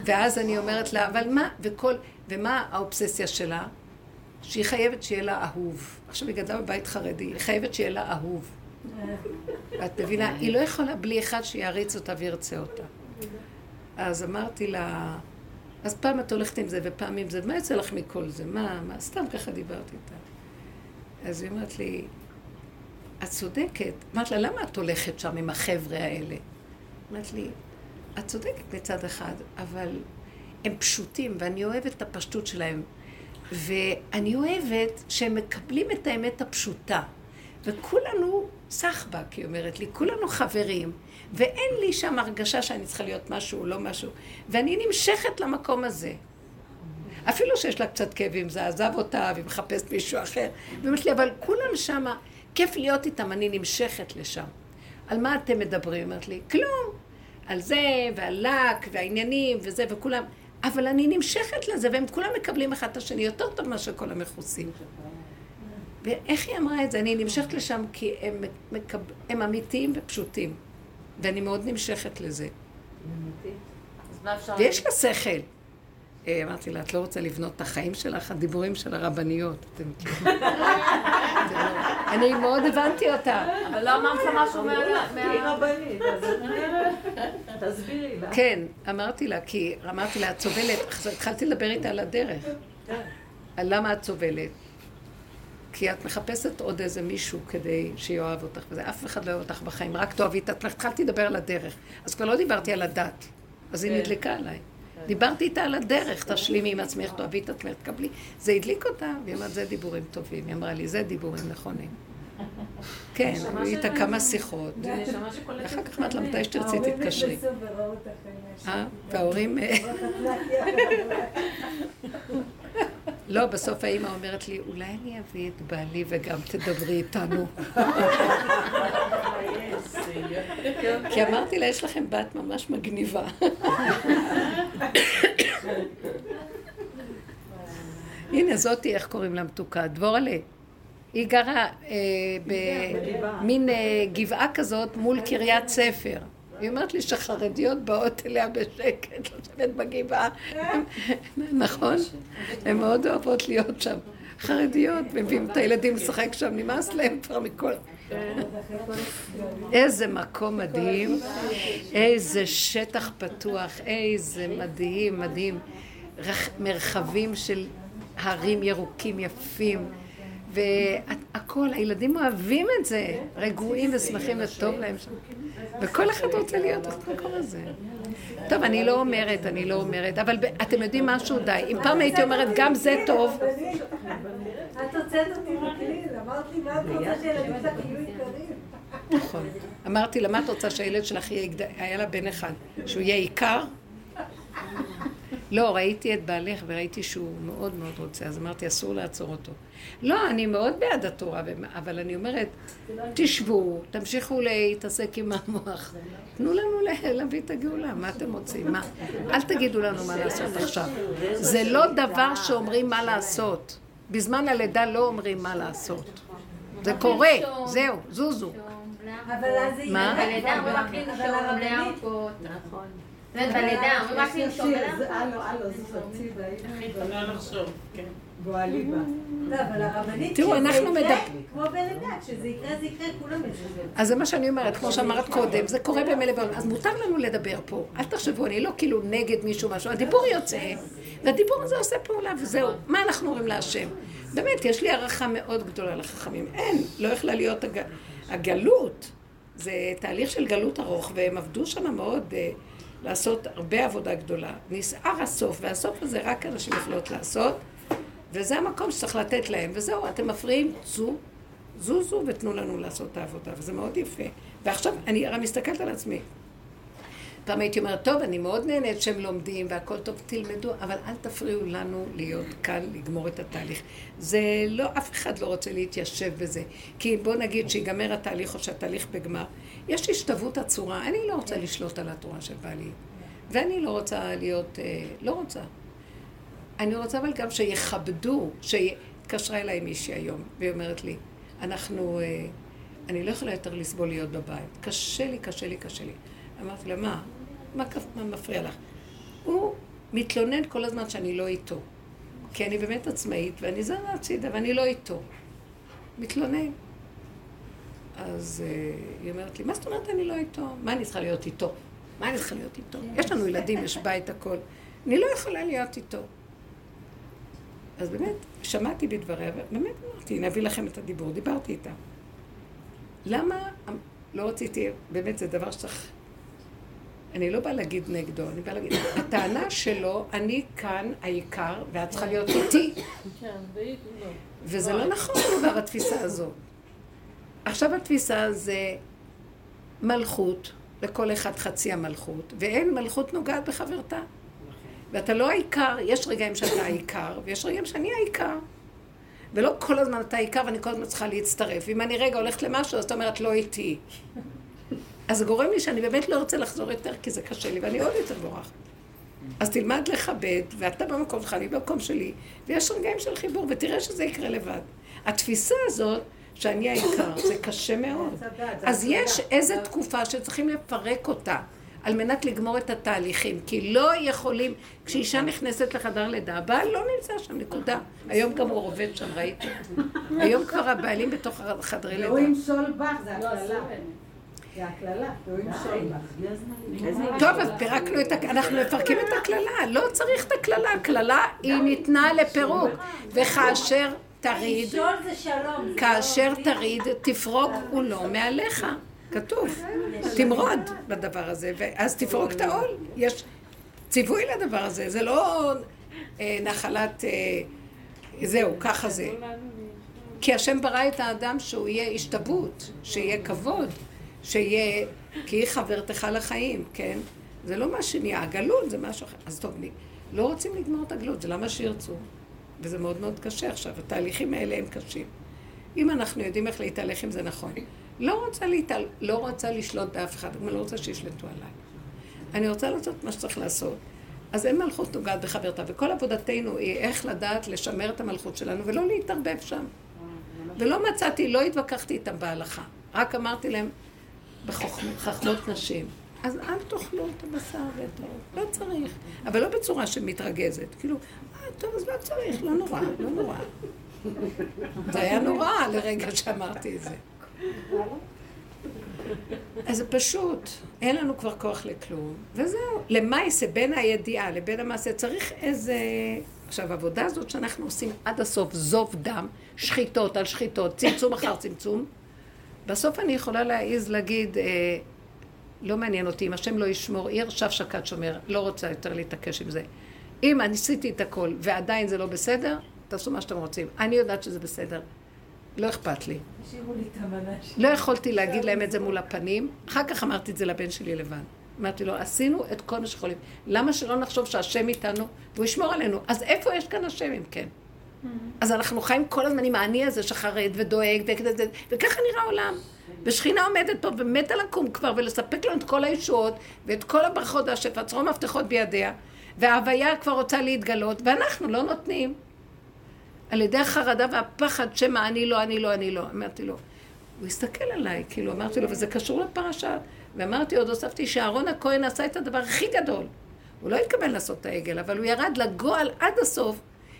ואז אני אומרת לה, אבל מה, וכל, ומה האובססיה שלה? שהיא חייבת שיהיה לה אהוב. עכשיו היא גדלה בבית חרדי, היא חייבת שיהיה לה אהוב. את מבינה? היא לא יכולה בלי אחד שיעריץ אותה וירצה אותה. אז אמרתי לה, אז פעם את הולכת עם זה ופעם עם זה, מה יוצא לך מכל זה? מה, מה? סתם ככה דיברתי איתה. אז היא אומרת לי, את צודקת. אמרת לה, למה את הולכת שם עם החבר'ה האלה? אמרת לי, את צודקת מצד אחד, אבל הם פשוטים, ואני אוהבת את הפשטות שלהם. ואני אוהבת שהם מקבלים את האמת הפשוטה. וכולנו סחבק, היא אומרת לי, כולנו חברים, ואין לי שם הרגשה שאני צריכה להיות משהו או לא משהו, ואני נמשכת למקום הזה. אפילו שיש לה קצת כאבים, זה עזב אותה, והיא מחפשת מישהו אחר. והיא אומרת לי, אבל כולם שם, כיף להיות איתם, אני נמשכת לשם. על מה אתם מדברים? היא אומרת לי, כלום. על זה, ועל לק, והעניינים, וזה, וכולם. אבל אני נמשכת לזה, והם כולם מקבלים אחד את השני יותר טוב מאשר כל המכוסים. ואיך היא אמרה את זה? אני נמשכת לשם כי הם, מקב... הם אמיתיים ופשוטים. ואני מאוד נמשכת לזה. ויש לה שכל. אה, אמרתי לה, את לא רוצה לבנות את החיים שלך? הדיבורים של הרבניות. אתם <laughs> מכירים? אני מאוד הבנתי אותה. אבל לא אמרת לה משהו מה... היא מה- רבנית, אז תסבירי לה. כן, אמרתי לה, כי אמרתי לה, את סובלת, התחלתי לדבר איתה על הדרך. על למה את סובלת. כי את מחפשת עוד איזה מישהו כדי שיאהב אותך, וזה אף אחד לא אוהב אותך בחיים, רק תאהבי את. התחלתי לדבר על הדרך. אז כבר לא דיברתי על הדת, אז היא כן. נדלקה עליי. דיברתי איתה על הדרך, תשלימי עם עצמך, תאהבי את עצמך, תקבלי. זה הדליק אותה, והיא אמרת, זה דיבורים טובים. היא אמרה לי, זה דיבורים נכונים. <laughs> כן, היו איתה כמה שיחות. אחר כך אמרת לה, מתי שתרצי ההורים תתקשרי. נכנסו וראו אותך עם אה? וההורים... <laughs> <laughs> <laughs> לא, בסוף האימא אומרת לי, אולי אני אביא את בעלי וגם תדברי איתנו. <laughs> כי אמרתי לה, יש לכם בת ממש מגניבה. <laughs> הנה, זאתי, איך קוראים לה מתוקה? דבורלה. היא גרה אה, במין אה, גבעה כזאת מול קריית ספר. היא אומרת לי שחרדיות באות אליה בשקט, לשבת בגבעה. נכון? הן מאוד אוהבות להיות שם. חרדיות, מביאים את הילדים לשחק שם, נמאס להם כבר מכל... איזה מקום מדהים, איזה שטח פתוח, איזה מדהים, מדהים. רח- מרחבים של הרים ירוקים יפים. והכל, הילדים אוהבים את זה, רגועים ושמחים וטוב להם שם. וכל אחד רוצה להיות במקום הזה. טוב, אני לא אומרת, אני לא אומרת, אבל אתם יודעים משהו? די. אם פעם הייתי אומרת, גם זה טוב, את הוצאת אותי מכליל, אמרת לי, מה את רוצה שהילדים שלך יהיו יקרים? נכון. אמרתי לה, מה את רוצה שהילד שלך יהיה, היה לה בן אחד, שהוא יהיה עיקר? לא, ראיתי את בעלך וראיתי שהוא מאוד מאוד רוצה, אז אמרתי, אסור לעצור אותו. לא, אני מאוד בעד התורה, אבל אני אומרת, תשבו, תמשיכו להתעסק עם המוח. תנו לנו להביא את הגאולה, מה אתם רוצים? מה? אל תגידו לנו מה לעשות עכשיו. זה לא דבר שאומרים מה לעשות. בזמן הלידה לא אומרים מה לעשות. זה קורה, זהו, זוזו. אבל אז זה מה? בלידה אומרים זאת בלידה אומרים רק לנשום ולהרפות. הלו, הלו, זוז הצידה, לא לחשוב, כן. לא, אבל הרבנית, תראו, אנחנו יקרה, מדבר- כמו בלידה, כשזה יקרה, זה יקרה, כולם ישבו. אז זה מה שאני אומרת, כמו שאמרת קודם, זה קורה במילא בעולם. אז מותר לנו לדבר פה. אל תחשבו, אני לא כאילו נגד מישהו משהו, הדיבור יוצא, והדיבור הזה עושה פעולה, וזהו. מה אנחנו אומרים להשם? באמת, יש לי הערכה מאוד גדולה לחכמים. אין, לא יכלה להיות הג... הגלות. זה תהליך של גלות ארוך, והם עבדו שם מאוד אה, לעשות הרבה עבודה גדולה. נסער הסוף, והסוף הזה רק אנשים יכולות לעשות, וזה המקום שצריך לתת להם. וזהו, אתם מפריעים, צאו, זוזו ותנו לנו לעשות את העבודה, וזה מאוד יפה. ועכשיו, אני הרי מסתכלת על עצמי. פעם הייתי אומרת, טוב, אני מאוד נהנית שהם לומדים והכל טוב, תלמדו, אבל אל תפריעו לנו להיות כאן, לגמור את התהליך. זה לא, אף אחד לא רוצה להתיישב בזה. כי בוא נגיד שיגמר התהליך או שהתהליך בגמר. יש השתוות עצורה, אני לא רוצה לשלוט על התורה של בעלי. ואני לא רוצה להיות, אה, לא רוצה. אני רוצה אבל גם שיכבדו, שהתקשרה אליי מישהי היום, והיא אומרת לי, אנחנו, אה, אני לא יכולה יותר לסבול להיות בבית. קשה לי, קשה לי, קשה לי. אמרתי לה, מה? מה, מה מפריע לך? הוא מתלונן כל הזמן שאני לא איתו. כי אני באמת עצמאית, ואני זרה הצידה, ואני לא איתו. מתלונן. אז אה, היא אומרת לי, מה זאת אומרת אני לא איתו? מה אני צריכה להיות איתו? מה אני צריכה להיות איתו? יש לנו ילדים, יש בית, הכל. אני לא יכולה להיות איתו. אז באמת, שמעתי בדבריה, ובאמת אמרתי, הנה אביא לכם את הדיבור, דיברתי איתה. למה, לא רציתי, באמת זה דבר שצריך, אני לא באה להגיד נגדו, אני באה להגיד, הטענה שלו, אני כאן העיקר, ואת צריכה להיות איתי, כן, לא. וזה לא נכון כבר התפיסה הזאת. עכשיו התפיסה זה מלכות, לכל אחד חצי המלכות, ואין מלכות נוגעת בחברתה. ואתה לא העיקר, יש רגעים שאתה העיקר, ויש רגעים שאני העיקר. ולא כל הזמן אתה העיקר ואני כל הזמן צריכה להצטרף. אם אני רגע הולכת למשהו, אז את אומרת לא איתי. אז זה גורם לי שאני באמת לא רוצה לחזור יותר, כי זה קשה לי, ואני עוד יותר בורחת. אז תלמד לכבד, ואתה במקום שלך, אני במקום שלי, ויש רגעים של חיבור, ותראה שזה יקרה לבד. התפיסה הזאת, שאני העיקר, זה קשה מאוד. אז יש איזו תקופה שצריכים לפרק אותה, על מנת לגמור את התהליכים, כי לא יכולים, כשאישה נכנסת לחדר לידה, הבעל לא נמצא שם, נקודה. היום גם הוא עובד שם, ראיתי. היום כבר הבעלים בתוך חדרי לידה. והוא עם שולבך, זה הקללה. זה הקללה, והוא עם שולבך. טוב, אז פירקנו את, אנחנו מפרקים את הקללה, לא צריך את הקללה, הקללה היא ניתנה לפירוק, וכאשר תריד, כאשר לא- תריד, תפרוק הוא לא מעליך, כתוב, תמרוד בדבר הזה, ואז תפרוק את העול, יש ציווי לדבר הזה, זה לא אה, נחלת, אה, זהו, ככה זה. כי השם ברא את האדם שהוא יהיה השתוות, שיהיה כבוד, שיהיה, כי היא חברתך לחיים, כן? זה לא מה שנהיה, הגלות זה משהו אחר. אז טוב, לא רוצים לגמור את הגלות, זה למה שירצו. וזה מאוד מאוד קשה עכשיו, התהליכים האלה הם קשים. אם אנחנו יודעים איך להתהלך עם זה נכון. לא רוצה, להתעל... לא רוצה לשלוט באף אחד, גם לא רוצה שישלטו עליי. אני רוצה לעשות מה שצריך לעשות. אז אין מלכות נוגעת בחברתה, וכל עבודתנו היא איך לדעת לשמר את המלכות שלנו ולא להתערבב שם. ולא מצאתי, לא התווכחתי איתם בהלכה. רק אמרתי להם, בחכמות נשים, אז אל תאכלו את הבשר ואת העוף, לא צריך. אבל לא בצורה שמתרגזת. כאילו, טוב, אז לא צריך, לא נורא, לא נורא. זה היה נורא לרגע שאמרתי את זה. אז זה פשוט, אין לנו כבר כוח לכלום, וזהו. למעשה, בין הידיעה לבין המעשה, צריך איזה... עכשיו, העבודה הזאת שאנחנו עושים עד הסוף, זוב דם, שחיטות על שחיטות, צמצום אחר צמצום, בסוף אני יכולה להעיז להגיד, אה, לא מעניין אותי, אם השם לא ישמור עיר, שב שקד שומר, לא רוצה יותר להתעקש עם זה. אם אני עשיתי את הכל ועדיין זה לא בסדר, תעשו מה שאתם רוצים. אני יודעת שזה בסדר. לא אכפת לי. לא יכולתי להגיד להם את זה מול הפנים, אחר כך אמרתי את זה לבן שלי לבד. אמרתי לו, עשינו את כל מה שיכולים. למה שלא נחשוב שהשם איתנו והוא ישמור עלינו? אז איפה יש כאן השם אם כן? אז אנחנו חיים כל הזמן עם האני הזה שחרד ודואג, וככה נראה העולם. ושכינה עומדת פה ומתה לקום כבר ולספק לנו את כל הישועות ואת כל הברכות והשפע, צרור מפתחות בידיה, וההוויה כבר רוצה להתגלות, ואנחנו לא נותנים. על ידי החרדה והפחד שמא אני לא, אני לא, אני לא. אמרתי לו, הוא הסתכל עליי, כאילו, אמרתי לו, וזה קשור לפרשה. ואמרתי, עוד הוספתי שאהרון הכהן עשה את הדבר הכי גדול. הוא לא התכוון לעשות את העגל, אבל הוא ירד לגועל עד הסוף,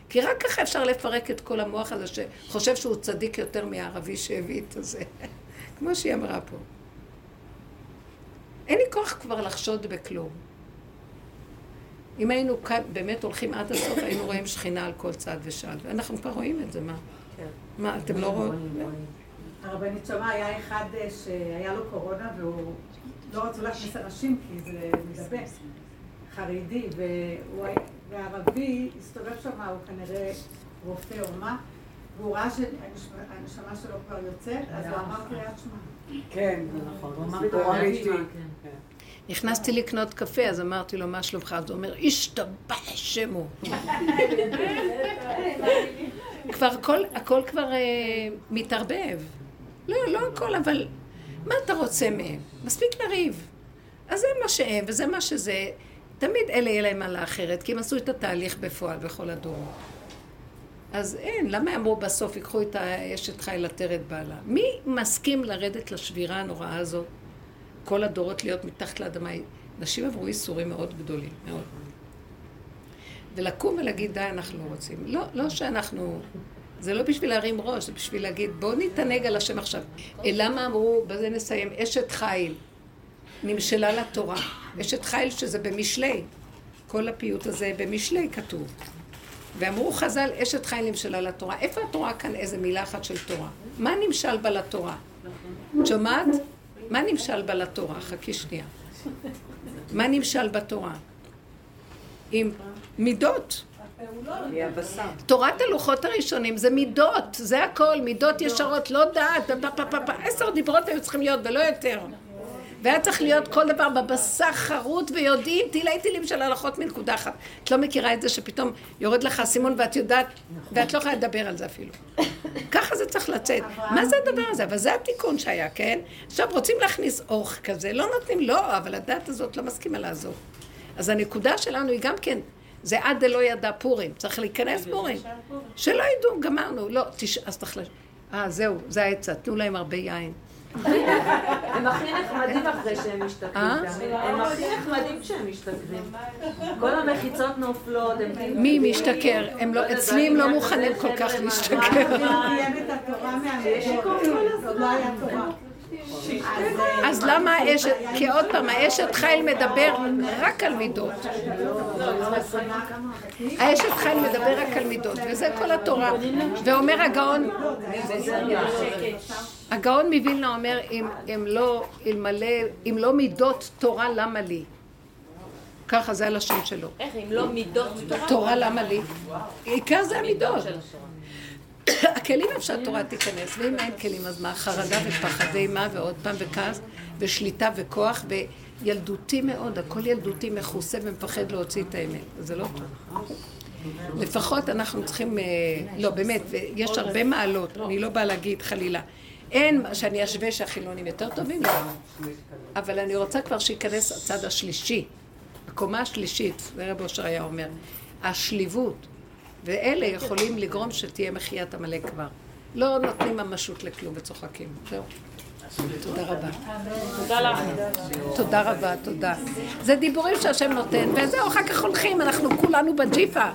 כי רק ככה אפשר לפרק את כל המוח הזה שחושב שהוא צדיק יותר מהערבי שהביא את הזה. <laughs> כמו שהיא אמרה פה. אין לי כוח כבר לחשוד בכלום. אם היינו כאן באמת הולכים עד הסוף, היינו רואים שכינה על כל צד ושעל. ואנחנו כבר רואים את זה, מה? מה, אתם לא רואים? הרבנית שמע, היה אחד אה, שהיה לו קורונה והוא לא רצו להכניס אנשים כי זה מדבק, חרדי, והערבי הסתובב שם, הוא כנראה רופא או מה, והוא ראה שהנשמה שלו כבר יוצאת, אז הוא אמר קריאת שמע. כן, זה נכון, הוא אמר סיפור את אמיתי. כן. נכנסתי לקנות קפה, אז אמרתי לו, מה שלומך? אז הוא אומר, השתבח שמו. כבר הכל, הכל כבר אה, מתערבב. לא, לא הכל, אבל מה אתה רוצה מהם? מספיק לריב. אז זה מה שהם וזה מה שזה. תמיד אלה יהיה להם על האחרת, כי הם עשו את התהליך בפועל בכל הדורות. אז אין, למה אמרו בסוף, ייקחו את האשת חיל עטרת בעלה? מי מסכים לרדת לשבירה הנוראה הזאת? כל הדורות להיות מתחת לאדמה. נשים עברו ייסורים מאוד גדולים, מאוד. ולקום ולהגיד, די, אנחנו לא רוצים. לא, לא שאנחנו... זה לא בשביל להרים ראש, זה בשביל להגיד, בואו נתענג על השם עכשיו. למה אמרו, בזה נסיים, אשת חיל נמשלה לתורה. אשת חיל שזה במשלי. כל הפיוט הזה במשלי כתוב. ואמרו חז"ל, אשת חיל נמשלה לתורה. איפה התורה כאן איזה מילה אחת של תורה? מה נמשל בה לתורה? את שומעת? מה נמשל בה לתורה? חכי שנייה. מה נמשל בתורה? עם מידות. תורת הלוחות הראשונים זה מידות, זה הכל, מידות ישרות, לא דעת, עשר דיברות היו צריכים להיות ולא יותר. והיה צריך להיות כל דבר בבשר חרוט ויודעים תילי תילים של הלכות מנקודה אחת. את לא מכירה את זה שפתאום יורד לך האסימון ואת יודעת, ואת לא יכולה לדבר על זה אפילו. ככה זה צריך לצאת. מה זה הדבר הזה? אבל זה התיקון שהיה, כן? עכשיו רוצים להכניס אורך כזה, לא נותנים, לא, אבל הדת הזאת לא מסכימה לעזוב. אז הנקודה שלנו היא גם כן, זה עד דלא ידע פורים, צריך להיכנס פורים. שלא ידעו, גמרנו, לא, תש... אז תחלש. אה, זהו, זה העצה, תנו להם הרבה יין. הם הכי נחמדים אחרי שהם משתכרים. אה? הם הכי נחמדים כשהם משתכרים. כל המחיצות נופלות, הם כאילו... מי משתכר? הם לא, אצלי הם לא מוכנים כל כך להשתכר. את התורה מהמידות, אז למה האשת, כי עוד פעם, האשת חיל מדבר רק על מידות. האשת חיל מדבר רק על מידות, וזה כל התורה. ואומר הגאון, הגאון מווילנה אומר, אם, לא, אם לא מידות תורה, למה לי? ככה זה הלשון שלו. איך, אם לא מידות תורה? תורה למה לי? עיקר זה המידות. הכלים איפה שהתורה תיכנס, ואם אין כלים אז מה? חרדה ופחד אימה ועוד פעם וכעס ושליטה וכוח וילדותי מאוד, הכל ילדותי מכוסה ומפחד להוציא את האמת, זה לא טוב. לפחות אנחנו צריכים, אה, לא באמת, יש הרבה מעלות, אני לא באה להגיד חלילה. אין שאני אשווה שהחילונים יותר טובים. אבל אני רוצה כבר שייכנס הצד השלישי, הקומה השלישית, זה רב אושר היה אומר, השליבות. ואלה יכולים לגרום שתהיה מחיית עמלק כבר. לא נותנים ממשות לכלום וצוחקים. זהו. תודה רבה. תודה לך. תודה רבה, תודה. זה דיבורים שהשם נותן, וזהו, אחר כך הולכים, אנחנו כולנו בג'יפה.